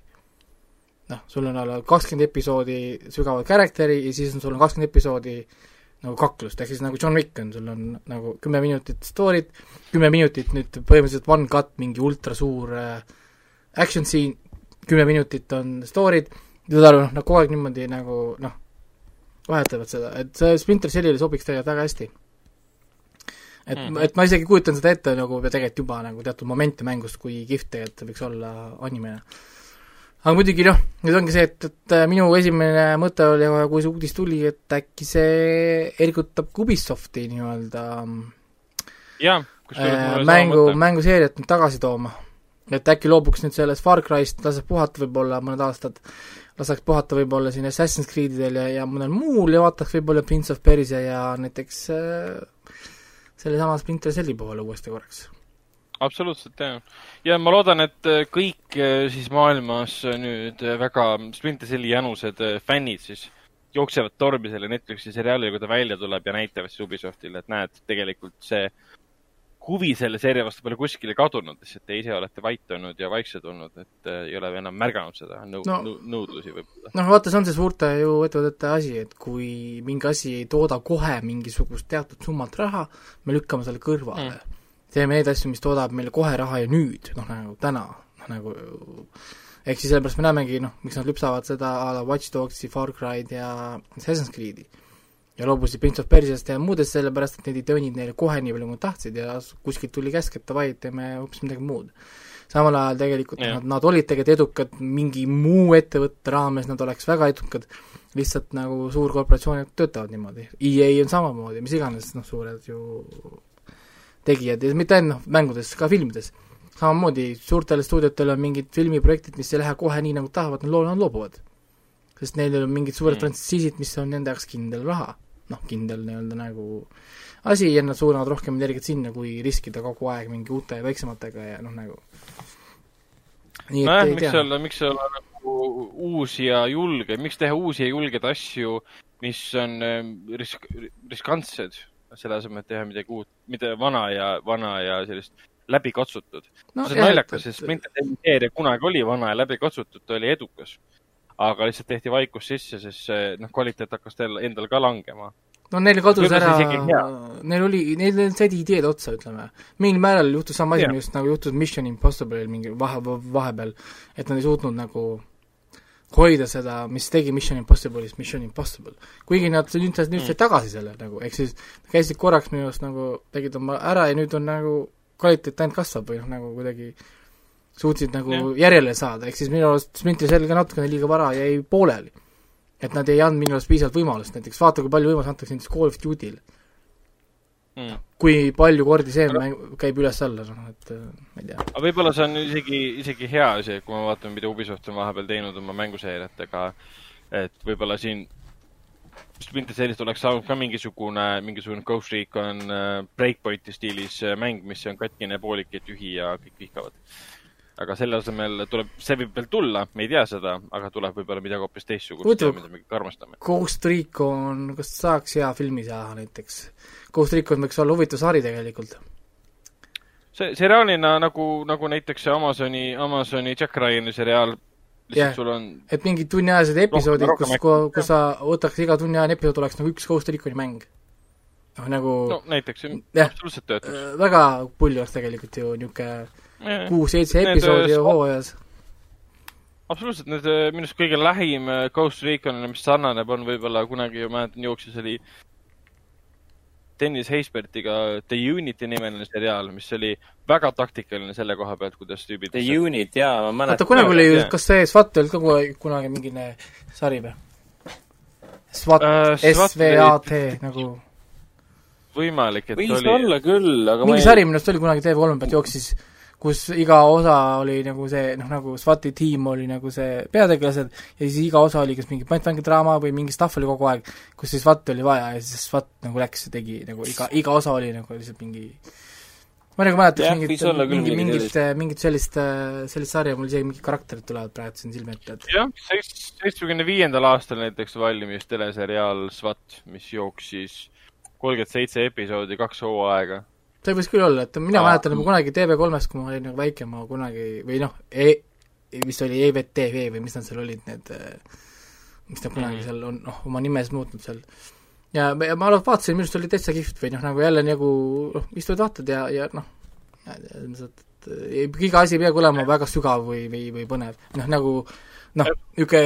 noh, sul on kakskümmend episoodi sügavat character'i ja siis on sul on kakskümmend episoodi nagu kaklust, ehk siis nagu John Wick on, sul on nagu kümme minutit story't, kümme minutit nüüd põhimõtteliselt one cut, mingi ultrasuur äh, action scene, kümme minutit on story'd, saad aru, noh, nad kogu aeg niimoodi nagu noh, vahetavad seda, et see Splinter Cellile sobiks tegelikult väga hästi. Et mm. -hmm. et ma isegi kujutan seda ette nagu tegelikult juba nagu teatud momente mängust, kui kihvt tegelikult võiks olla animena. aga muidugi noh, nüüd ongi see, et, et äh, minu esimene mõte oli kui see uudis tuli, et äkki see ergutab Ubisofti nii-öelda jaa, kusjuures mul äh, mängu, mänguseeriat nüüd tagasi tooma. et äkki loobuks nüüd sellest Far Cry'st, laseks puhata võib-olla mõned aastad, laseks puhata võib-olla siin Assassin's Creedidel ja, ja mõnel muul ja vaataks võib-olla Prince of Persia ja näiteks äh, sellesama Splinter Celli poole uuesti korraks. absoluutselt, jah. ja ma loodan, et äh, kõik äh, siis maailmas äh, nüüd väga Splinter Celli janused fännid siis jooksevad tormi selle Netflixi seriaalile, kui ta välja tuleb ja näitavad siis Ubisoftile, et näed, tegelikult see huvi selle seeria vastu pole kuskile kadunud, lihtsalt te ise olete vait olnud ja vaiksed olnud, et äh, ei ole enam märganud seda nõu- No. no., nõudlusi võib-olla. noh, vaata, see on see suurte ju ettevõtete asi, et kui mingi asi ei tooda kohe mingisugust teatud summat raha, me lükkame selle kõrvale mm.. teeme neid asju, mis toodab meile kohe raha ja nüüd, noh nagu täna, noh nagu ehk siis sellepärast me näemegi, noh, miks nad lüpsavad seda a la Watch Dogsi, Far Cry'd ja Assassin's Creed'i. Ja loobusid Prince of Persiast ja muudest, sellepärast et need ei tönninud neile kohe nii palju, kui nad tahtsid ja kuskilt tuli käsk, et davai, teeme hoopis midagi muud samal ajal tegelikult Jah. nad, nad olid tegelikult edukad mingi muu ettevõtte raames, nad oleks väga edukad, lihtsalt nagu suurkorporatsioonid töötavad niimoodi. EA on samamoodi, mis iganes, noh, suured ju tegijad ja mitte ainult noh, mängudes, ka filmides. samamoodi suurtel stuudiotel on mingid filmiprojektid, mis ei lähe kohe nii, nagu tahavad, nad loo-, nad loobuvad. sest neil on mingid suured mm. frantsiisid, mis on nende jaoks kindel raha. Noh, kindel nii-öelda nagu asi ja nad suunavad rohkem energiat sinna, kui riskida kogu aeg mingi uute ja väiksematega ja noh, nagu nojah, miks olla, miks olla nagu uus ja julge, miks teha uusi ja julgeid asju, mis on ähm, risk-, riskantsed, selle asemel, et teha midagi uut, mida vana ja, vana ja sellist läbikatsutud no,. see on naljakas, sest Splinter Celli seeria kunagi oli vana ja läbikatsutud, ta oli edukas. Aga lihtsalt tehti vaikus sisse, sest see, noh, kvaliteet hakkas tal endal ka langema. no neil kadus ära neil oli, neil neil said ideed otsa, ütleme. mingil määral juhtus sama asi Jah., just nagu juhtus Mission Impossible'il mingi vahe, vahepeal, et nad ei suutnud nagu hoida seda, mis tegi Mission Impossible'ist Mission Impossible. kuigi nad nüüd nüüd said tagasi selle nagu, ehk siis käisid korraks minu arust nagu, tegid oma ära ja nüüd on nagu kvaliteet ainult kasvab või noh, nagu kuidagi suutsid nagu Jah. järjele saada, ehk siis minu arust Cell ka natukene liiga vara jäi pooleli et nad ei andnud minu arust piisavalt võimalust, näiteks vaata, kui palju võimalusi antakse näiteks Call of Duty'l. Mm. kui palju kordi see mäng käib üles-alla, noh et äh, ma ei tea. aga võib-olla see on isegi, isegi hea asi, kui me vaatame, mida Ubisoft on vahepeal teinud oma mänguseeriatega, et võib-olla siin Splinter Cellist oleks saanud ka mingisugune, mingisugune Ghost Recon äh, Breakpointi stiilis äh, mäng, mis on katkine, poolik ja tühi ja kõik vihkavad. Aga selle asemel tuleb, see võib veel tulla, me ei tea seda, aga tuleb võib-olla midagi hoopis teistsugust mida me kõik armastame. Ghost Recon, kas saaks hea filmi teha näiteks? Ghost Recon võiks olla huvitav sari tegelikult. see seriaalina nagu, nagu näiteks see Amazoni, Amazoni Jack Ryani seriaal, lihtsalt yeah. sul on et mingid tunniajased episoodid, rohkem kus äkki-, kus sa võtaks iga tunniajane episood oleks nagu üks Ghost Reconi mäng. noh, nagu no näiteks, absoluutselt töötaks. äh, väga pull oleks tegelikult ju niisugune kuus-seitse episoodi äh, hooajas. absoluutselt, need äh, minu arust kõige lähim äh, Ghost Reconile, mis sarnaneb, on võib-olla kunagi, ma mäletan, jooksis oli Dennis Haysbertiga The Unity nimeline seriaal, mis oli väga taktikaline selle koha pealt, kuidas tüübid The Unit, jaa, ma oota, mäletan. kunagi oli jah., kas see SWAT oli ka kunagi, kunagi mingine sari või? SWAT SWAT SVAT nagu võimalik, et võis oli olla küll, aga mingi ei sari minu arust oli kunagi TV3 pealt jooksis kus iga osa oli nagu see, noh nagu SWAT-i tiim oli nagu see peategelased ja siis iga osa oli kas mingi pantvangidraama või mingi stuff oli kogu aeg, kus siis SWAT oli vaja ja siis SWAT nagu läks ja tegi nagu iga, iga osa oli nagu lihtsalt mingi ma nagu mäletaks Jah, mingit, mingi, midagi mingit, mingit sellist, sellist sarja, mul isegi mingid karakterid tulevad praegu siin silme ette, et jah, seits-, seitsmekümne viiendal aastal näiteks valmis teleseriaal SWAT, mis jooksis kolmkümmend seitse episoodi, kaks hooaega. See võis küll olla, et mina Aa. mäletan nagu kunagi TV3-s, kui ma olin nagu väike, ma kunagi või noh e,, vist oli EVTV või mis nad seal olid, need mis nad kunagi Mhm. seal on, noh, oma nimes muutnud seal. ja ma, ma vaatasin, minu arust oli täitsa kihvt või noh, nagu jälle nagu noh, istud vaatad ja, ja noh, ilmselt eh, iga asi ei peagi olema väga sügav või, või, või põnev, noh nagu noh, niisugune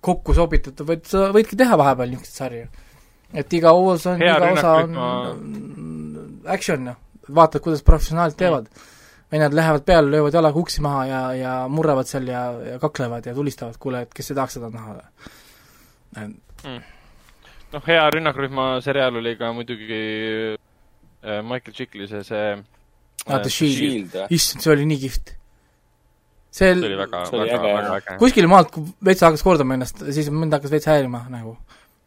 kokku sobitatud, vaid sa võidki teha vahepeal niisuguseid sarju. et iga osa on, iga osa on rünnakrühma- action noh, vaatad, kuidas professionaalid teevad mm.. vennad lähevad peale, löövad jalaga uksi maha ja, ja murravad seal ja, ja kaklevad ja tulistavad, kuule, et kes ei tahaks seda näha. noh, hea rünnakrühma seriaal oli ka muidugi äh, Michael Chiklis'e see Ah, The Shield. Shield issand, see oli nii kihvt. see see oli väga, See väga, väga äge. kuskil maalt veits hakkas kordama ennast, siis mind hakkas veits häirima nagu.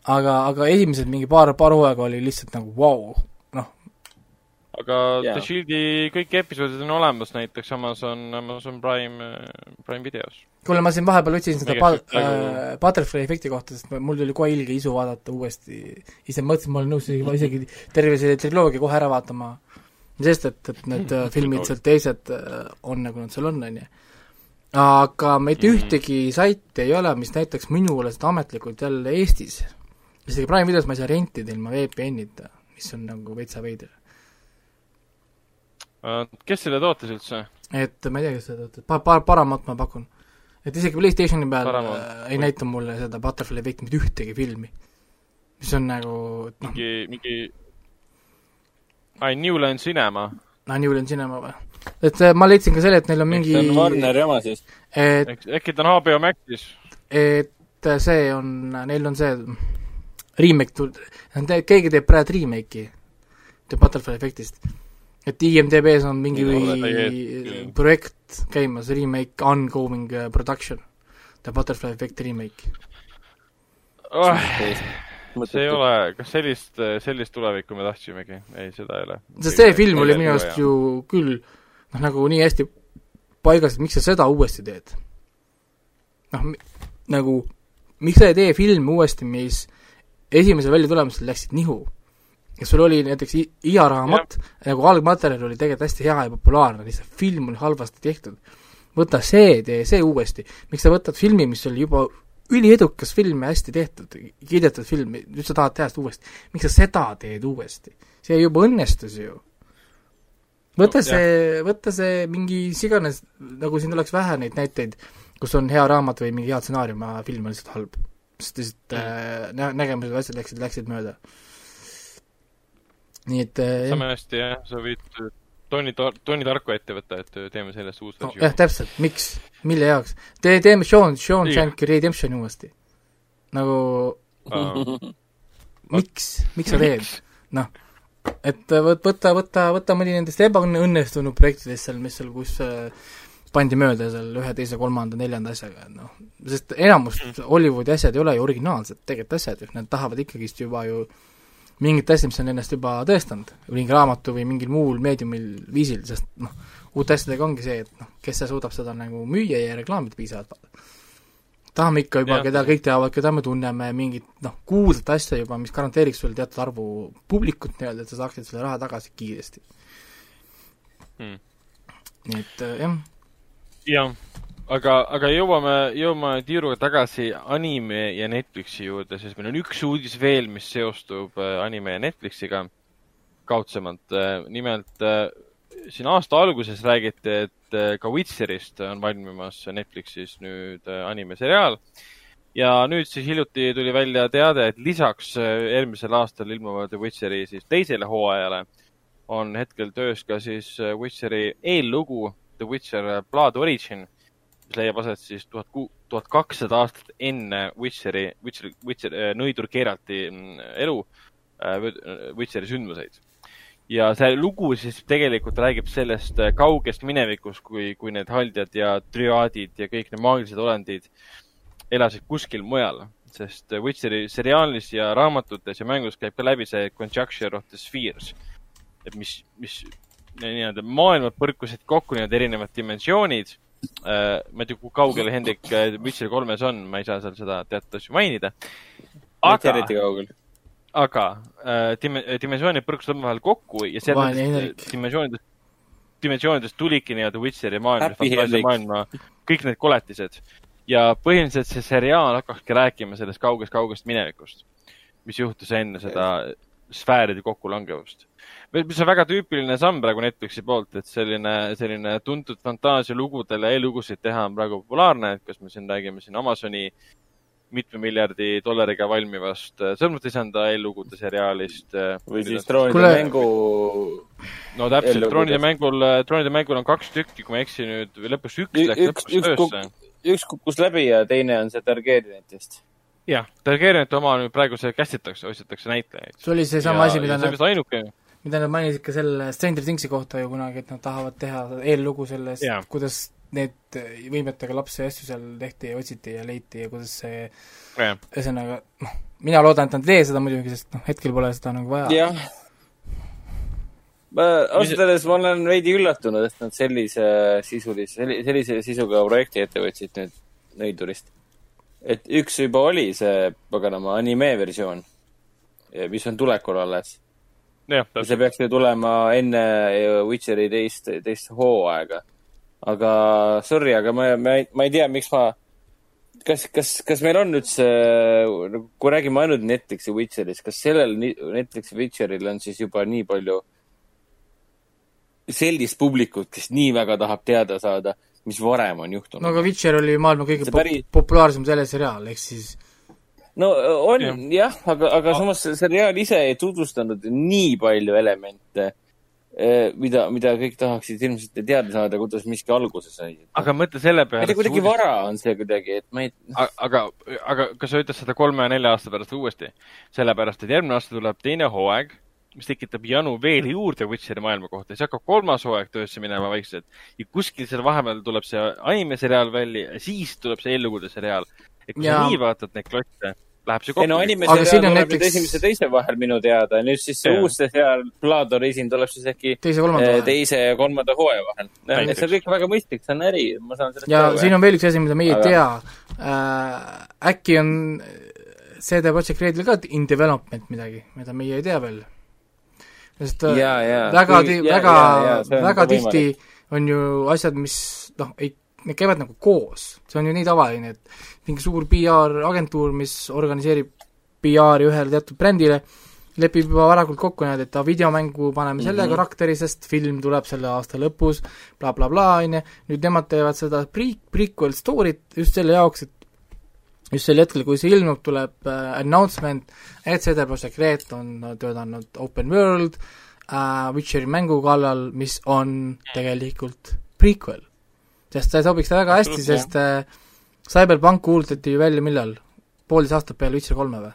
aga, aga esimesed mingi paar, paar hooaega oli lihtsalt nagu vau wow., aga Jaa. The Shieldi kõik episoodid on olemas näiteks Amazon, Amazon Prime, Prime videos. kuule, ma siin vahepeal otsisin seda pa- äh, Butterfly efekti kohta, sest ma- mul tuli kohe ilge isu vaadata uuesti. ise mõtlesin, ma olen nõus isegi, isegi terve selle triloogia kohe ära vaatama. sest et, et need äh, (laughs) filmid sealt teised äh, on nagu nad seal on, on ju. aga mitte Mhm. ühtegi saiti ei ole, mis näitaks minule seda ametlikult jälle Eestis. isegi Prime videos ma ei saa rentida ilma VPN-ita, mis on nagu veitsa veider. Äh, kes selle tootis üldse? et ma ei tea, kes seda ütleb, pa-, pa-, Paramount ma pakun. et isegi PlayStationi peal Paramount. äh, ei näita mulle seda Butterfly efekti mitte ühtegi filmi. mis on nagu noh, mingi, mingi, ai, Newland Cinema. palju on Cinema või? et äh, ma leidsin ka selle, et neil on mingi see on Warneri oma siis. et, äkki ta on HBO Maxis? et see on, neil on see remake tul-, keegi teeb praegu remake'i, teeb Butterfly efektist. Et IMDB-s on mingi täiesti- projekt käimas, remake ongoing uh, production, The Butterfly efekti remake. see ei ole, kas sellist, sellist tulevikku me tahtsimegi? ei, seda ei ole. sest see film oli minu arust ju küll noh, nagu nii hästi paigas, et miks sa seda uuesti teed? noh, nagu miks sa ei tee filmi uuesti, mis esimesel väljatulemisel läksid nihu? Ja sul oli näiteks I- Iia raamat, nagu algmaterjal oli tegelikult hästi hea ja populaarne, lihtsalt film oli halvasti tehtud. võta see, tee see uuesti. miks sa võtad filmi, mis oli juba üliedukas film ja hästi tehtud, kiidetud film, nüüd sa tahad teha seda uuesti. miks sa seda teed uuesti? see juba õnnestus ju. võta No, see, võta see mingi mis iganes, nagu siin oleks vähe neid näiteid, kus on hea raamat või mingi hea stsenaarium, aga film on lihtsalt halb. sest lihtsalt äh, nä-, nägemused, asjad läksid, läksid mööda. Nii et äh, sama hästi jah, sa võid Tony Tar-, Tony Tarko ette võtta, et teeme sellest uus no,. versioon jah, täpselt, miks, mille jaoks? tee, teeme Sean, Sean Jah. Shanki Redemptioni uuesti. nagu (laughs) miks, miks sa teed? noh, et võt-, võta, võta, võta mõni nendest ebaõnnestunud projektidest seal, mis seal, kus äh, pandi mööda seal ühe, teise, kolmanda, neljanda asjaga, et noh, sest enamus Hollywoodi asjad ei ole ju originaalsed tegelikult asjad ju, nad tahavad ikkagist juba ju mingit asja, mis on ennast juba tõestanud, mingi raamatu või mingil muul meediumil viisil, sest noh, uute asjadega ongi see, et noh, kes see suudab seda nagu müüa ja reklaamida piisavalt. tahame ikka juba, keda kõik teavad, keda me tunneme, mingit noh, kuulsat asja juba, mis garanteeriks sulle teatud arvu publikut nii-öelda, et sa saaksid selle raha tagasi kiiresti. Hmm. nii et äh, jah, jah, aga, aga jõuame, jõuame tiiruga tagasi anime ja Netflixi juurde, sest meil on üks uudis veel, mis seostub äh, anime ja Netflixiga kaudsemalt. nimelt äh, siin aasta alguses räägiti, et äh, ka Witcherist on valmimas Netflixis nüüd äh, animeseriaal. ja nüüd siis hiljuti tuli välja teade, et lisaks äh, eelmisel aastal ilmuva The Witcheri siis teisele hooajale on hetkel töös ka siis äh, Witcheri eellugu The Witcher Blood Origin, mis leiab aset siis tuhat ku-, tuhat kakssada aastat enne Witcheri, Witcher, Witcher, nõidur Geralti mm, elu, Witcheri sündmuseid. ja see lugu siis tegelikult räägib sellest äh, kaugest minevikust, kui, kui need haldjad ja triaadid ja kõik need maagilised olendid elasid kuskil mujal, sest Witcheri seriaalis ja raamatutes ja mängus käib ka läbi see conjunction of the spheres, et mis, mis nii-öelda maailmad põrkusid kokku, nii-öelda erinevad dimensioonid äh,. Ma ei tea, kui kaugel Hendrik äh, Witcher kolmes on, ma ei saa seal seda teatud asju mainida. kaugel aga äh, dim-, dimensioonid põrkusid omavahel kokku ja sellest dimensioonidest, dimensioonidest tulidki nii-öelda Witcheri maailma, fantaasiamaailma, kõik need koletised. ja põhimõtteliselt see seriaal hakkaski rääkima sellest kaugest-kaugest minevikust, mis juhtus enne seda sfääride kokkulangevust. mis on väga tüüpiline samm praegu Netflixi poolt, et selline, selline tuntud fantaasialugudele e-lugusid teha on praegu populaarne, et kas me siin räägime siin Amazoni mitme miljardi dollariga valmivast äh, sõrmustisanda eellugude seriaalist. Äh, või siis troonide Kule... mängu. no täpselt, troonide mängul, äh, troonide mängul on kaks tükki, kui ma ei eksi nüüd, või lõpuks üks läks lõpuks töösse. üks kukkus läbi ja teine on see Targaryenitest jah, Targaryenite oma nüüd praegu see kästitakse, otsitakse näitlejaid. see oli seesama asi, mida nad, mida nad mainisid ka selle Stranger Thingsi kohta ju kunagi, et nad tahavad teha eellugu sellest, kuidas need võimetega lapsi asju seal tehti ja otsiti ja leiti ja kuidas see ühesõnaga noh, mina loodan, et nad ei tee seda muidugi, sest noh, hetkel pole seda nagu vaja. jah. ma ausalt öeldes ma olen veidi üllatunud, et nad sellise sisulise, sellise sisuga projekti ette võtsid nüüd Nõidurist. Et üks juba oli see paganama anime versioon, mis on tulekul alles. see peaks ju tulema enne Witcheri teist, teist hooaega. Aga sorry, aga ma, ma, ma ei tea, miks ma, kas, kas, kas meil on üldse, kui räägime ainult Netflixi Witcherist, kas sellel Netflixi Witcheril on siis juba nii palju sellist publikut, kes nii väga tahab teada saada, mis varem on juhtunud? no aga Witcher oli maailma kõige pop päri... populaarsem teleseriaal, ehk siis no on jah ja,, aga, aga ah. samas see seriaal ise ei tutvustanud nii palju elemente Eh, mida, mida kõik tahaksid ilmselt teada saada, kuidas miski alguse sai. aga mõtle selle peale. kuidagi vara on see kuidagi, et ma ei. aga, aga kas sa ütled seda kolme-nelja aasta pärast uuesti? sellepärast, et järgmine aasta tuleb teine hooaeg, mis tekitab janu veel juurde Witcheri maailma kohta, siis hakkab kolmas hooaeg töösse minema vaikselt. ja kuskil seal vahepeal tuleb see animeseriaal välja, siis tuleb see eellugude seriaal. et kui ja... sa nii vaatad neid klotte läheb see kokku. ei no animeseriaal tuleb näiteks... nüüd esimese ja teise vahel minu teada, nüüd siis see ja. uus seriaal Blood Origin tuleb siis äkki teise, eh, teise ja kolmanda hooaja vahel. see on kõik väga mõistlik, see on äri, ma saan sellest ja aru, siin on veel üks asi, mida meie ei tea äh,. äkki on CD Projekt Redil ka in development midagi, mida meie ei tea veel. Sest äh, ja, ja. väga, väga, väga tihti on ju asjad, mis noh, ei need käivad nagu koos, see on ju nii tavaline, et mingi suur PR-agentuur, mis organiseerib PR-i ühele teatud brändile, lepib juba varakult kokku niimoodi, et videomängu paneme mm -hmm. selle mhm. karakteri, sest film tuleb selle aasta lõpus bla, bla, blablabla, on ju, nüüd nemad teevad seda pre-, prequel story't just selle jaoks, et just sel hetkel, kui see ilmub, tuleb äh, announcement, et CD Projekt Red on töötanud open world äh, Witcheri mängu kallal, mis on tegelikult prequel sest see sobiks väga hästi, sest äh, Cyberpunk kuulutati ju välja millal? poolteist aastat peale Witcher kolme või?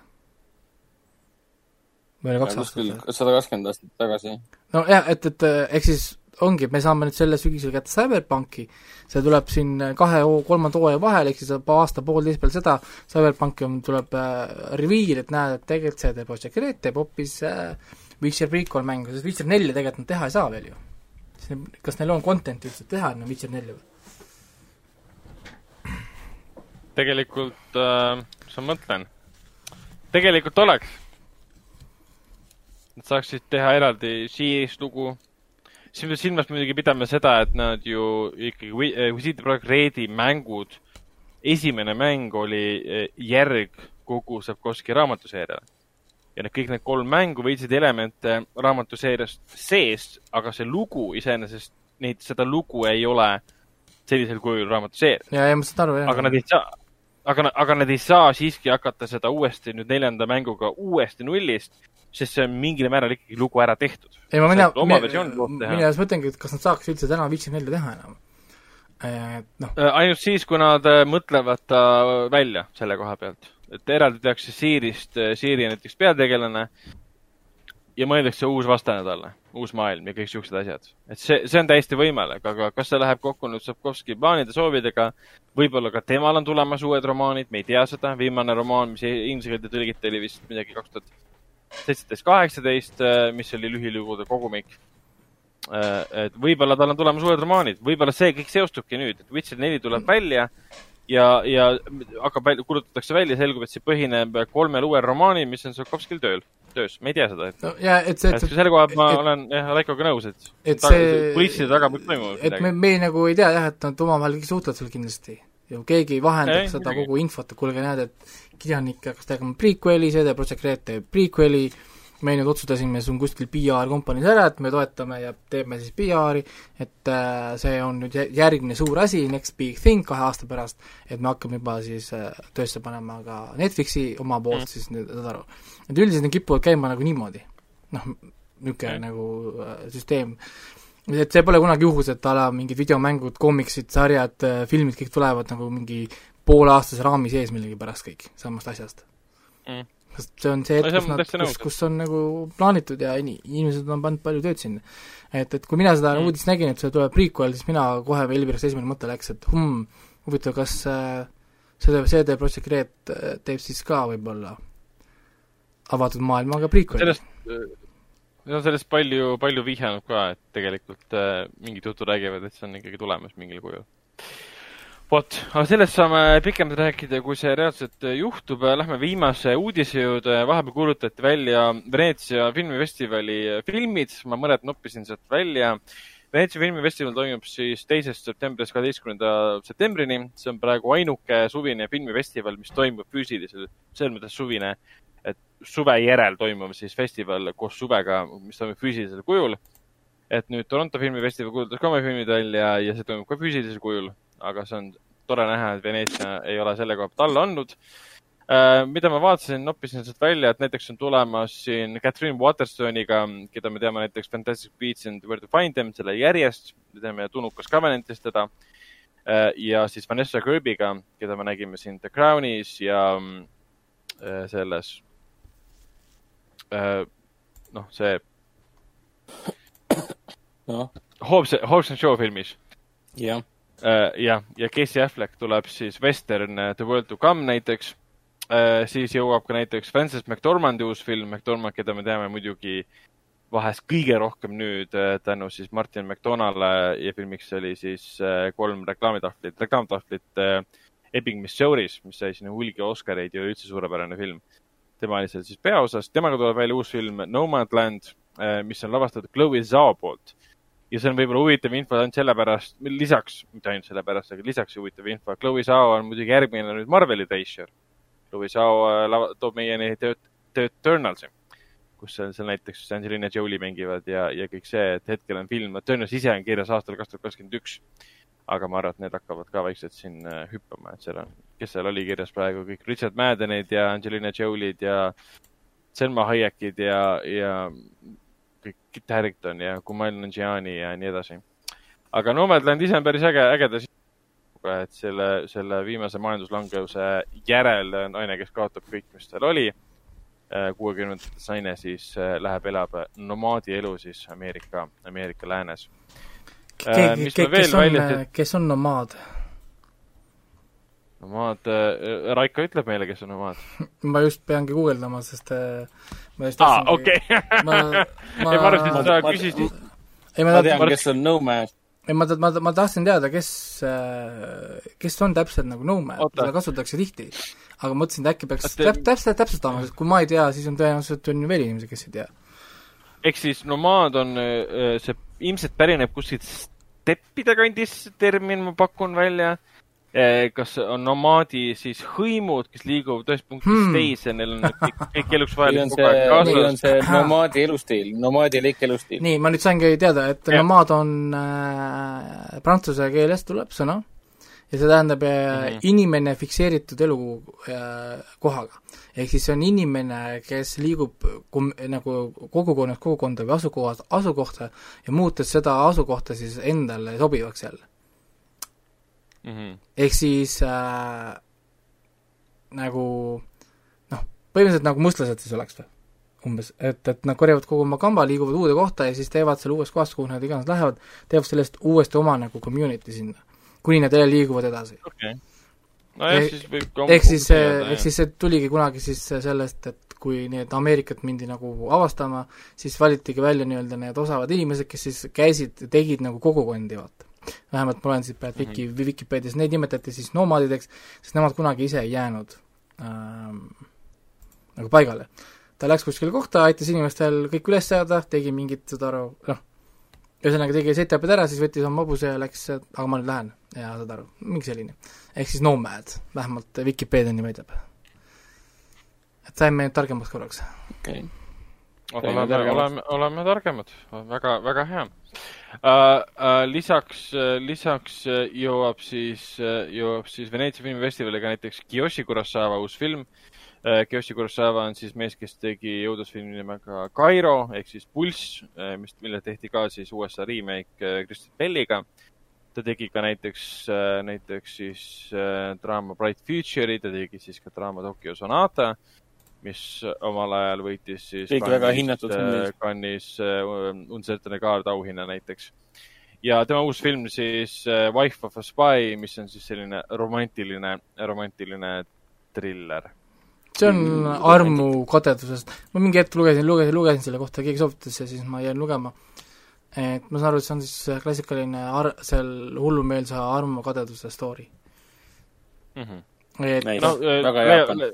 või oli kaks aastat? sada kakskümmend aastat tagasi. nojah, et, et äh, ehk siis ongi, me saame nüüd selle sügisel kätte Cyberpunki, see tuleb siin kahe, kolmanda hooaja vahel, ehk siis aasta-poolteist peale seda, Cyberpunki on, tuleb äh, reveal, et näed, et tegelikult CD Projekt Red teeb hoopis äh, Witcher prequel mängu, sest Witcher nelja tegelikult nad teha ei saa veel ju. kas neil on content'i üldse teha enne Witcher nelja või? tegelikult äh,, mis ma mõtlen, tegelikult oleks. Nad saaksid teha eraldi series lugu. Siin silmas muidugi pidama seda, et nad ju ikkagi, kui siit praegu Reedi mängud, esimene mäng oli äh, järg kogu Sapkovski raamatuseeriale. ja need kõik need kolm mängu võtsid elemente raamatuseeriast sees, aga see lugu iseenesest, neid, seda lugu ei ole sellisel kujul raamatuseerias. ja, ja ma saan aru, jah. aga nad ei saa, aga, aga nad ei saa siiski hakata seda uuesti nüüd neljanda mänguga uuesti nullist, sest see on mingil määral ikkagi lugu ära tehtud. ei, ma mina, mina just mõtlengi, et kas nad saaks üldse täna Witcher nelja teha enam. noh. Äh, ainult siis, kui nad äh, mõtlevad ta välja selle koha pealt. et eraldi tehakse Siirist, äh, Siiri näiteks peategelane ja mõeldakse uus vastane talle, uus maailm ja kõik siuksed asjad. et see, see on täiesti võimalik, aga kas see läheb kokku nüüd Sapkovski plaanide, soovidega, võib-olla ka temal on tulemas uued romaanid, me ei tea seda, viimane romaan, mis keelde tõlgiti, oli vist midagi kaks tuhat seitseteist, kaheksateist, mis oli lühilugude kogumik. Et võib-olla tal on tulemas uued romaanid, võib-olla see kõik seostubki nüüd, et Witcher neli tuleb välja ja, ja hakkab kuulutatakse välja, selgub, et see põhineb kolmel uuel romaanil, mis on Sokovskil tööl, töös, me ei tea seda, et no ja et see, et selle koha pealt ma et, olen jah, Raikoga nõus, et et see poliitside taga peab toimuma et me, me nagu ei tea jah, et nad omavahel suhtlevad seal kindlasti. ju keegi vahendab ei, seda midagi. kogu infot, et kuulge, näed, et kirjanik hakkas tegema prequel'i, see teeb Project Red teeb prequel'i, me nüüd otsustasime, on kuskil PR-kompaniis ära, et me toetame ja teeme siis PR-i, et äh, see on nüüd järgmine suur asi, next big thing kahe aasta pärast, et me hakkame juba siis äh, töösse panema ka Netflixi oma poolt mm. siis nüüd, saad aru. et üldiselt need kipuvad käima nagu niimoodi. noh, niisugune mm. nagu äh, süsteem. et see pole kunagi juhus, et a la mingid videomängud, koomiksid, sarjad, äh, filmid, kõik tulevad nagu mingi pooleaastase raami sees millegipärast kõik, samast asjast mm sest see on see hetk, kus nad, kus, kus on nagu plaanitud ja in-, inimesed on pannud palju tööd sinna. et, et kui mina seda mm. uudist nägin, et see tuleb prequel, siis mina kohe, Elvirast esimene mõte läks, et hmm, huvitav, kas äh, see, CD Projekt Red äh, teeb siis ka võib-olla avatud maailmaga prequel'i? sellest, no sellest palju, palju vihjanud ka, et tegelikult äh, mingid jutud räägivad, et see on ikkagi tulemas mingil kujul vot, aga sellest saame pikemalt rääkida, kui see reaalselt juhtub. Lähme viimase uudise juurde. vahepeal kuulutati välja Veneetsia filmifestivali filmid, ma mõned noppisin sealt välja. Veneetsia filmifestival toimub siis teisest septembrist kaheteistkümnenda septembrini. see on praegu ainuke suvine filmifestival, mis toimub füüsiliselt, selles mõttes suvine, et suve järel toimub siis festival koos suvega, mis toimub füüsilisel kujul. et nüüd Toronto filmifestival kuulutas ka oma filmid välja ja see toimub ka füüsilisel kujul aga see on tore näha, et Veneetsia ei ole selle koha pealt alla andnud äh,. mida ma vaatasin, noppisin sealt välja, et näiteks on tulemas siin Catherine Waterstone'iga, keda me teame näiteks Fantastic Beasts and Where to Find Them, selle järjest, me teame Tunukas Covenantist teda äh,. ja siis Vanessa Kirby'ga, keda me nägime siin The Crownis ja äh, selles äh,, noh, see no. Hobbs, Hobbs and Shaw filmis. jah uh,. Jah, ja Casey Affleck tuleb siis Western uh, The World to Come näiteks uh,. siis jõuab ka näiteks Frances McDormandi uus film, McDormand, keda me teame muidugi vahest kõige rohkem nüüd tänu siis Martin McDonale ja filmiks oli siis kolm reklaamitahvlit, reklaamtahvlit Ebbing, Missouris, mis sai sinna hulgi Oscareid ja üldse suurepärane film. tema oli seal siis peaosas, temaga tuleb välja uus film Nomadland, mis on lavastatud Chloe Zhao poolt ja see on võib-olla huvitav info ainult sellepärast, lisaks, mitte ainult sellepärast, aga lisaks huvitav info, Chloe Zhao on muidugi järgmine nüüd Marveli teischer. Chloe Zhao äh, toob meieni The Eternalsi, kus seal, seal näiteks Angelina Jolie mängivad ja, ja kõik see, et hetkel on film, Eternals ise on kirjas aastal kaks tuhat kakskümmend üks. aga ma arvan, et need hakkavad ka vaikselt siin äh, hüppama, et seal on, kes seal oli kirjas praegu, kõik Richard Maddenid ja Angelina Jolie'd ja Selma Hayekid ja, ja Kit Harington ja Kumail Nanjiani ja nii edasi. aga Nomadland ise on päris äge, ägeda et selle, selle viimase majanduslanguse järel naine, kes kaotab kõik, mis tal oli, äh, kuuekümnendates naine siis äh, läheb, elab nomaadi elu siis Ameerika, Ameerika läänes. Äh, kes on, kes on nomaad? Nomaad äh,, Raiko ütleb meile, kes on nomaad (laughs) ma just peangi guugeldama, sest äh, ma just aa, okei. (laughs) ma, (laughs) ma ei, ma arvasin, et sa küsisid. ei, ma tean, kes on nomad. ei, ma, ma, ma tahtsin teada, kes, äh, kes on täpselt nagu nomad, seda kasutatakse tihti. aga mõtlesin, et äkki peaks täp-, täpselt täpsustama, sest kui ma ei tea, siis on tõenäoliselt on ju veel inimesi, kes ei tea. ehk siis nomaad on, äh, see ilmselt pärineb kuskilt steppide kandist, termin ma pakun välja kas on nomaadi siis hõimud, kes liiguvad ühest punktist hmm. teise, neil on kõik, kõik eluks vajalik kogu aeg kaasas. või on see nomaadi elustiil, nomaadilik elustiil. nii, ma nüüd saingi teada, et ja. nomaad on äh, prantsuse keelest tuleb sõna ja see tähendab äh, mm -hmm. inimene fikseeritud elukohaga äh,. ehk siis see on inimene, kes liigub kum, nagu kogukonnast kogukonda või asukohast asukohta ja muutes seda asukohta siis endale sobivaks jälle mm. -hmm. ehk siis äh, nagu noh, põhimõtteliselt nagu mustlased siis oleks või? umbes, et, et nad korjavad kogu oma kamba, liiguvad uude kohta ja siis teevad selle uuest kohast, kuhu nad iganes lähevad, teevad sellest uuesti oma nagu community sinna. kuni nad jälle liiguvad edasi. okay. nojah, Eh- siis võib ehk siis, ehk siis see tuligi kunagi siis sellest, et kui need Ameerikat mindi nagu avastama, siis valitigi välja nii-öelda need osavad inimesed, kes siis käisid, tegid nagu kogukondi, vaata. Vähemalt ma loen siit praegu Wiki mm, -hmm. Vikipeedias, neid nimetati siis nomaadideks, sest nemad kunagi ise ei jäänud ähm, nagu paigale. ta läks kuskile kohta, aitas inimestel kõik üles saada, tegi mingit, saad aru, noh, ühesõnaga tegi setup'id ära, siis võttis oma hobuse ja läks, aga ma nüüd lähen ja saad aru, mingi selline. ehk siis nomad, vähemalt Vikipeedia nii väidab. et saime nüüd targemaks korraks. okei okay. oleme, oleme, oleme targemad, väga, väga hea uh,. Uh, lisaks uh,, lisaks jõuab siis jõuab siis Veneetsia filmifestivali ka näiteks Kiyoshi Kurosawa uus film. Kiyoshi Kurosawa on siis mees, kes tegi jõudlusfilmi nimega Kairo ehk siis Pulss mis, mille tehti ka siis USA remake Kristen Belliga ta tegi ka näiteks, näiteks siis draama Bright Future'i, ta tegi siis ka draama Tokyo Sonata, mis omal ajal võitis siis kõik väga hinnatud filmid. Cannes'is uh, Uncertain Guard auhinna näiteks. ja tema uus film siis uh, Wife of a Spy, mis on siis selline romantiline, romantiline triller. see on armu kadedusest, ma mingi hetk lugesin, lugesin, lugesin selle kohta, keegi soovitas ja siis ma jäin lugema et ma saan aru, et see on siis klassikaline ar-, seal hullumeelse armu kadeduse story mm. -hmm. et Nice. no Väga le, Jaapan. le,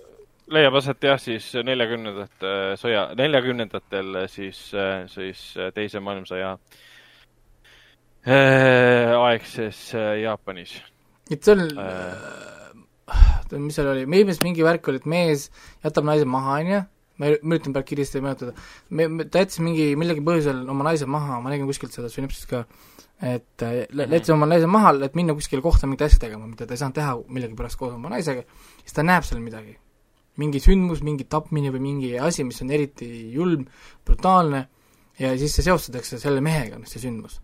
leiab aset jah, siis neljakümnendate sõja, neljakümnendatel siis, siis teise maailmasõja äh, aegses äh, Jaapanis. et see on äh, mis seal oli, mees, mingi värk oli, et mees jätab naise maha, on ju, ma üritan praegu kiiresti meenutada, me, me, ta jättis mingi, millegi põhjusel oma naise maha, ma nägin kuskilt seda sünopsist ka, et äh, lä- jättis oma naise maha, et minna kuskile kohta mingit asja tegema, mida ta ei saanud teha millegipärast koos oma naisega, siis ta näeb seal midagi. Mingi sündmus, mingi tapmine või mingi asi, mis on eriti julm, brutaalne, ja siis see seostatakse selle mehega, see sündmus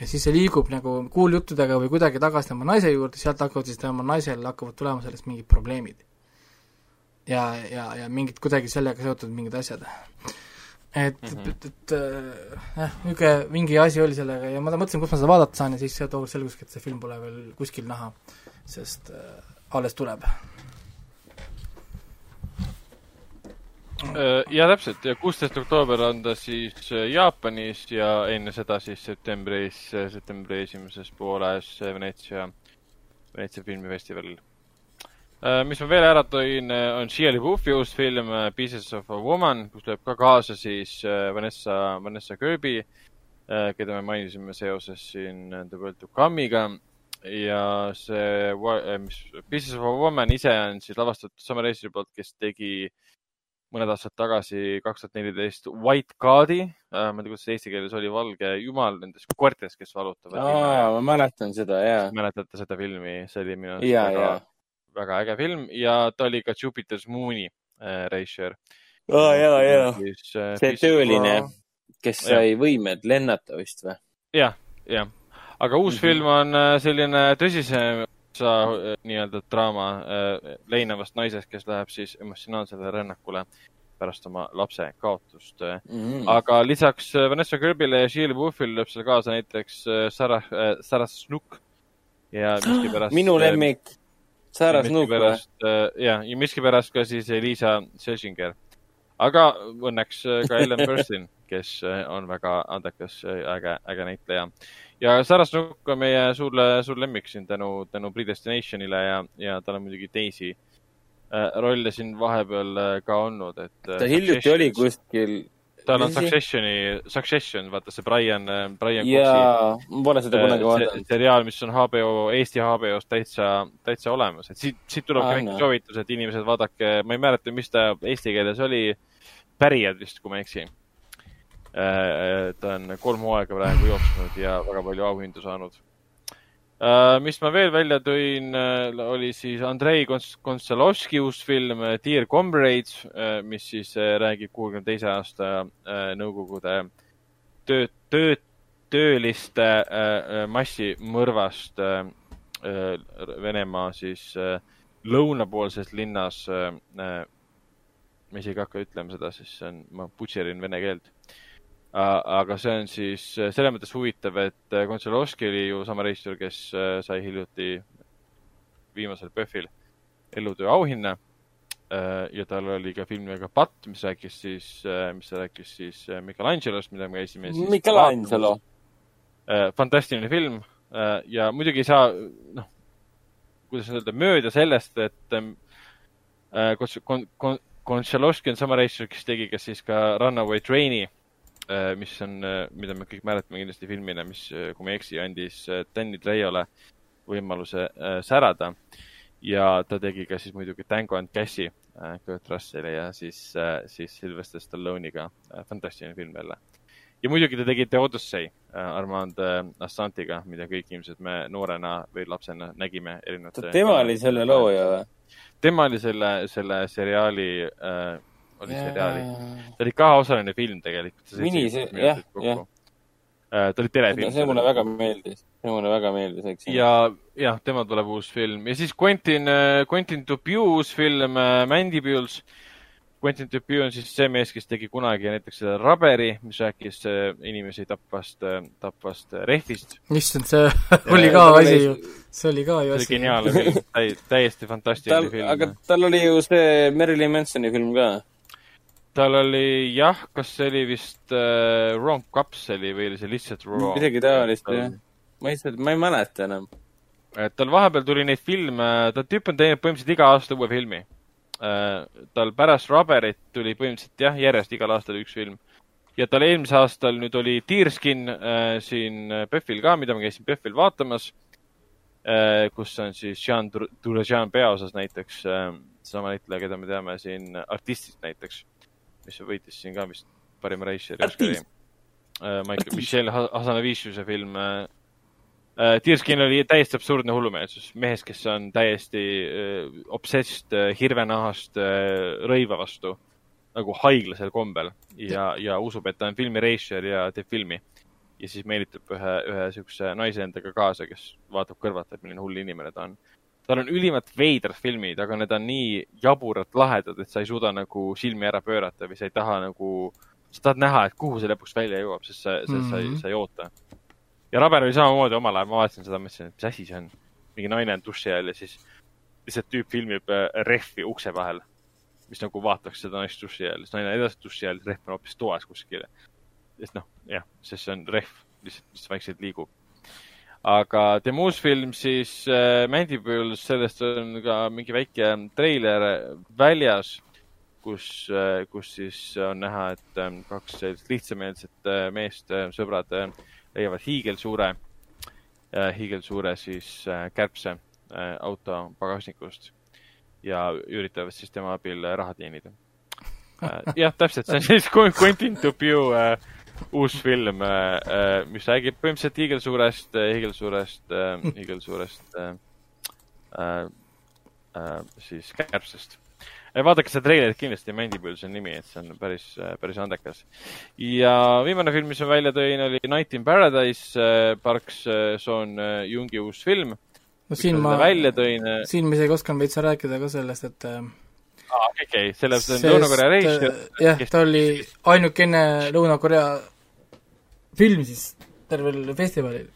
ja siis see liigub nagu kuuljuttudega või kuidagi tagasi tema naise juurde, sealt hakkavad siis tema naisel hakkavad tulema sellest mingid probleemid. ja, ja, ja mingid kuidagi sellega seotud mingid asjad. et mm, -hmm. et, et äh, jah, niisugune mingi asi oli sellega ja ma mõtlesin, kus ma seda vaadata saan ja siis tookord selguski, et see film pole veel kuskil näha, sest äh, alles tuleb. Ja täpselt ja kuusteist oktoober on ta siis äh, Jaapanis ja enne seda siis septembris, septembri esimeses pooles Veneetsia, Veneetsia filmifestivalil. mis ma veel ära tõin, on Shia LaBeoufi uus film Pieces of a Woman, kus lööb ka kaasa siis äh, Vanessa, Vanessa Kirby, keda me mainisime seoses siin The World to Come'iga ja see, mis Pieces of a Woman ise on siis lavastatud Summer Race'i poolt, kes tegi mõned aastad tagasi, kaks tuhat neliteist, White God'i äh,, ma ei tea, kuidas see eesti keeles oli, valge jumal nendes koertes, kes valutavad. aa, ma mäletan seda, jaa. mäletate seda filmi, see oli minu Jaa, väga, jaa. väga äge film ja ta oli ka Jupiter's Moon'i äh, reisijal. aa, jaa, jaa. äh, see tööline, kes sai võimed lennata vist või? jah, jah. aga uus mm -hmm. film on äh, selline tõsisem sa nii-öelda draama äh, leinavast naisest, kes läheb siis emotsionaalsele rännakule pärast oma lapse kaotust mm. aga lisaks Vanessa Kirby'le ja Shia LaBeouf'ile lööb seal kaasa näiteks Sarah Sarah Snook ja (gasps) miskipärast minu lemmik, Sarah Snook või? jah, ja miskipärast ka siis Elisa Schlesinger. aga õnneks ka Ellen (laughs) Burstyn, kes on väga andekas, äge, äge näitleja ja Sarah Snook on meie suur, suur lemmik siin tänu, tänu Predestinationile ja, ja tal on muidugi teisi äh, rolle siin vahepeal äh, ka olnud, et. ta hiljuti oli kuskil. tal on Successioni, Succession, vaata see Brian, Brian jaa, pole seda kunagi vaadanud. seriaal, mis on HBO, Eesti HBO-s täitsa, täitsa olemas, et siit, siit tuleb ka väike soovitus, et inimesed vaadake, ma ei mäleta, mis ta eesti keeles oli, Pärijad vist, kui ma ei eksi ta on kolm hooaega praegu jooksnud ja väga palju auhindu saanud. mis ma veel välja tõin, oli siis Andrei Konstalovski uus film Dear Comrades, mis siis räägib kuuekümne teise aasta Nõukogude töö, töö, tööliste massimõrvast Venemaa siis lõunapoolses linnas ma isegi ei hakka ütlema seda, sest see on, ma butšerin vene keelt. Aga see on siis äh, selles mõttes huvitav, et äh, Kontselovski oli ju sama reisijal, kes äh, sai hiljuti viimasel PÖFFil elutöö auhinna. ja tal oli ka film nimega Patt, mis rääkis siis, mis rääkis siis äh, Michelangelost, mida me käisime siis Michelangelo. äh, fantastiline film äh, ja muidugi ei saa, noh, kuidas öelda, mööda sellest, et ähm, äh, Kon- Kon- Kon- Konchalovski on sama reisijal, kes tegi ka siis ka Runaway Train'i äh,, mis on, mida me kõik mäletame kindlasti filmina, mis, kui ma ei eksi, andis äh, Danny Trejole võimaluse äh, särada. ja ta tegi ka siis muidugi Tango and Cashi äh, Kurt Russell'i ja siis äh,, siis Sylvester Stallone'iga äh,. fantastiline film jälle ja muidugi te tegite Odyssey äh, Armand äh, Assantiga, mida kõik ilmselt me noorena või lapsena nägime erinevate. tema oli selle looja või? tema oli selle, selle seriaali äh,, oli seriaali, ta oli kaheosaline film tegelikult. Mini- see- jah, jah.. ta oli telefilm. see mulle väga meeldis, see mulle väga meeldis, eks. ja, jah, tema tuleb uus film ja siis Quentin, Quentin Dupieux uus film äh, Mandibules. Quentin Dupieux on siis see mees, kes tegi kunagi näiteks selle Raberi, mis rääkis äh, inimesi tapvast, tapvast äh, rehvist. issand, see (laughs) oli ka asi oli- ju, see oli ka ju see oli asi. geniaalne film, täiesti fantastiline tal, aga film. tal oli ju see Marilyn Mansoni film ka. Tal oli jah, kas see oli vist äh, Wrong Capsuli või oli see lihtsalt Wrong? midagi taolist, jah. ma lihtsalt, ma ei mäleta enam. et tal vahepeal tuli neid filme, ta tüüp on teinud põhimõtteliselt iga aasta uue filmi. tal pärast Rubberit tuli põhimõtteliselt jah, järjest igal aastal üks film. ja tal eelmisel aastal nüüd oli Deerskin äh, siin PÖFFil ka, mida ma käisin PÖFFil vaatamas äh,. kus on siis Jean Dur- Durejean peaosas näiteks äh,, sama näitleja, keda me teame siin Artistist näiteks, mis võitis siin ka vist parima reisijari Oscari Artist.. Michael, Michel Ha- Hazanaviciuse film äh, Äh, Deerskin oli täiesti absurdne hullumeelsus, mehest, kes on täiesti äh, obsessed äh, hirvenahast äh, rõiva vastu nagu haiglasel kombel ja, ja usub, et ta on filmi reisijal ja teeb filmi. ja siis meelitab ühe, ühe siukse naise endaga kaasa, kes vaatab kõrvalt, et milline hull inimene ta on. Tal on ülimalt veidrad filmid, aga need on nii jaburalt lahedad, et sa ei suuda nagu silmi ära pöörata või sa ei taha nagu, sa tahad näha, et kuhu see lõpuks välja jõuab, sest sa, sa, sa, Mhm. sa ei oota ja Raber oli samamoodi omal ajal, ma vaatasin seda, mõtlesin, et mis asi see on. mingi naine on duši all ja siis lihtsalt tüüp filmib äh, rehvi ukse vahel, mis nagu vaataks seda naist duši all, siis naine edasi duši all, rehv on hoopis toas kuskil. sest noh, jah, sest see on rehv, lihtsalt, mis vaikselt liigub. Aga tema uus film siis äh, Mandibules, sellest on ka mingi väike treiler väljas, kus äh,, kus siis on näha, et äh, kaks sellist lihtsameelset äh, meest, sõbrad äh, leiavad hiigelsuure, hiigelsuure siis äh, kärbse äh, auto pagasnikust ja üritavad siis tema abil äh, raha teenida. jah, täpselt, see on siis Qu- Quentin Dupieux äh, uus film, mis räägib põhimõtteliselt hiigelsuurest, hiigelsuurest, hiigelsuurest äh, äh, äh, siis kärbsest. vaadake seda treilerit kindlasti, Mandibules on nimi, et see on päris, päris andekas. ja viimane film, mis ma välja tõin, oli Night in Paradise, Park Sean Jungi uus film. no siin ma, siin ma isegi oskan veits rääkida ka sellest, et äh, okei okay,, selle, see on Lõuna-Korea reisijal. jah, ta oli ainukene Lõuna-Korea film siis tervel festivalil.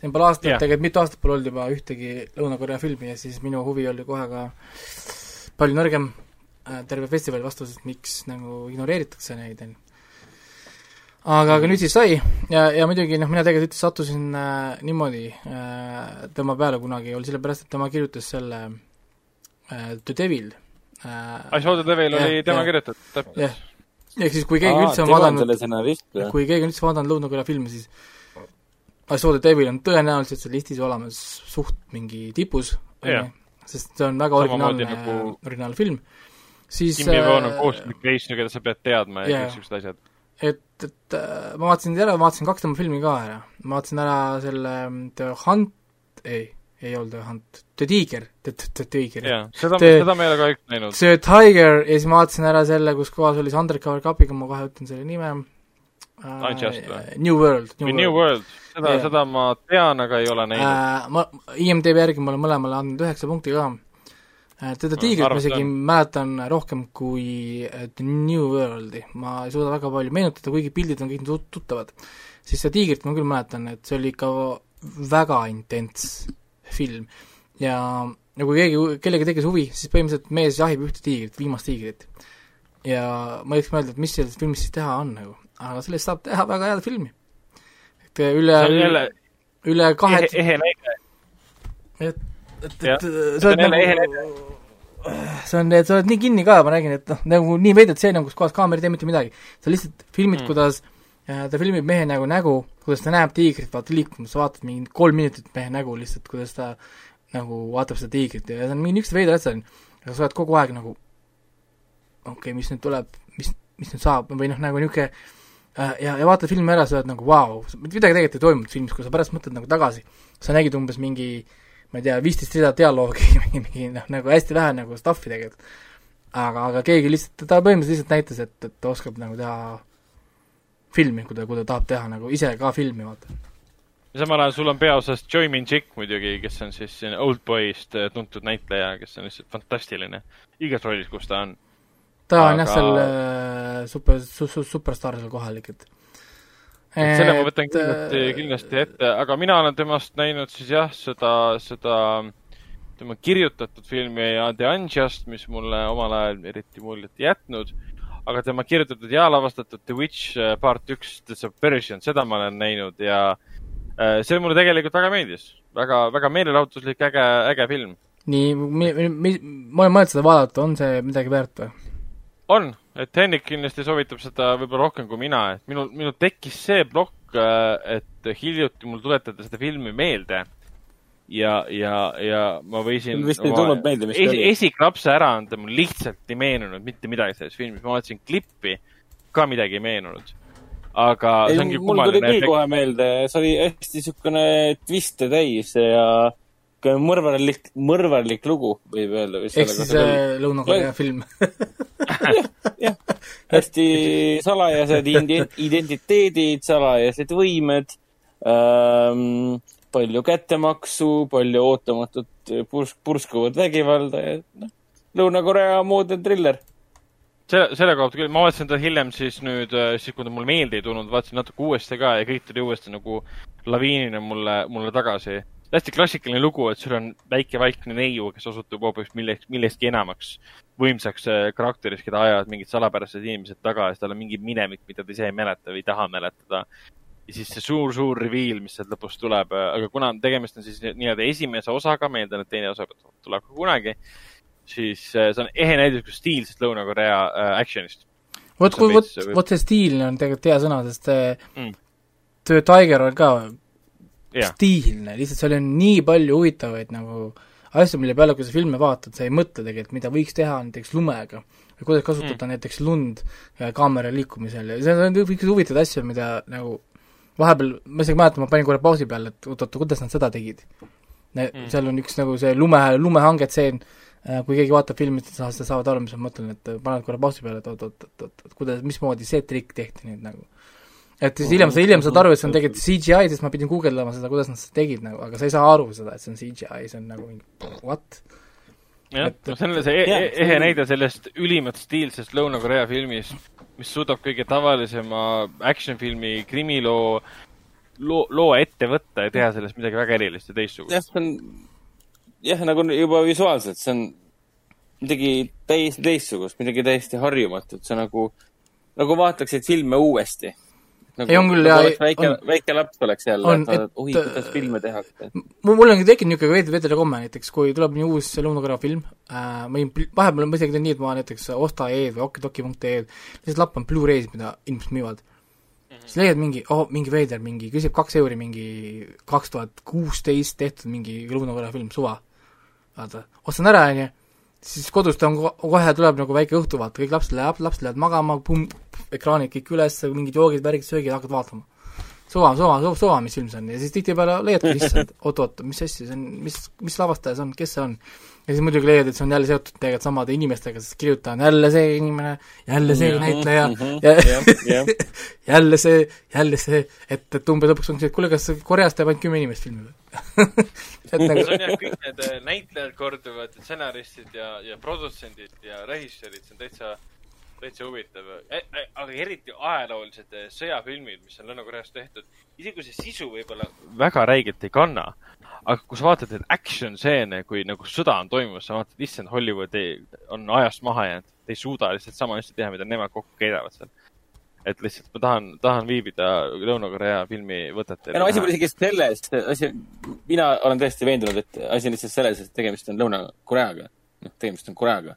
siin pole aastat yeah., tegelikult mitu aastat pole olnud juba ühtegi Lõuna-Korea filmi ja siis minu huvi oli kohe ka palju nõrgem äh, terve festivali vastu, sest miks nagu ignoreeritakse neid, on ju. aga, aga nüüd siis sai ja, ja muidugi noh, mina tegelikult sattusin äh, niimoodi äh, tema peale kunagi, oli sellepärast, et tema kirjutas selle äh, The Devil I saw the devil Jah, oli tema jah. kirjutatud, täpselt jah, ehk siis kui keegi üldse on vaadanud kui keegi on üldse vaadanud Lõuna-Korea filme, siis I saw the devil on tõenäoliselt seal listis olemas suht mingi tipus Jah., sest see on väga originaalne nagu originaalfilm. siis Kim Jong-un on äh, kohustuslik reisija, keda sa pead teadma ja Jaa. kõik siuksed asjad. et, et äh, ma vaatasin ära, vaatasin kaks tema filmi ka ära. ma vaatasin ära selle mm, The Hunt, ei, ei olnud The Hunt, The Tiger, The, The Tiger. jaa, seda, seda me ei ole kahjuks näinud. see Tiger ja siis ma vaatasin ära selle, kus kohas oli see Undercover Cupiga, ma kohe ütlen selle nime uh, Unjust või? New World, või New World, seda seda ma tean, aga ei ole näinud uh,. äh, ma, IMDB järgi ma olen mõlemale andnud üheksa punkti ka teda tiigrit ma isegi mäletan rohkem kui äh, The New Worldi, ma ei suuda väga palju meenutada, kuigi pildid on kõik tut- tuttavad. siis seda tiigrit ma küll mäletan, et see oli ikka väga intens film ja ja kui keegi, kellegi tekkis huvi, siis põhimõtteliselt mees jahib ühte tiigrit, viimast tiigrit. ja ma võiks mõelda, et mis sellest filmist siis teha on nagu, aga sellest saab teha väga head filmi. et üle, see on jälle üle kahe ehe, näide. et, et, et See sa on oled nagu see on, et sa oled nii kinni ka, ma räägin, et noh, nagu nii veidrad stseen, kus kohas kaamera ei tee mitte midagi. sa lihtsalt filmid Mm. kuidas äh, ta filmib mehe nägu nägu, kuidas ta näeb tiigrit, vaata liikumas, vaatad mingi kolm minutit mehe nägu lihtsalt, kuidas ta nagu vaatab seda tiigrit ja see on mingi niisugune veider asja, aga sa oled kogu aeg nagu okei okay,, mis nüüd tuleb, mis, mis nüüd saab? või noh, nagu niisugune äh, ja, ja vaatad filmi ära, sa oled nagu vau. Wow,, midagi tegelikult ei toimunud filmis, kui sa pärast mõtled nagu tagasi, sa nägid umbes mingi ma ei tea, viisteist rida dialoogi, (laughs) mingi, mingi noh, nagu hästi vähe nagu stuff'i tegelikult. aga, aga keegi lihtsalt, ta põhimõtteliselt lihtsalt näitas, et, et ta oskab nagu teha filmi, kui ta, kui ta tahab teha nagu ise ka filmi, vaata. ja samal ajal sul on peaosas Choi Min-sik muidugi, kes on siis siin Oldboy'st äh, tuntud näitleja, kes on lihtsalt fantastiline igas rollis, kus ta on. ta on Aga- jah, seal äh, super su,, su, superstaar seal kohal ikka, et selle ma võtan et, kindlasti, äh, kindlasti ette, aga mina olen temast näinud siis jah, seda, seda tema kirjutatud filmi The Unjust, mis mulle omal ajal eriti muljet ei jätnud. Aga tema kirjutatud ja lavastatud The Witch äh, part üks, The Subversion, seda ma olen näinud ja äh, see mulle tegelikult väga meeldis. väga, väga meelelahutuslik, äge, äge film. nii, mi-, mi-, ma olen mõelnud seda vaadata, on see midagi väärt või? on, et Henrik kindlasti soovitab seda võib-olla rohkem kui mina, et minul, minul tekkis see plokk, et hiljuti mul tuletati seda filmi meelde. ja, ja, ja ma võisin. Vist ei tulnud meelde, mis oli. esiklapse ära anda, mul lihtsalt ei meenunud mitte midagi sellest filmist, ma vaatasin klippi, ka midagi ei meenunud. aga ei see ongi, mul tuli kummaline küll. kohe meelde, see oli hästi niisugune twiste täis ja mõrvarlik, mõrvarlik lugu, võib öelda. ehk siis äh, Lõuna-Korea film. (laughs) jah, hästi salajased identiteedid, salajased võimed ähm,, palju kättemaksu, palju ootamatut purs-, purskuvat vägivalda ja noh, Lõuna-Korea moodne triller. selle, selle kohta küll, ma vaatasin ta hiljem siis nüüd, siis kui ta mulle meelde ei tulnud, vaatasin natuke uuesti ka ja kõik tuli uuesti nagu laviinina mulle, mulle tagasi. hästi klassikaline lugu, et sul on väike vaikne neiu, kes osutub hoopis milleks, millestki enamaks võimsaks äh, karakteriks, keda ajavad mingid salapärased inimesed taga ja siis tal on mingi minevik, mida ta ise ei mäleta või ei taha mäletada. Ja siis see suur-suur reveal, mis sealt lõpus tuleb, aga kuna tegemist on siis nii-öelda esimese osaga, ma eeldan, et teine osa tuleb ka kunagi, siis äh, see on ehe näide stiilsest Lõuna-Korea äh, action'ist. vot, vot veits-, vot see stiilne on tegelikult hea sõna, sest see Mm. The Tiger on ka jah, stiilne, lihtsalt seal on nii palju huvitavaid nagu asju, mille peale, kui sa filme vaatad, sa ei mõtle tegelikult, mida võiks teha näiteks lumega või kuidas kasutada mm. näiteks lund äh, kaamera liikumisel ja see on kõik huvitavaid asju, mida nagu vahepeal, ma isegi mäletan, ma panin korra pausi peale, et oot-oot, kuidas nad seda tegid. Mm. seal on üks nagu see lume, lumehangetseen, kui keegi vaatab filmi, siis sa saavad aru, mis ma mõtlen, et paned korra pausi peale, et oot-oot-oot-oot, kuidas, mismoodi see trikk tehti nüüd nagu et siis hiljem sa, hiljem saad aru, et see on tegelikult CGI, siis ma pidin guugeldama seda, kuidas nad seda tegid nagu, aga sa ei saa aru seda, et see on CGI, see on nagu mingi what? jah no see on see e- ehe on- näide sellest ülimalt stiilsest Lõuna-Korea filmist, mis suudab kõige tavalisema action filmi krimiloo loo, loo ette võtta ja teha sellest midagi väga erilist ja teistsugust. jah, see on, jah, nagu juba visuaalselt, see on midagi täiesti teistsugust, midagi täiesti harjumatut, see nagu, nagu vaataksid filme uuesti. Nagu, Ei, on küll, nagu jaa, väike on-, väike laps oleks jälle, et oi, kuidas filme tehakse. mul, on tekkinud niisugune veidi veidra komme näiteks, kui tuleb nii uus Lõuna-Korea film äh,, ma võin, vahepeal ma isegi teen nii, et ma näiteks osta.ee-d või okidoki.ee-d, lihtsalt lappan Blu-ray'd, mida inimesed müüvad mm. -hmm. siis leiad mingi, oh, mingi veider, mingi, küsib kaks euri, mingi kaks tuhat kuusteist tehtud mingi Lõuna-Korea film, suva. vaata, ostan ära, onju, siis kodus ta on ko- kohe tuleb nagu väike õhtu, vaata, kõik lapsed lähevad, lapsed lähevad magama, pumm, ekraanid kõik üles, mingid joogid, värgid, söögid, hakkad vaatama. suva, suva, suva, suva, mis film see on ja siis tihtipeale leiadki lihtsalt, oot-oot, mis asja see on, mis, mis lavastaja see on, kes see on. Ja siis muidugi leiad, et see on jälle seotud tegelikult samade inimestega, sest kirjutaja on jälle see inimene, jälle see näitleja ja jah, jah. (laughs) jälle see, jälle see, et, et umbes lõpuks ongi see, et kuule, kas Koreast teeb ainult kümme inimest filmi või? (laughs) et see nagu on jah, kõik need äh, näitlejad korduvad, stsenaristid ja, ja produtsendid ja režissöörid, see on täitsa, täitsa huvitav e,. E, aga eriti ajaloolised äh, sõjafilmid, mis on Lõuna-Koreas tehtud, isegi kui see sisu võib-olla väga räigelt ei kanna, aga kui sa vaatad neid action stseene, kui nagu sõda on toimumas, sa vaatad, issand, Hollywood ei, on ajast maha jäänud, ei suuda lihtsalt sama asja teha, mida nemad kokku keedavad seal. et lihtsalt ma tahan, tahan viibida Lõuna-Korea filmivõtetel. ja no asi pole isegi selles, asi, mina olen täiesti veendunud, et asi on lihtsalt selles, et tegemist on Lõuna-Koreaga. noh, tegemist on Koreaga,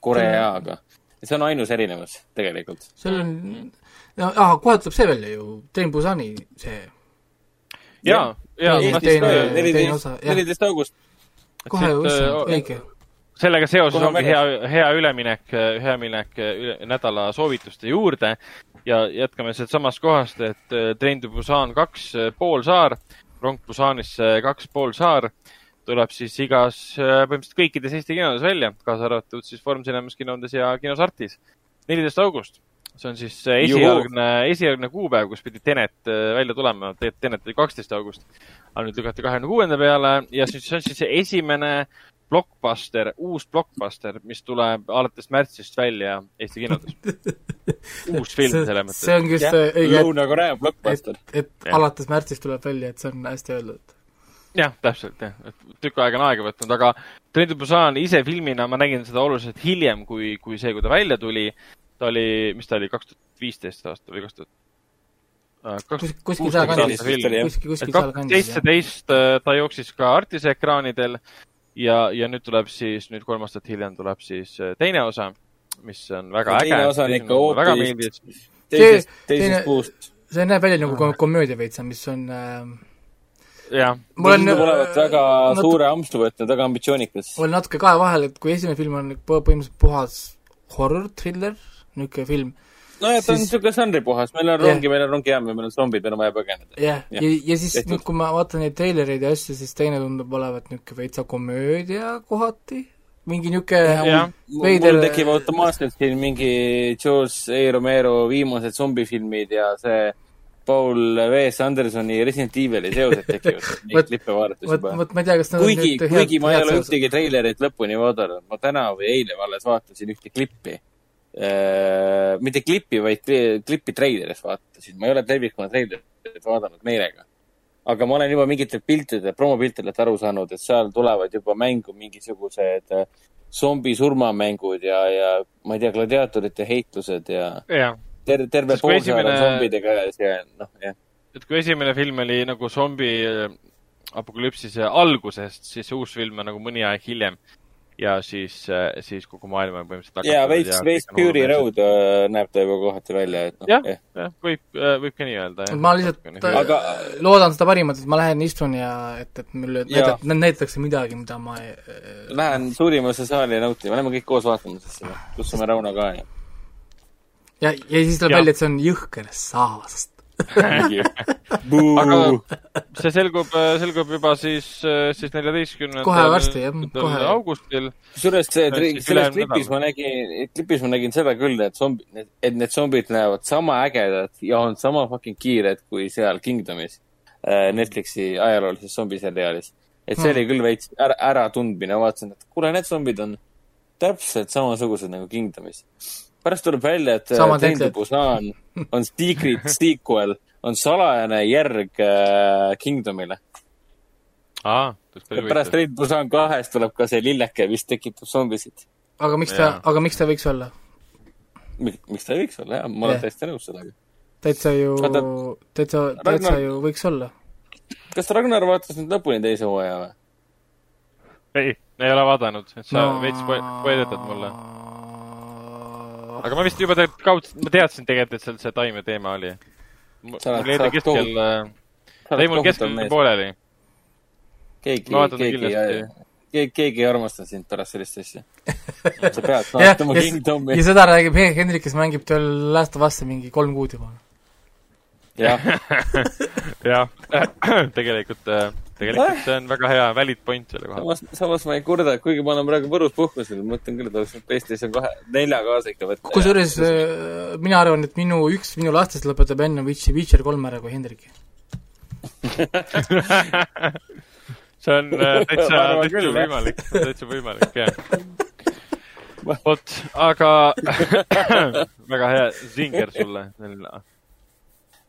Koreaga. See on ainus erinevus tegelikult. seal on, no ah, kohe tuleb see välja ju, Train Busani see, ja, ja Teine- ma- teine- teine neliteist neliteist august. kohe äh, õige. sellega seoses ongi hea, hea üleminek, hea minek üle, nädala soovituste juurde ja jätkame sealt samast kohast, et äh, Train to Busan kaks äh, poolsaar, rong Busanisse kaks poolsaar tuleb siis igas, põhimõtteliselt kõikides Eesti kinodes välja, kaasa arvatud siis Foorum Cinemas kinodes ja kinos Artis. neliteist august, see on siis äh, esialgne, esialgne kuupäev, kus pidi Tenet äh, välja tulema, tegelikult Tenet oli kaksteist august, aga nüüd lükati kahekümne kuuenda peale ja siis see on siis see esimene blockbuster, uus blockbuster, mis tuleb alates märtsist välja Eesti kinodes. (laughs) uus film selles mõttes. see ongi just õige, Lõuna-Korea et, blockbuster. et Jah. alates märtsist tuleb välja, et see on hästi öeldud. jah, täpselt jah, et tükk aega on aega võtnud, aga Train to Busan ise filmina ma nägin seda oluliselt hiljem, kui, kui see, kui ta välja tuli. ta oli, mis ta oli, kaks tuhat viisteist aasta või kaks tuhat? kus, kuskil sealkandis, kuskil, kuskil sealkandis, seitseteist äh, ta jooksis ka Artise ekraanidel ja, ja nüüd tuleb siis, nüüd kolm aastat hiljem tuleb siis äh, teine osa, mis on väga Ja äge. teine osa on ikka väga hoopis- teisest, teisest kuust. see näeb välja nagu kom- komöödia veits, mis on äh, mul on olevat väga natu- suure ampsu võtnud, väga ambitsioonikas. mul on natuke kahe vahel, et kui esimene film on põ- põhimõtteliselt puhas horror, thriller, niisugune film, nojah, ta on niisugune žanripuhas, meil on Jah. rongi, meil on rongijaam ja meil on zombid, meil on vaja põgeneda. jah, ja, Jah, ja, ja siis tehtud. nüüd, kui ma vaatan neid treilereid ja asju, siis teine tundub olevat niisugune veitsa komöödia kohati, mingi niisugune veider mul tekib automaatselt siin mingi George A Romero viimased zombifilmid ja see Paul W. Andersoni Resident Evil'i seosed tekivad. (laughs) Neid klippe vaadates juba. vot ma ei tea, kas nad kuigi, nüüd kuigi ma ei ole ühtegi treilerit lõpuni vaadanud, ma täna või eile alles vaatasin ühte klippi. mitte klippi, vaid kli- klippi treilerist vaatasin, ma ei ole tervikuna treilerit vaadanud meelega. aga ma olen juba mingitelt piltidelt, promopiltidelt aru saanud, et seal tulevad juba mängu mingisugused äh, zombi surmamängud ja, ja ma ei tea, gladiaatorite heitlused ja jah. Ter terve kui poolsaar on esimene- zombide käes ja noh, jah. et kui esimene film oli nagu zombi äh, apokalüpsise algusest, siis uus film on nagu mõni aeg hiljem. ja siis, siis kogu maailm on põhimõtteliselt ja veits, veits Fury. Road äh, näeb ta juba kohati välja, et noh, jah, jah. jah, võib, võib ka nii öelda, jah. ma lihtsalt Aga- äh, loodan seda parimat, et ma lähen istun ja et, et mulle Jaa. näidat- näidatakse midagi, mida ma ei, äh, Lähen suurimasse saali nautima, lähme kõik koos vaatama siis seda, kutsume Rauno ka ja. ja, ja siis tuleb välja, et see on jõhker saast. (laughs) aga see selgub, selgub juba siis, siis neljateistkümnendal. Kohe varsti, jah, kohe. augustil. kusjuures see selles klipis ma nägin, klipis ma nägin seda küll, et zombi, et need zombid näevad sama ägedad ja on sama fucking kiired kui seal Kingdomis, Netflixi ajaloolises zombiseriaalis. et see Hmm. oli küll veits ära, äratundmine, vaatasin, et kuule, need zombid on täpselt samasugused nagu Kingdomis. Pärast tuleb välja, et Train to template. Busan (laughs) on secret sequel, on salajane järg äh, Kingdomile. päris pärast. Train to Busan kahest tuleb ka see lilleke, mis tekitab zombisid. aga miks ta aga miks ta võiks olla? miks ta ei võiks olla, jah, ma olen Jah. täiesti nõus sellega. täitsa ju täitsa, täitsa ju võiks olla. kas Ragnar vaatas nüüd lõpuni teise hooaja või? ei, ei ole vaadanud, et sa no... veits spoilitad mulle. Aga ma vist juba tegelikult kaudselt, ma teadsin tegelikult, et seal see taime teema oli. mul jäi ta keskel, ta jäi mul keskel pooleli. keegi keegi keegi, keegi ei armasta sind pärast sellist asja. (laughs) sa pead vaatama Kingdomi ja. seda räägib He- Hendrik, kes mängib tal Last of Us'i mingi kolm kuud juba. jah, (laughs) jah, (clears throat) tegelikult, tegelikult see on väga hea valid point selle koha pealt. samas, ma ei kurda, et kuigi ma olen praegu Võrus puhkusel, mõtlen küll, et oleks võinud PlayStation kahe, nelja kaasa ikka võtta. kusjuures äh, mina arvan, et minu, üks minu lastest lõpetab enne Witcher, Witcher kolm ära kui Hendrik. (laughs) see on äh, (laughs) täitsa, Ma täitsa võimalik, täitsa võimalik, jah. vot, aga (laughs) väga hea zinger sulle.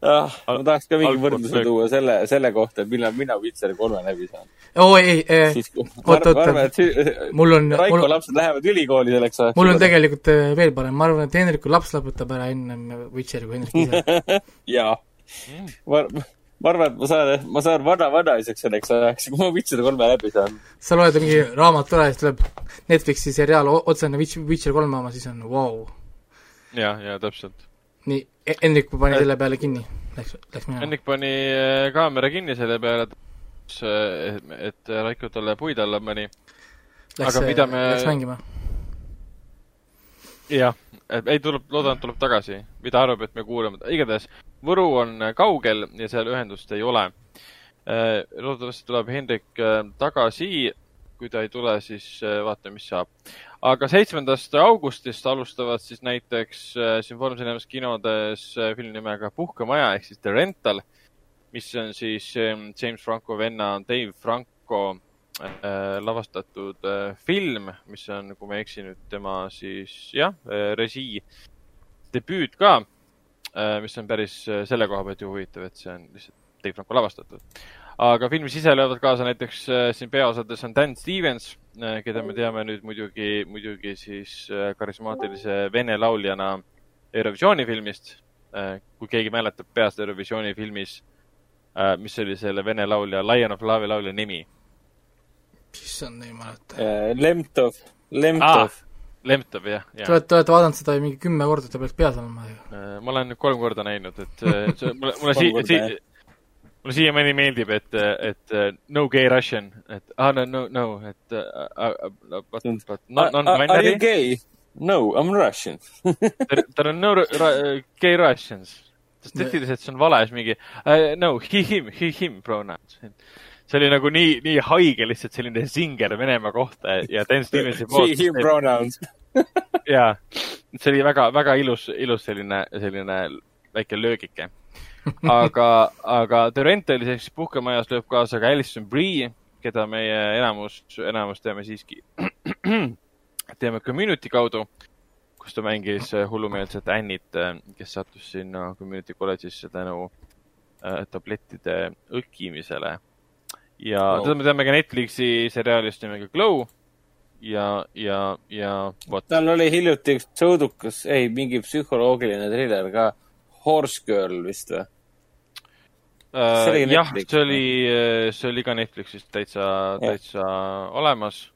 ah,. ma tahaks ka mingi võrdluse tuua selle, selle kohta, et millal mina Witcher kolme läbi saan. oo ei, oot, oot, mul on, Raiko mul, lapsed lähevad ülikooli selleks ajaks. mul on. tegelikult äh, veel parem, ma arvan, et Hendriku laps lõpetab ära ennem Witcheri kui Hendrik ise. (laughs) jaa. ma, ma arvan, et ma saan, ma saan vana-vanaisaks selleks ajaks, kui ma Witcher kolme läbi saan. sa loed mingi raamat ära ja siis tuleb Netflixi seriaal otsene Witch, Witcher kolme oma, siis on vau wow.. ja, ja täpselt. nii, Hendrik pani selle peale kinni, läks, läks minema. Henrik pani äh, kaamera kinni selle peale, et, et Raiko talle puid alla pani. aga, mida me- läks mängima. jah, ei tuleb, loodan, et tuleb tagasi, ta arvab, et me kuulame, igatahes Võru on kaugel ja seal ühendust ei ole. loodetavasti tuleb Hendrik äh, tagasi, kui ta ei tule, siis äh, vaatame, mis saab. aga seitsmendast augustist alustavad siis näiteks äh, siin Foorum Cinemas kinodes äh, film nimega Puhkemaja ehk siis The Rental, mis on siis ähm, James Franco venna Dave Franco lavastatud film, mis on, kui ma ei eksi nüüd, tema siis jah režii debüüt ka mis on päris selle koha pealt ju huvitav, et see on lihtsalt Dave Franco lavastatud. Aga filmis ise löövad kaasa näiteks äh, siin peaosades on Dan Stevens äh,, keda me teame nüüd muidugi, muidugi siis äh, karismaatilise vene lauljana Eurovisiooni filmist äh,. kui keegi mäletab peast Eurovisiooni filmis äh,, mis oli selle vene laulja, Lion of Love'i laulja nimi issand, ei mäleta. Lemtov, Lemtov ah,. Lemtov, jah, Te jah. olete, te olete vaadanud seda mingi kümme korda, ta peaks peas olema ju. Ma olen nüüd kolm korda näinud, et see, mulle, mulle sii-, sii- mulle siiamaani meeldib, et, et äh, no gay Russian, et ah, no, no, no, et uh, uh, but, but not, Are non-binary you, gay? No, I m Russian. tal on no ra, gay Russians. sest tehniliselt see on vale, siis mingi uh, no he, him, he, him pronouns. see oli nagu nii, nii haige lihtsalt selline zinger Venemaa kohta ja Dan Stevensi poolt. him pronouns. (laughs) jaa, see oli väga, väga ilus, ilus selline, selline väike löögike. aga, aga Rentalis ehk siis puhkemajas lööb kaasa ka Alison Brie, keda meie enamus, enamus teame siiski, teame Community kaudu, kus ta mängis hullumeelset Annit, kes sattus sinna Community kolledžisse tänu äh, tablettide õhkimisele. ja wow. teda me teame ka Netflixi seriaalist nimega Glow ja, ja, ja vot. tal oli hiljuti üks sõudukas, ei, mingi psühholoogiline triller ka, Horse Girl vist või? See oli jah, see oli, see oli ka Netflixis täitsa, täitsa olemas.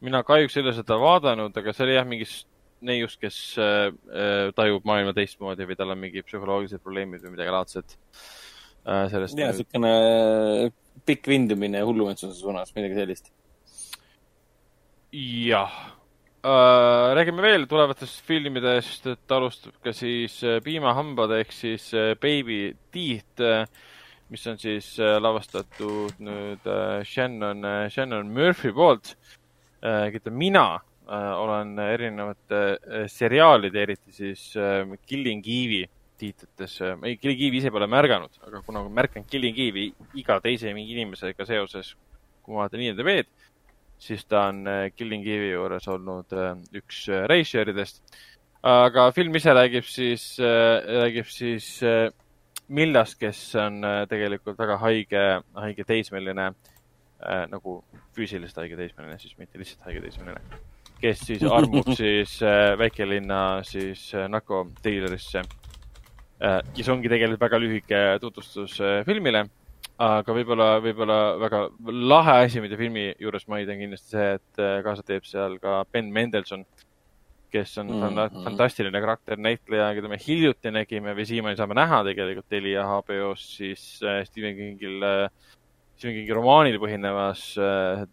mina kahjuks ei ole seda vaadanud, aga see oli jah, mingi s- neiust, kes äh, äh, tajub maailma teistmoodi või tal on mingi psühholoogilised probleemid või midagi laadset äh,. sellest ja, siukene pikk vindumine hullumeelsuse suunas, midagi sellist. jah äh,. räägime veel tulevatest filmidest, et alustab ka siis äh, Piimahambad ehk siis äh, Baby Teeth mis on siis lavastatud nüüd Shannon Shannon Murphy poolt keda mina olen erinevate seriaalide, eriti siis Killing Eve'i tiitlites ei, Killing Eve'i ise pole märganud, aga kuna märkan Killing Eve'i iga teise mingi inimesega seoses, kui ma vaatan IMDB-d, siis ta on äh, Killing Eve'i juures olnud äh, üks äh, reisijäridest. aga film ise räägib siis, räägib siis Millast, kes on tegelikult väga haige, haige teismeline nagu füüsiliselt haige teismeline, siis mitte lihtsalt haige teismeline, kes siis armub (laughs) siis väikelinna siis narkodiilerisse see ongi tegelikult väga lühike tutvustus filmile aga võib-olla, võib-olla väga lahe asi, mida filmi juures mainida, on kindlasti see, et äh, kaasa teeb seal ka Ben Mendelson, kes on mm. -hmm. fantastiline karakternäitleja, keda me hiljuti nägime või siiamaani saame näha tegelikult Telia HBO-s, siis äh, Stephen Kingil äh,, Stephen Kingi romaanil põhinevas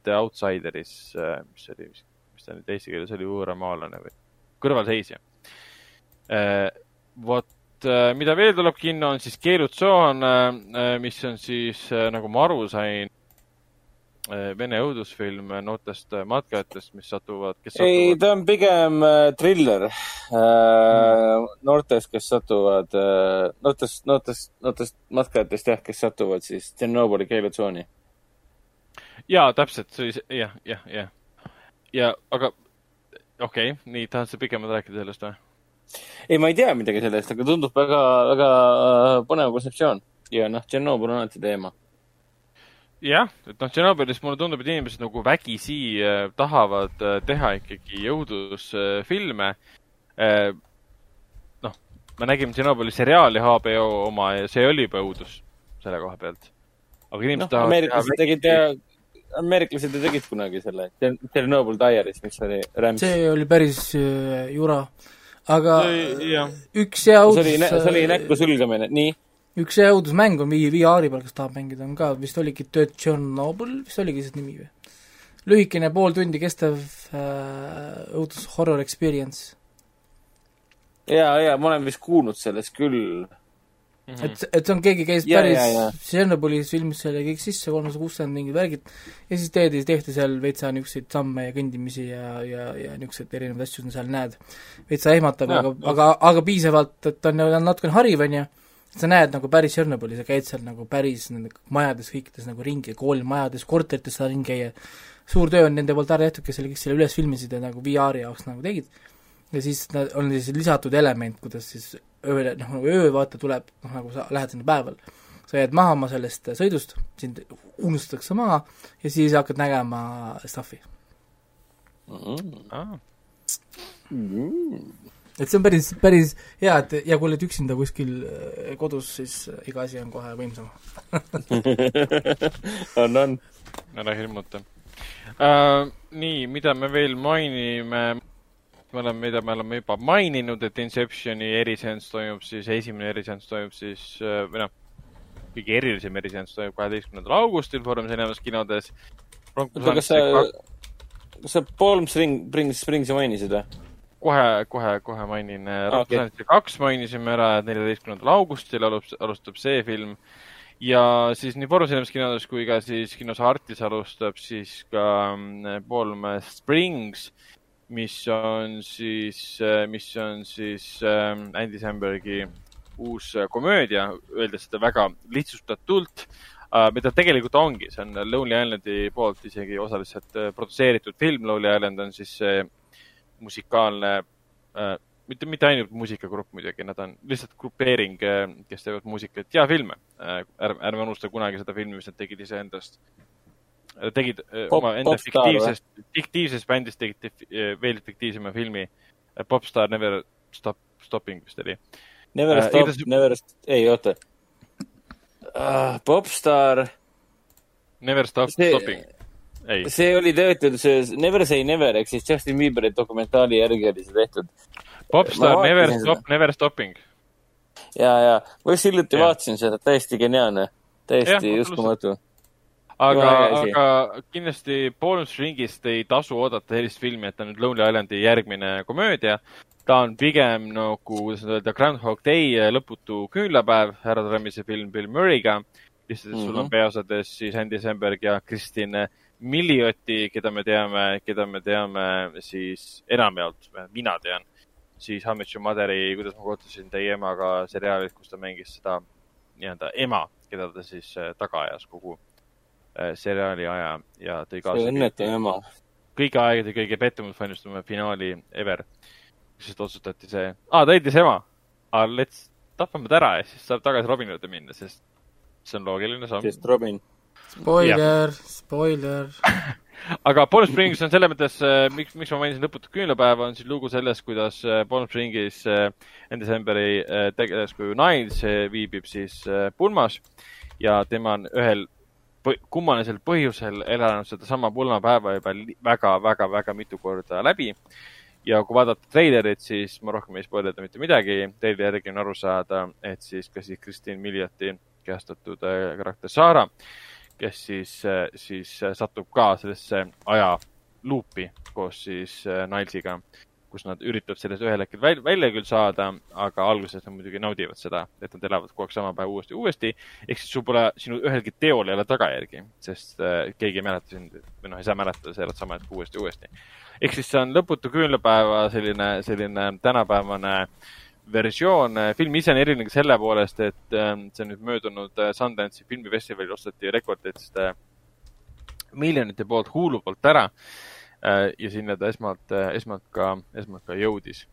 The Outsideris mis oli, mis ta nüüd eesti keeles oli, võõramaalane või kõrvalseisja vot et äh, mida veel tuleb kinno, on siis Keelutsoon, mis on siis, nagu ma aru sain, Vene õudusfilm noortest äh, matkajatest, mis satuvad, kes ei, satuvad, ta on pigem äh, triller äh, noortest, kes satuvad äh,, noortest, noortest, noortest matkajatest jah, kes satuvad siis Tšernobõli keelutsooni. jaa, täpselt, see oli see, jah, jah, jah. ja, aga okei okay,, nii, tahad sa pikemalt rääkida sellest või? ei, ma ei tea midagi sellest, aga tundub väga, väga äh, põnev kontseptsioon ja noh, Tšernobõl on alati teema. jah, et noh, Tšernobõlis mulle tundub, et inimesed nagu vägisi äh, tahavad äh, teha ikkagi jõudlusfilme äh,. noh, me nägime Tšernobõli seriaali HBO oma ja see oli juba õudus selle koha pealt. aga inimesed noh, tahavad ameeriklased tegid ja, ameeriklased ju tegid kunagi selle Tšernobõl Diaries, mis oli rämps. see oli päris äh, jura, aga jah, üks hea see uudis oli, see oli näkku sülgamine, nii. üks hea uudismäng on vii-, VR-i peal, kes tahab mängida, on ka, vist oligi The Chernobyl, vist oligi see nimi või? lühikene pool tundi kestev äh, õudus horror experience ja, ja ma olen vist kuulnud sellest küll. mm.. et, et see on, keegi käis Ja, päris ja, ja. Tšernobõlis filmis selle kõik sisse, kolmsada kuuskümmend mingid värgid, ja siis teedi, tehti seal veitsa niisuguseid samme ja kõndimisi ja, ja, ja niisuguseid erinevaid asju sa seal näed. veitsa ehmatab, Jah, aga aga, aga piisavalt, et on ju natukene hariv, on ju, sa näed nagu päris Tšernobõli, sa käid seal nagu päris nende majades kõikides nagu ringi, koolimajades, korterites saad ringi käia, suur töö on nende poolt ära tehtud, kes selle kõik selle üles filmisid ja nagu VR-i jaoks nagu tegid, ja siis on siis lisatud element, kuidas siis ööle, noh nagu öö vaata tuleb, noh nagu sa lähed sinna päeval, sa jääd maha oma sellest sõidust, sind unustatakse maha ja siis hakkad nägema stuff'i. Ah, et see on päris, päris hea, et ja kui oled üksinda kuskil äh, kodus, siis iga asi on kohe võimsam. (laughs) on, on. ära hirmuta uh,. nii, mida me veel mainime? Me oleme, mida me oleme juba maininud, et Inceptioni eriseanss toimub siis, esimene eriseanss toimub siis uh, või noh, kõige erilisem eriseanss toimub kaheteistkümnendal augustil Foorumis Enemas kinodes. kas sa, kas sa Palm Spring, Springs, Springsi mainisid või? kohe, kohe, kohe mainin. Okei. Rahvusvahelise kaks mainisime ära, et neljateistkümnendal augustil alustab, see film. ja siis nii Foorumis Enemas kinodes kui ka siis kinos Artis alustab siis ka mm, Palm Springs, mis on siis, mis on siis ähm, Andy Sambergi uus komöödia, öeldes seda väga lihtsustatult äh,, mida tegelikult ongi, see on Lonely Islandi poolt isegi osaliselt äh, produtseeritud film, Lonely Island on siis see musikaalne äh,, mitte, mitte ainult muusikagrupp muidugi, nad on lihtsalt grupeering, kes teevad muusikat ja filme. Ärme, ärme unusta kunagi seda filmi, mis nad tegid iseendast. Tegid äh, Pop- omaenda Popstar fiktiivsest, fiktiivsest bändist tegid äh, veel fiktiivsema filmi. Popstar Never Stop, Stopping vist oli. Never Äh, stop igatahes-, never, ei oota uh,. Popstar, Never Stop See- Stopping. ei, see oli tehtud, see Never say never ehk siis Justin Bieberi dokumentaali järgi oli see tehtud. Popstar Never Stop, Never Stopping. ja, ja ma just hiljuti vaatasin seda, täiesti geniaalne, täiesti Jah, uskumatu. aga, asi. aga kindlasti Palm Springist ei tasu oodata sellist filmi, et ta on nüüd Lonely Islandi järgmine komöödia. ta on pigem nagu, kuidas nüüd öelda, Groundhog Day lõputu küünlapäev, härra Trummise film Bill Murray'ga. lihtsalt, et sul on Mhm. peaosades siis Andy Samberg ja Kristin Milliotti, keda me teame, keda me teame siis enamjaolt, mina tean, siis Your Mother'i Kuidas ma kohtusin teie emaga seriaalis, kus ta mängis seda nii-öelda ema, keda ta siis taga ajas kogu seriaali aja ja tõi see kaasa õnnetu ema. kõigi aegade kõige pettumust valmistama finaali ever. sest otsustati see, aa, ta heitis ema, aga let's, tapame ta ära ja siis saab tagasi Robini juurde minna, sest see on loogiline samm. sest Robin. spoiler, spoiler. (laughs) aga Palm Springs on selles mõttes, miks, miks ma mainisin lõputut küünlapäeva, on siis lugu sellest, kuidas äh, Palm Springis äh, Andy Samberi äh, tegelaskuju Niles äh, viibib siis äh, pulmas ja tema on ühel kummalisel põhjusel elanud sedasama pulmapäeva juba väga-väga-väga mitu korda läbi. ja kui vaadata treilerit, siis ma rohkem ei spoilida mitte midagi. treileri järgi on aru saada, et siis ka siis Kristiin Miljati kehastatud äh, karakter Sara, kes siis, siis äh, satub ka sellesse ajaluupi koos siis äh, Nilesiga, kus nad üritavad sellest ühel hetkel välja, välja küll saada, aga alguses nad muidugi naudivad seda, et nad elavad kogu aeg sama päeva uuesti uuesti. ehk siis sul pole, sinu ühelgi teol ei ole tagajärgi, sest äh, keegi ei mäleta sind või noh, ei saa mäletada, sa elad sama hetk uuesti uuesti. ehk siis see on lõputu küünlapäeva selline, selline tänapäevane versioon. film ise on eriline selle poolest, et äh, see nüüd möödunud äh, Sundance'i filmifestivalil ostati rekorditest äh, miljonite poolt Hulu poolt ära Äh, ja sinna ta esmalt, äh, esmalt ka, esmalt ka jõudis.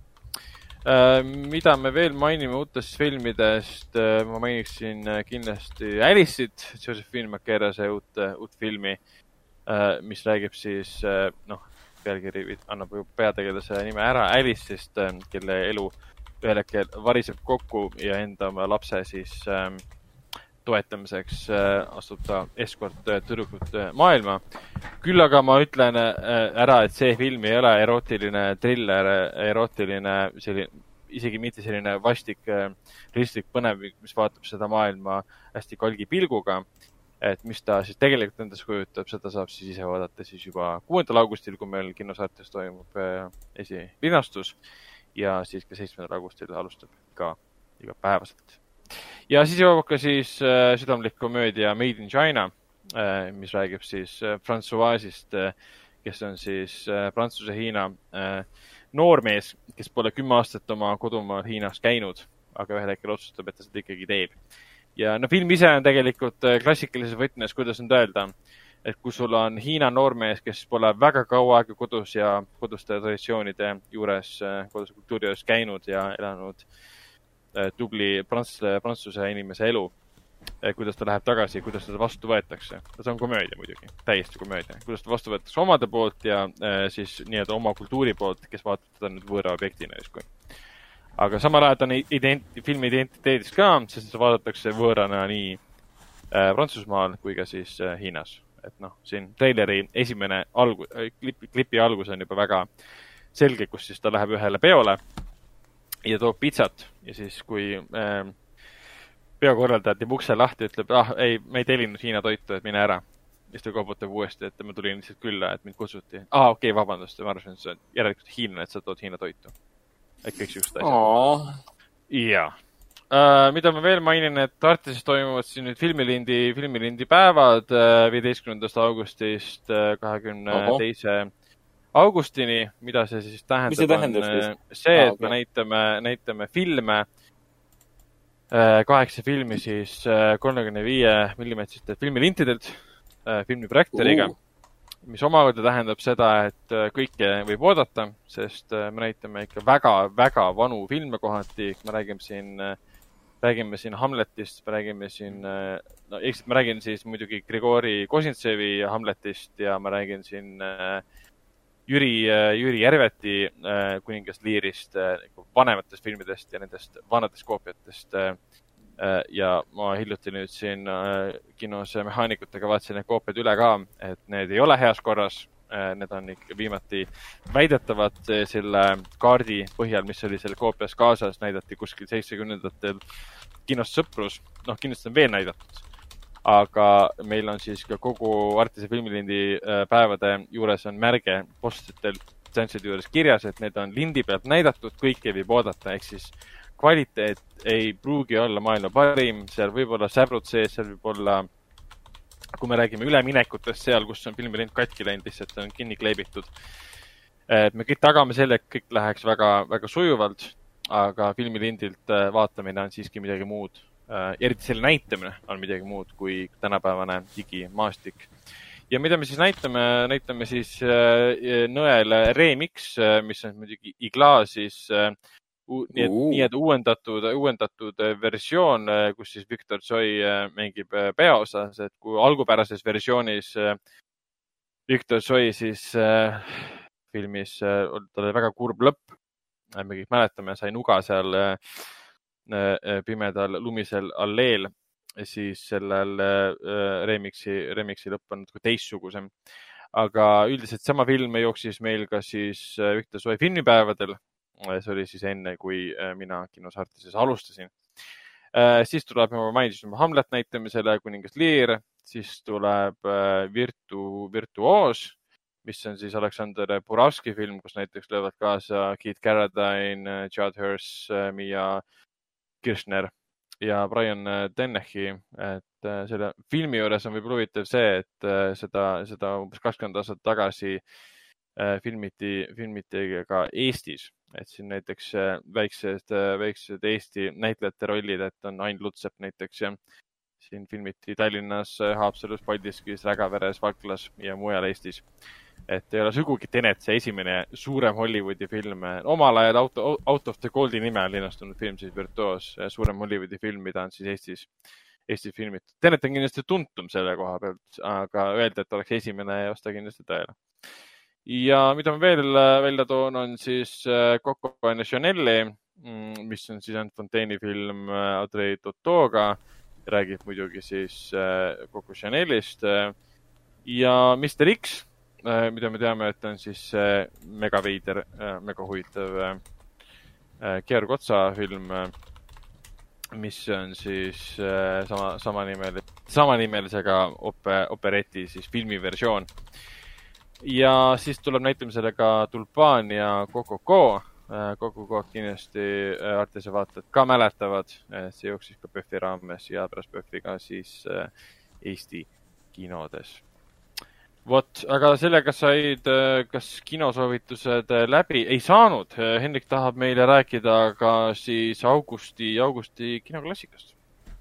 Äh, mida me veel mainime uutest filmidest, ma mainiksin kindlasti Alice'it, Josephine McCarrase uut, uut filmi, mis räägib siis, noh, pealkiri annab ju peategelase nime ära, Alice'ist, kelle elu ühel hetkel variseb kokku ja enda lapse siis ähm, toetamiseks äh, astub ta eskort äh, tüdrukute maailma. küll aga ma ütlen äh, ära, et see film ei ole erootiline triller, erootiline selline, isegi mitte selline vastik, ristik põnev, mis vaatab seda maailma hästi kalgi pilguga. et mis ta siis tegelikult endast kujutab, seda saab siis ise vaadata siis juba kuuendal augustil, kui meil kinosaates toimub esilinastus ja siis ka seitsmendal augustil alustab ka igapäevaselt ja siis jõuab ka siis äh, südamlik komöödia Made in China äh,, mis räägib siis äh, Francoisist äh,, kes on siis äh, Prantsuse-Hiina äh, noormees, kes pole kümme aastat oma kodumaal Hiinas käinud, aga ühel hetkel otsustab, et ta seda ikkagi teeb. ja no film ise on tegelikult äh, klassikalises võtmes, kuidas nüüd öelda, et kui sul on Hiina noormees, kes pole väga kaua aega kodus ja koduste traditsioonide juures, äh, koduse kultuuri juures käinud ja elanud Äh, tubli prantsuse, prantsuse inimese elu. Äh, kuidas ta läheb tagasi, kuidas teda vastu võetakse. see on komöödia muidugi, täiesti komöödia. kuidas ta vastu võetakse omade poolt ja äh, siis nii-öelda oma kultuuri poolt, kes vaatab teda nüüd võõra objektina justkui. aga samal ajal ta on ident-, filmi identiteedis ka, sest seda vaadatakse võõrana nii äh, Prantsusmaal kui ka siis äh, Hiinas. et noh, siin treileri esimene algu-, klipi, klipi algus on juba väga selge, kus siis ta läheb ühele peole ja toob pitsat ja siis, kui äh, peokorraldaja teeb ukse lahti, ütleb, ah ei, me ei tellinud Hiina toitu, et mine ära. siis ta koputab uuesti, et ma tulin lihtsalt külla, et mind kutsuti. aa, okei okay,, vabandust, ma arvasin, et sa oled järelikult hiinlane, et sa tood Hiina toitu. et kõik siuksed asjad. jaa uh,. mida ma veel mainin, et Tartuses toimuvad siin nüüd filmilindi, filmilindi päevad äh, viieteistkümnendast augustist äh, kahekümne teise augustini, mida see siis tähendab? see tähendab siis? see, et ah, okay. me näitame, näitame filme, äh, kaheksa filmi siis äh, kolmekümne viie millimeetriste filmilintidelt, äh, filmiprojektoriga uh., mis omakorda tähendab seda, et kõike võib oodata, sest me näitame ikka väga-väga vanu filme kohati, me räägime siin räägime siin Hamletist, me räägime siin, no eks ma räägin siis muidugi Grigori Kozintsevi Hamletist ja ma räägin siin äh, Jüri, äh, Jüri Järveti äh, Kuningast Liirist, äh, nagu vanematest filmidest ja nendest vanadest koopiatest. ja ma hiljuti nüüd siin kinos mehaanikutega vaatasin need koopiad üle ka, et need ei ole heas korras. Need on ikka viimati väidetavad selle kaardi põhjal, mis oli seal koopias kaasas, näidati kuskil seitsmekümnendatel kinos Sõprus. noh, kindlasti on veel näidatud aga meil on siis ka kogu Artise filmilindi äh, päevade juures on märge postitel seansside juures kirjas, et need on lindi pealt näidatud, kõike võib oodata, ehk siis kvaliteet ei pruugi olla maailma parim, seal võib olla säbrud sees, seal võib olla, kui me räägime üleminekutest seal, kus on filmilind katki läinud, lihtsalt on kinni kleebitud. et me kõik tagame selle, et kõik läheks väga, väga sujuvalt, aga filmilindilt äh, vaatamine on siiski midagi muud eriti selle näitamine on midagi muud kui tänapäevane digimaastik. ja mida me siis näitame, näitame siis äh, nõele Remix, äh, mis on muidugi Igla siis nii et, nii et uuendatud, uuendatud versioon, kus siis Victor Tsoi mängib peaosas, et kui algupärases versioonis Victor Tsoi siis filmis, tal oli väga kurb lõpp. me kõik mäletame, sai nuga seal Äh, äh, pimedal lumisel alleel, siis sellel äh, remix'i, remix'i lõpp on natuke teistsugusem. aga üldiselt sama film jooksis meil ka siis Viktor Soe filmipäevadel. see oli siis enne, kui mina kinos Artises alustasin. siis tuleb, ma mainisin Hamlet näitamisele Kuningas Lear, siis tuleb Virtu, Virtuoos mis on siis Aleksander Buravski film, kus näiteks löövad kaasa Keith Carradine, Judd Hirsch, Miia Kirchner ja Brian Dennehy, et äh, selle filmi juures on võib-olla huvitav see, et äh, seda, seda umbes kakskümmend aastat tagasi äh, filmiti, filmiti ka Eestis, et siin näiteks väiksed, väiksed Eesti näitlejate rollid, et on Ain Lutsepp näiteks ja siin filmiti Tallinnas, Haapsalus, Paldiskis, Rägaveres, Valklas ja mujal Eestis et ei ole sugugi Tenet see esimene suurem Hollywoodi film. omal ajal Out, Out of the Goldi nime all linnastunud film, siis Virtuos, suurem Hollywoodi film, mida on siis Eestis, Eestis filmitud. Tenet on kindlasti tuntum selle koha pealt, aga öelda, et oleks esimene, ei vasta kindlasti tõele. ja mida ma veel äh, välja toon, on siis äh, Coco and Chanel'i, mm, mis on siis Ant Fontaine'i film äh, Audrey Tautoga, räägib muidugi siis Coco Chanel'ist ja Mr X mida me teame, et on siis mega veider, äh, mega huvitav äh, Georg Otsa film, mis on siis sama, samanimeline, samanimelisega ope, opereti siis filmiversioon. ja siis tuleb näitamisele ka Tulpaan ja Coco. Coco kindlasti artise vaatajad ka mäletavad, see jooksis ka PÖFFi raames ja pärast PÖFFi ka siis Eesti kinodes vot, aga sellega said äh, kas kinosoovitused äh, läbi, ei saanud. Äh, Hendrik tahab meile rääkida ka siis augusti, augusti kinoklassikast.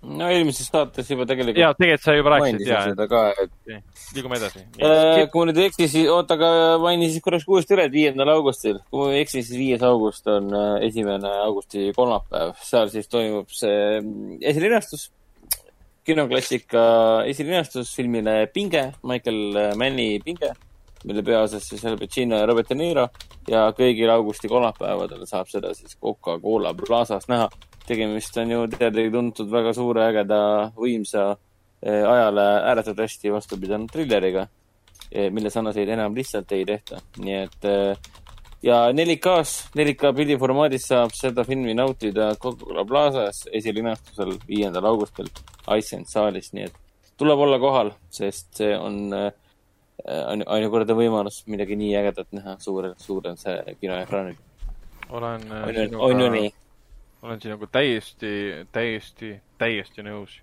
no eelmises saates juba tegelikult. ja, tegelikult sa juba rääkisid, ja. seda ka, et liigume edasi. kui ma nüüd ei eksi, siis oota, aga mainin siis korraks uuesti üle, et viiendal augustil, kui ma ei eksi, siis viies august on esimene augusti kolmapäev, seal siis toimub see mm, esilinastus kinoklassika esilinastus filmile Pinge, Michael Manni Pinge, mille peaosas siis Al Pacino ja Robert De Niro ja kõigil augusti kolmapäevadel saab seda siis Coca-Cola Plazas näha. tegemist on ju teadagi tuntud väga suure, ägeda, võimsa, eh, ajale ääretult hästi vastu pidanud trilleriga, eh, mille sarnaseid enam lihtsalt ei tehta, nii et äh, ja 4K-s, 4K pildiformaadis saab seda filmi nautida Coca-Cola Plazas esilinastusel viiendal augustil Iceland saalis, nii et tuleb olla kohal, sest see on äh, ainu, ainukordne võimalus midagi nii ägedat näha suurel, suurel kinoekraanil. olen äh, on, sinuga, ju nii? olen sinuga täiesti, täiesti, täiesti nõus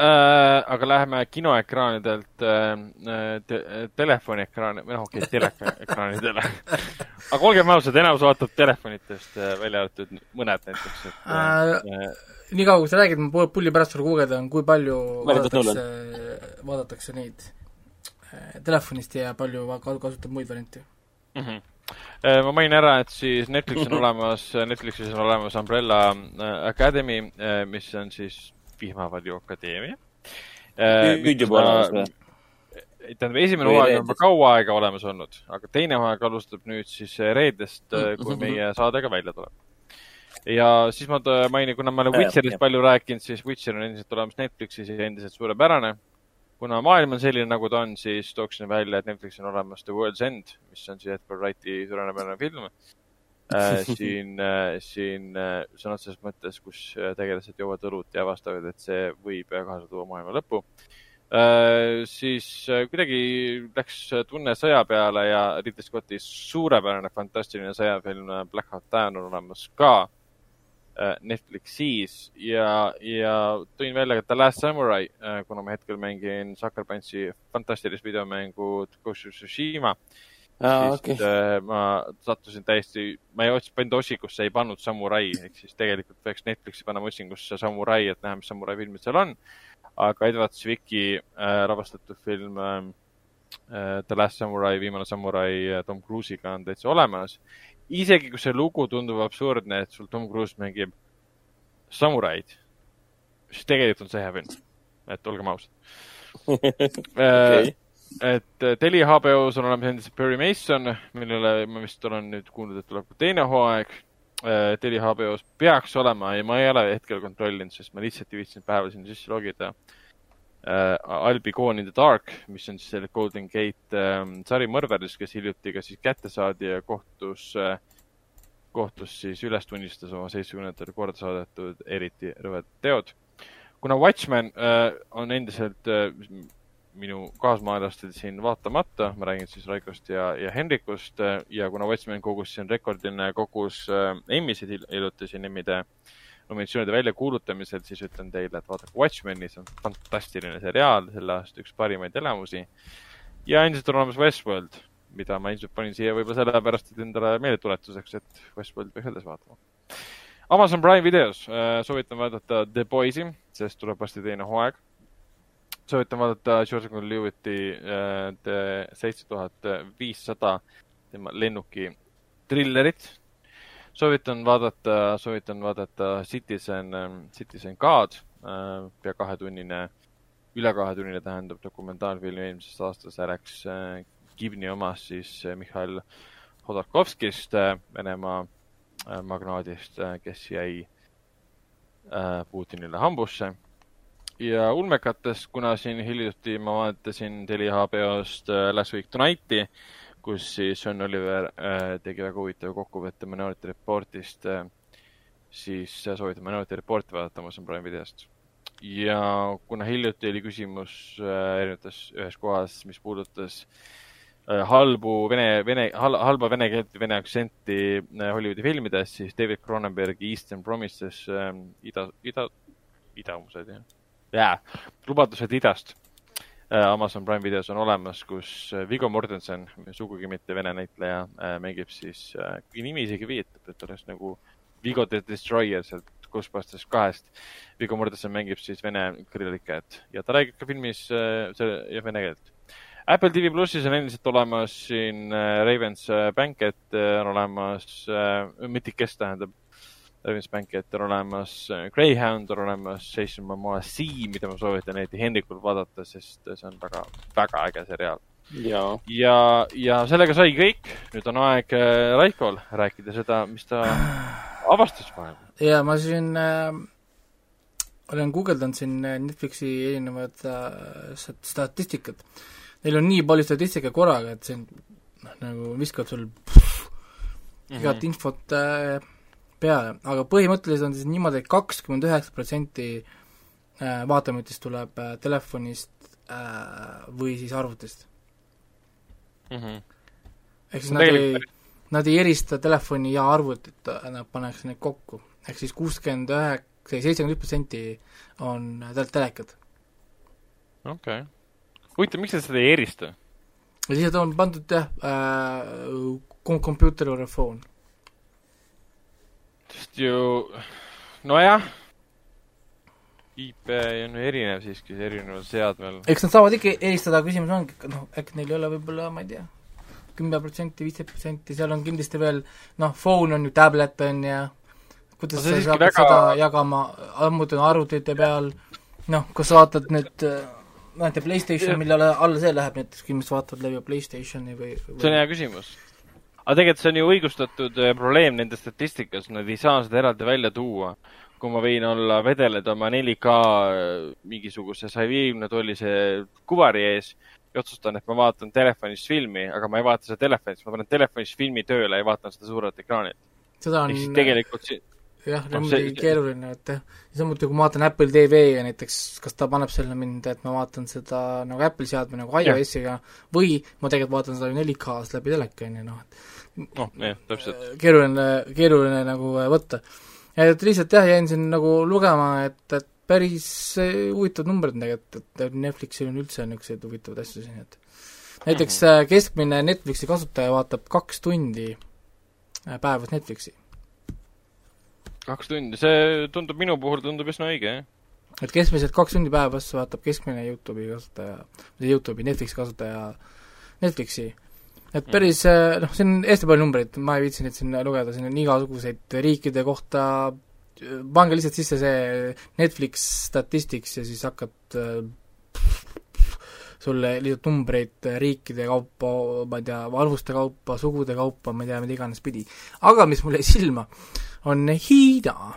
äh,. aga läheme kinoekraanidelt äh, te, telefoniekraani, või noh, okei okay,, teleekraanidele (laughs) aga olgem ausad, enamus vaatab telefonitest äh, välja arvatud mõned näiteks, et äh, äh, nii kaua, kui sa räägid, ma pulli pärast sulle guugeldan, kui palju vaadatakse, vaadatakse neid äh, telefonist ja palju kasutab muid variante mm. -hmm ma mainin ära, et siis Netflixis on (laughs) olemas, Netflixis on olemas Umbrella Academy, mis on siis vihmavalju akadeemia. nüüd juba olemas või? tähendab, esimene hooaeg on juba kaua aega olemas olnud, aga teine hooaeg alustab nüüd siis reedest, äh, kui meie saade ka välja tuleb. ja siis ma mainin, kuna ma olen Witcherist palju rääkinud, siis Witcher on endiselt olemas Netflixis ja endiselt suurepärane. kuna maailm on selline, nagu ta on, siis tooksin välja, et Netflixis on olemas The World's End, mis on siis Edgar Wrighti suurepärane film äh, (laughs) siin äh,, siin äh, sõna otseses mõttes, kus äh, tegelased joovad õlut ja avastavad, et see võib kaasa tuua maailma lõpu äh,. siis äh, kuidagi läks tunne sõja peale ja Ridley Scotti suurepärane fantastiline sõjafilm äh, Black Hawk Down on olemas ka äh, Netflixis ja, ja tõin välja ka The Last Samurai äh,, kuna ma hetkel mängin Sucker Punchi fantastilist videomängu Ghost of Tsushima äh, Ah, siis okay. äh, ma sattusin täiesti, ma ei pannud otsikusse, ei pannud Samurai, ehk siis tegelikult peaks Netflixi panema otsingusse Samurai, et näha, mis Samurai filmid seal on. aga Edward Zwicki äh, lavastatud film äh, The Last Samurai, Viimane samurai Tom Cruise'iga on täitsa olemas. isegi kui see lugu tundub absurdne, et sul Tom Cruise mängib samuraid, siis tegelikult on see hea film, et olgem ausad (laughs) okay. Äh, et äh, Telia HBO-s on olemas endiselt Perry Mason, millele ma vist olen nüüd kuulnud, et tuleb teine hooaeg. Äh, Telia HBO-s peaks olema ja ma ei ole hetkel kontrollinud, sest ma lihtsalt ei viitsinud päeval sinna sisse logida. I'll be gone in the dark, mis on siis selle Golden Gate um, sari mõrvaris, kes hiljuti ka siis kätte saadi ja kohtus uh,, kohtus siis üles tunnistas oma seitsmekümnendatel korda saadetud eriti rõvedad teod. kuna Watchmen uh, on endiselt uh, minu kaasmaalastele siin vaatamata, ma räägin siis Raikost ja, ja Henrikust äh, ja kuna Watchmen kogus siin rekordiline kogus äh, Emmy'sid hil- hiljuti siin Emmy'de nominatsioonide väljakuulutamisel, siis ütlen teile, et vaadake Watchmeni, see on fantastiline seriaal, selle aasta üks parimaid elamusi. ja endiselt on olemas Westworld, mida ma ilmselt panin siia võib-olla sellepärast, et endale meeldetuletuseks, et Westworld peaks edasi vaatama. Amazon Prime videos äh, soovitan vaadata The Boys'i, sest tuleb varsti teine hooaeg. Soovitan vaadata George Lewitti äh, The seitse tuhat viissada, tema lennuki trillerit. soovitan vaadata, soovitan vaadata Citizen, Citizen K'd, pea kahetunnine, üle kahetunnine tähendab dokumentaalfilm eelmisest aastast, läks äh, Givni omast siis äh, Mihhail Hodorkovskist, Venemaa äh, magnaadist, kes jäi äh, Putinile hambusse. Ja ulmekatest, kuna siin hiljuti ma vaatasin Telia HBO-st äh, Last Week Tonight'i, kus siis John Oliver äh, tegi väga huvitava kokkuvõtte Minority Reportist äh,, siis soovitan Minority Reporti vaadata Amazon Prime videost. ja kuna hiljuti oli küsimus erinevates, ühes kohas, mis puudutas halbu vene, vene hal,, halba vene keelt vene aktsenti Hollywoodi filmides, siis David Cronenbergi Eastern Promises äh, ida, ida, idamused jah, jaa, lubadused idast äh, Amazon Prime videos on olemas, kus äh, Viggo Mortensen, sugugi mitte vene näitleja äh,, mängib siis nimi isegi viitab, et oleks nagu Viggo the Destroyer sealt Ghostbusters kahest. Viggo Mortensen mängib siis vene kirjaliket ja ta räägib ka filmis selle vene keelt. Apple TV plussis on endiselt olemas siin Ravens Banquet on olemas äh,, Mythicus tähendab, On olemas äh, Greyhound on olemas Jason Momoa Sea, mida ma soovitan eriti Hendrikul vaadata, sest see on väga, väga äge seriaal. jaa. ja, ja sellega sai kõik, nüüd on aeg äh, Raikol rääkida seda, mis ta (sighs) avastas vahepeal. ja ma siin äh, olen guugeldanud siin äh, Netflixi erinevad äh, stat- statistikat. Neil on nii palju statistikat korraga, et see on noh, nagu viskab sul igat infot äh, peale, aga põhimõtteliselt on siis niimoodi et kakskümmend üheksa protsenti äh, vaatamistest tuleb äh, telefonist äh, või siis arvutist. Mhm. ehk siis nad ei tegelikult, nad ei erista telefoni ja arvutit, nad pannakse need kokku. ehk siis kuuskümmend üheksa, seitsekümmend üks protsenti on tel-, telekad. okei. huvitav, miks nad seda ei erista? siis on pandud jah äh,, computer or a phone. Sest ju, nojah, IP on erinev siiski, erineval seadmel. eks nad saavad ikka eristada, küsimus ongi, noh, äkki neil ei ole võib-olla, ma ei tea, kümme protsenti, viisteist protsenti, seal on kindlasti veel noh, phone on ju, tablet on ja kuidas No sa saad väga- seda jagama, ammuti on arvutite peal, noh, sa vaatad nüüd näete Playstation, mille alla, alla see läheb näiteks, kui inimesed vaatavad läbi Playstationi või, või see on hea küsimus. Aga tegelikult see on ju õigustatud eh, probleem nende statistikas, nad ei saa seda eraldi välja tuua. kui ma võin olla, vedeleda oma 4K eh, mingisuguse saja viiekümne tollise kuvari ees ja otsustan, et ma vaatan telefonist filmi, aga ma ei vaata seda telefonist, ma panen telefonist filmi tööle ja vaatan seda suurelt ekraanilt. seda on tegelikult jah, noh, see- keeruline, et jah, samuti kui ma vaatan Apple TV ja näiteks kas ta paneb selle mind, et ma vaatan seda nagu Apple seadme nagu iOS-iga või ma tegelikult vaatan seda 4K-s läbi teleka, on ju noh, noh, jah, täpselt. et keeruline, keeruline nagu äh, võtta. et lihtsalt jah, jäin siin nagu lugema, et, et päris äh, huvitavad numbrid tegelikult, et Netflixil on üldse niisuguseid huvitavaid asju siin, et näiteks Mhm. äh, keskmine Netflixi kasutaja vaatab kaks tundi äh, päevas Netflixi kaks tundi, see tundub minu puhul tundub üsna õige, jah. et keskmiselt kaks tundi päevas vaatab keskmine Youtube'i kasutaja, mitte Youtube'i, Netflixi kasutaja Netflixi. et päris äh, noh, siin on hästi palju numbreid, ma ei viitsi neid siin lugeda, siin on igasuguseid riikide kohta, pange lihtsalt sisse see Netflix statistics ja siis hakkad äh, sulle lihtsalt numbreid riikide kaupa, ma ei tea, arvuste kaupa, sugude kaupa, ma ei tea, mida iganes pidi. aga mis mulle jäi silma, on Hiina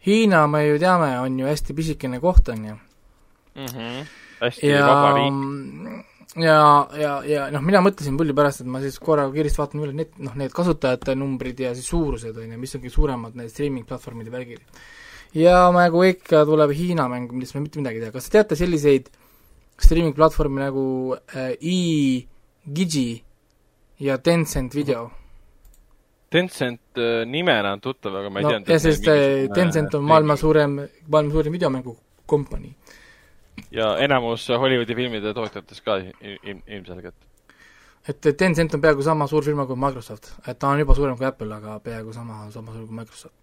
Hiina, me ju teame, on ju hästi pisikene koht, on ju. hästi ja vaba riik., ja, ja, ja noh, mina mõtlesin pulli pärast, et ma siis korra kiiresti vaatan üle need, noh, need kasutajate numbrid ja siis suurused, on ju, mis on kõige suuremad need streaming platvormide värgid. ja nagu ikka tuleb Hiina mäng, millest ma mitte midagi ei tea, kas te teate selliseid streaming platvormi nagu äh, e-Gigi ja Tencent Video Tencent äh, nimena on tuttav, aga ma ei no teadnud. ja sest äh, Tencent on maailma. suurem, maailma suurim videomängukompanii. ja enamus Hollywoodi filmide tootjatest ka ilm, ilmselgelt. et Tencent on peaaegu sama suur firma kui Microsoft, et ta on juba suurem kui Apple, aga peaaegu sama, sama suur kui Microsoft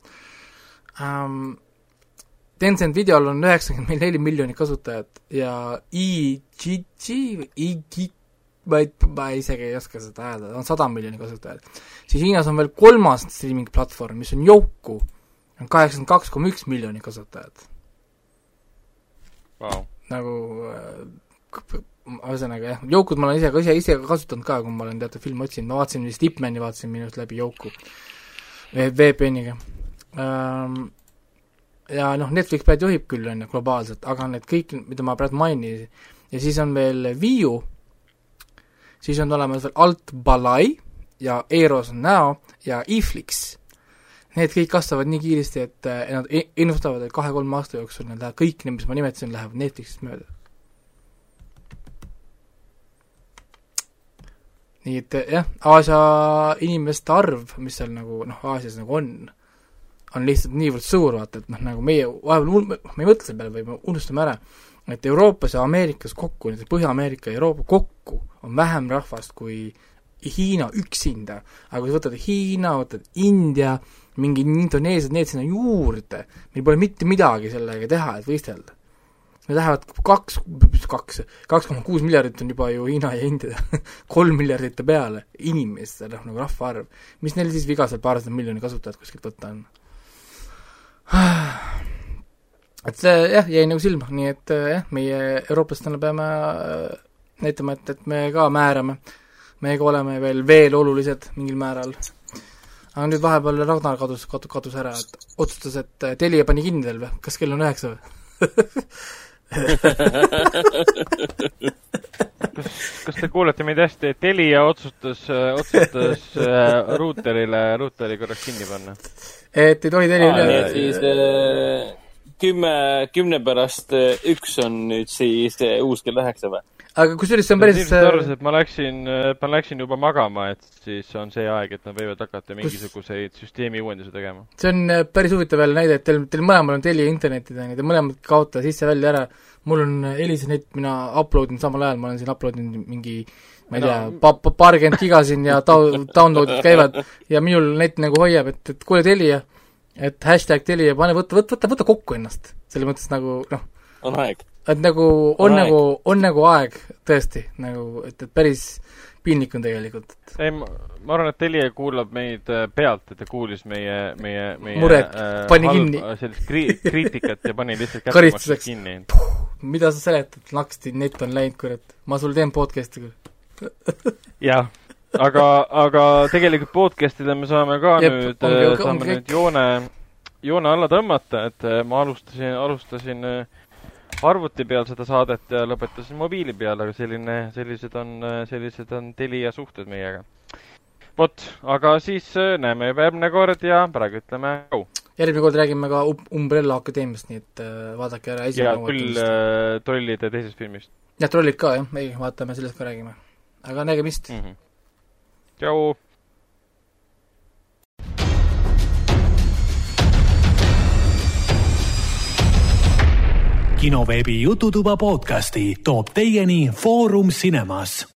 um,. Tencent videol on üheksakümmend neli miljonit kasutajat ja EGG või EG ma ei, ma isegi ei oska seda hääldada, on sada miljonit kasutajat. siis Hiinas on veel kolmas streaming platvorm, mis on Youku, on kaheksakümmend kaks koma üks miljonit kasutajat. Vau, nagu äh, ühesõnaga jah, Youkut ma olen ise ka, ise, ise ka kasutanud ka, kui ma olen teatud filme otsinud, ma vaatasin vist Tipmani vaatasin minu arust läbi Youku VPN-iga ähm,. ja noh, Netflix praegu juhib küll, on ju, globaalselt, aga need kõik, mida ma praegu mainisin, ja siis on veel Viu, siis on olemas veel Alt-Balai ja Eros Now ja eFlix. Need kõik kasvavad nii kiiresti, et äh, nad ennustavad, et kahe-kolme aasta jooksul need lähevad, kõik need, mis ma nimetasin, lähevad Netflixist mööda. nii et eh, jah, Aasia inimeste arv, mis seal nagu noh, Aasias nagu on, on lihtsalt niivõrd suur, vaata, et noh, nagu meie vahepeal me ei mõtle selle peale või me unustame ära, et Euroopas ja Ameerikas kokku, näiteks Põhja-Ameerika ja Euroopa kokku on vähem rahvast kui Hiina üksinda. aga kui sa võtad Hiina, võtad India, mingid Indoneesiad, need sinna juurde, meil pole mitte midagi sellega teha, et võistelda. Need lähevad kaks, kaks, kaks koma kuus miljardit on juba ju Hiina ja India, (laughs) kolm miljardit ja peale inimeste noh, nagu rahvaarv. mis neil siis viga seal paarsada miljoni kasutajat kuskilt võtta on? (sighs) et see jah, jäi nagu silma, nii et eh, jah, meie eurooplastena peame äh, näitama, et, et me ka määrame. meiega oleme veel, veel olulised mingil määral. aga nüüd vahepeal Ragnar kadus, kadus, kadus ära, et otsustas, et äh, Telia pani kinni veel või? kas kell on üheksa või? kas te kuulete meid hästi, et Telia otsustas, otsustas äh, ruuterile, ruuteri korraks kinni panna? et ei tohi Telia nii üle siis äh, kümme, kümne pärast äh, üks on nüüd siis äh, uus kell üheksa või? aga kusjuures see on päris ilmselt arvas, et ma läksin, ma läksin juba magama, et siis on see aeg, et nad võivad hakata mingisuguseid süsteemi uuendusi tegema. see on päris huvitav jälle näide, et teil, teil mõlemal on Telia internetid, on ju, te mõlemad ei kaota sisse-välja ära, mul on äh, Elisa net, mina upload in samal ajal, ma olen siin upload inud mingi ma ei tea No. pa-, pa- paarkümmend giga siin ja tau-, download'id käivad ja minul net nagu hoiab, et, et kuule Telia, et hashtag Telia, pane, võta, võta, võta, võta kokku ennast. selles mõttes nagu noh, on aeg. et nagu on On nagu, on nagu aeg tõesti nagu, et, et päris piinlik on tegelikult. ei, ma arvan, et Telia kuulab meid äh, pealt, et ta kuulis meie, meie, meie Muret. Pani kinni. sellist kri-, kriitikat ja pani lihtsalt Karistuseks. kättemaksu kinni. mida sa seletad, naksti net on läinud, kurat. ma sul teen podcast'i, kurat. jah, aga, aga tegelikult podcast'ile me saame ka Jep, nüüd, ongi saame kõik. nüüd joone, joone alla tõmmata, et äh, ma alustasin, alustasin äh, arvuti peal seda saadet ja lõpetasin mobiili peal, aga selline, sellised on, sellised on Telia suhted meiega. vot, aga siis äh, näeme juba järgmine kord ja praegu ütleme au. järgmine kord räägime ka Um- Umbrella Akadeemiast, nii et äh, vaadake ära ja esimene küll äh, trollide teisest filmist jah, trollid ka jah, ei, vaatame, sellest ka räägime. aga nägemist mm. -hmm. tšau. kinoveebi Jututuba podcasti toob teieni Foorum Cinemas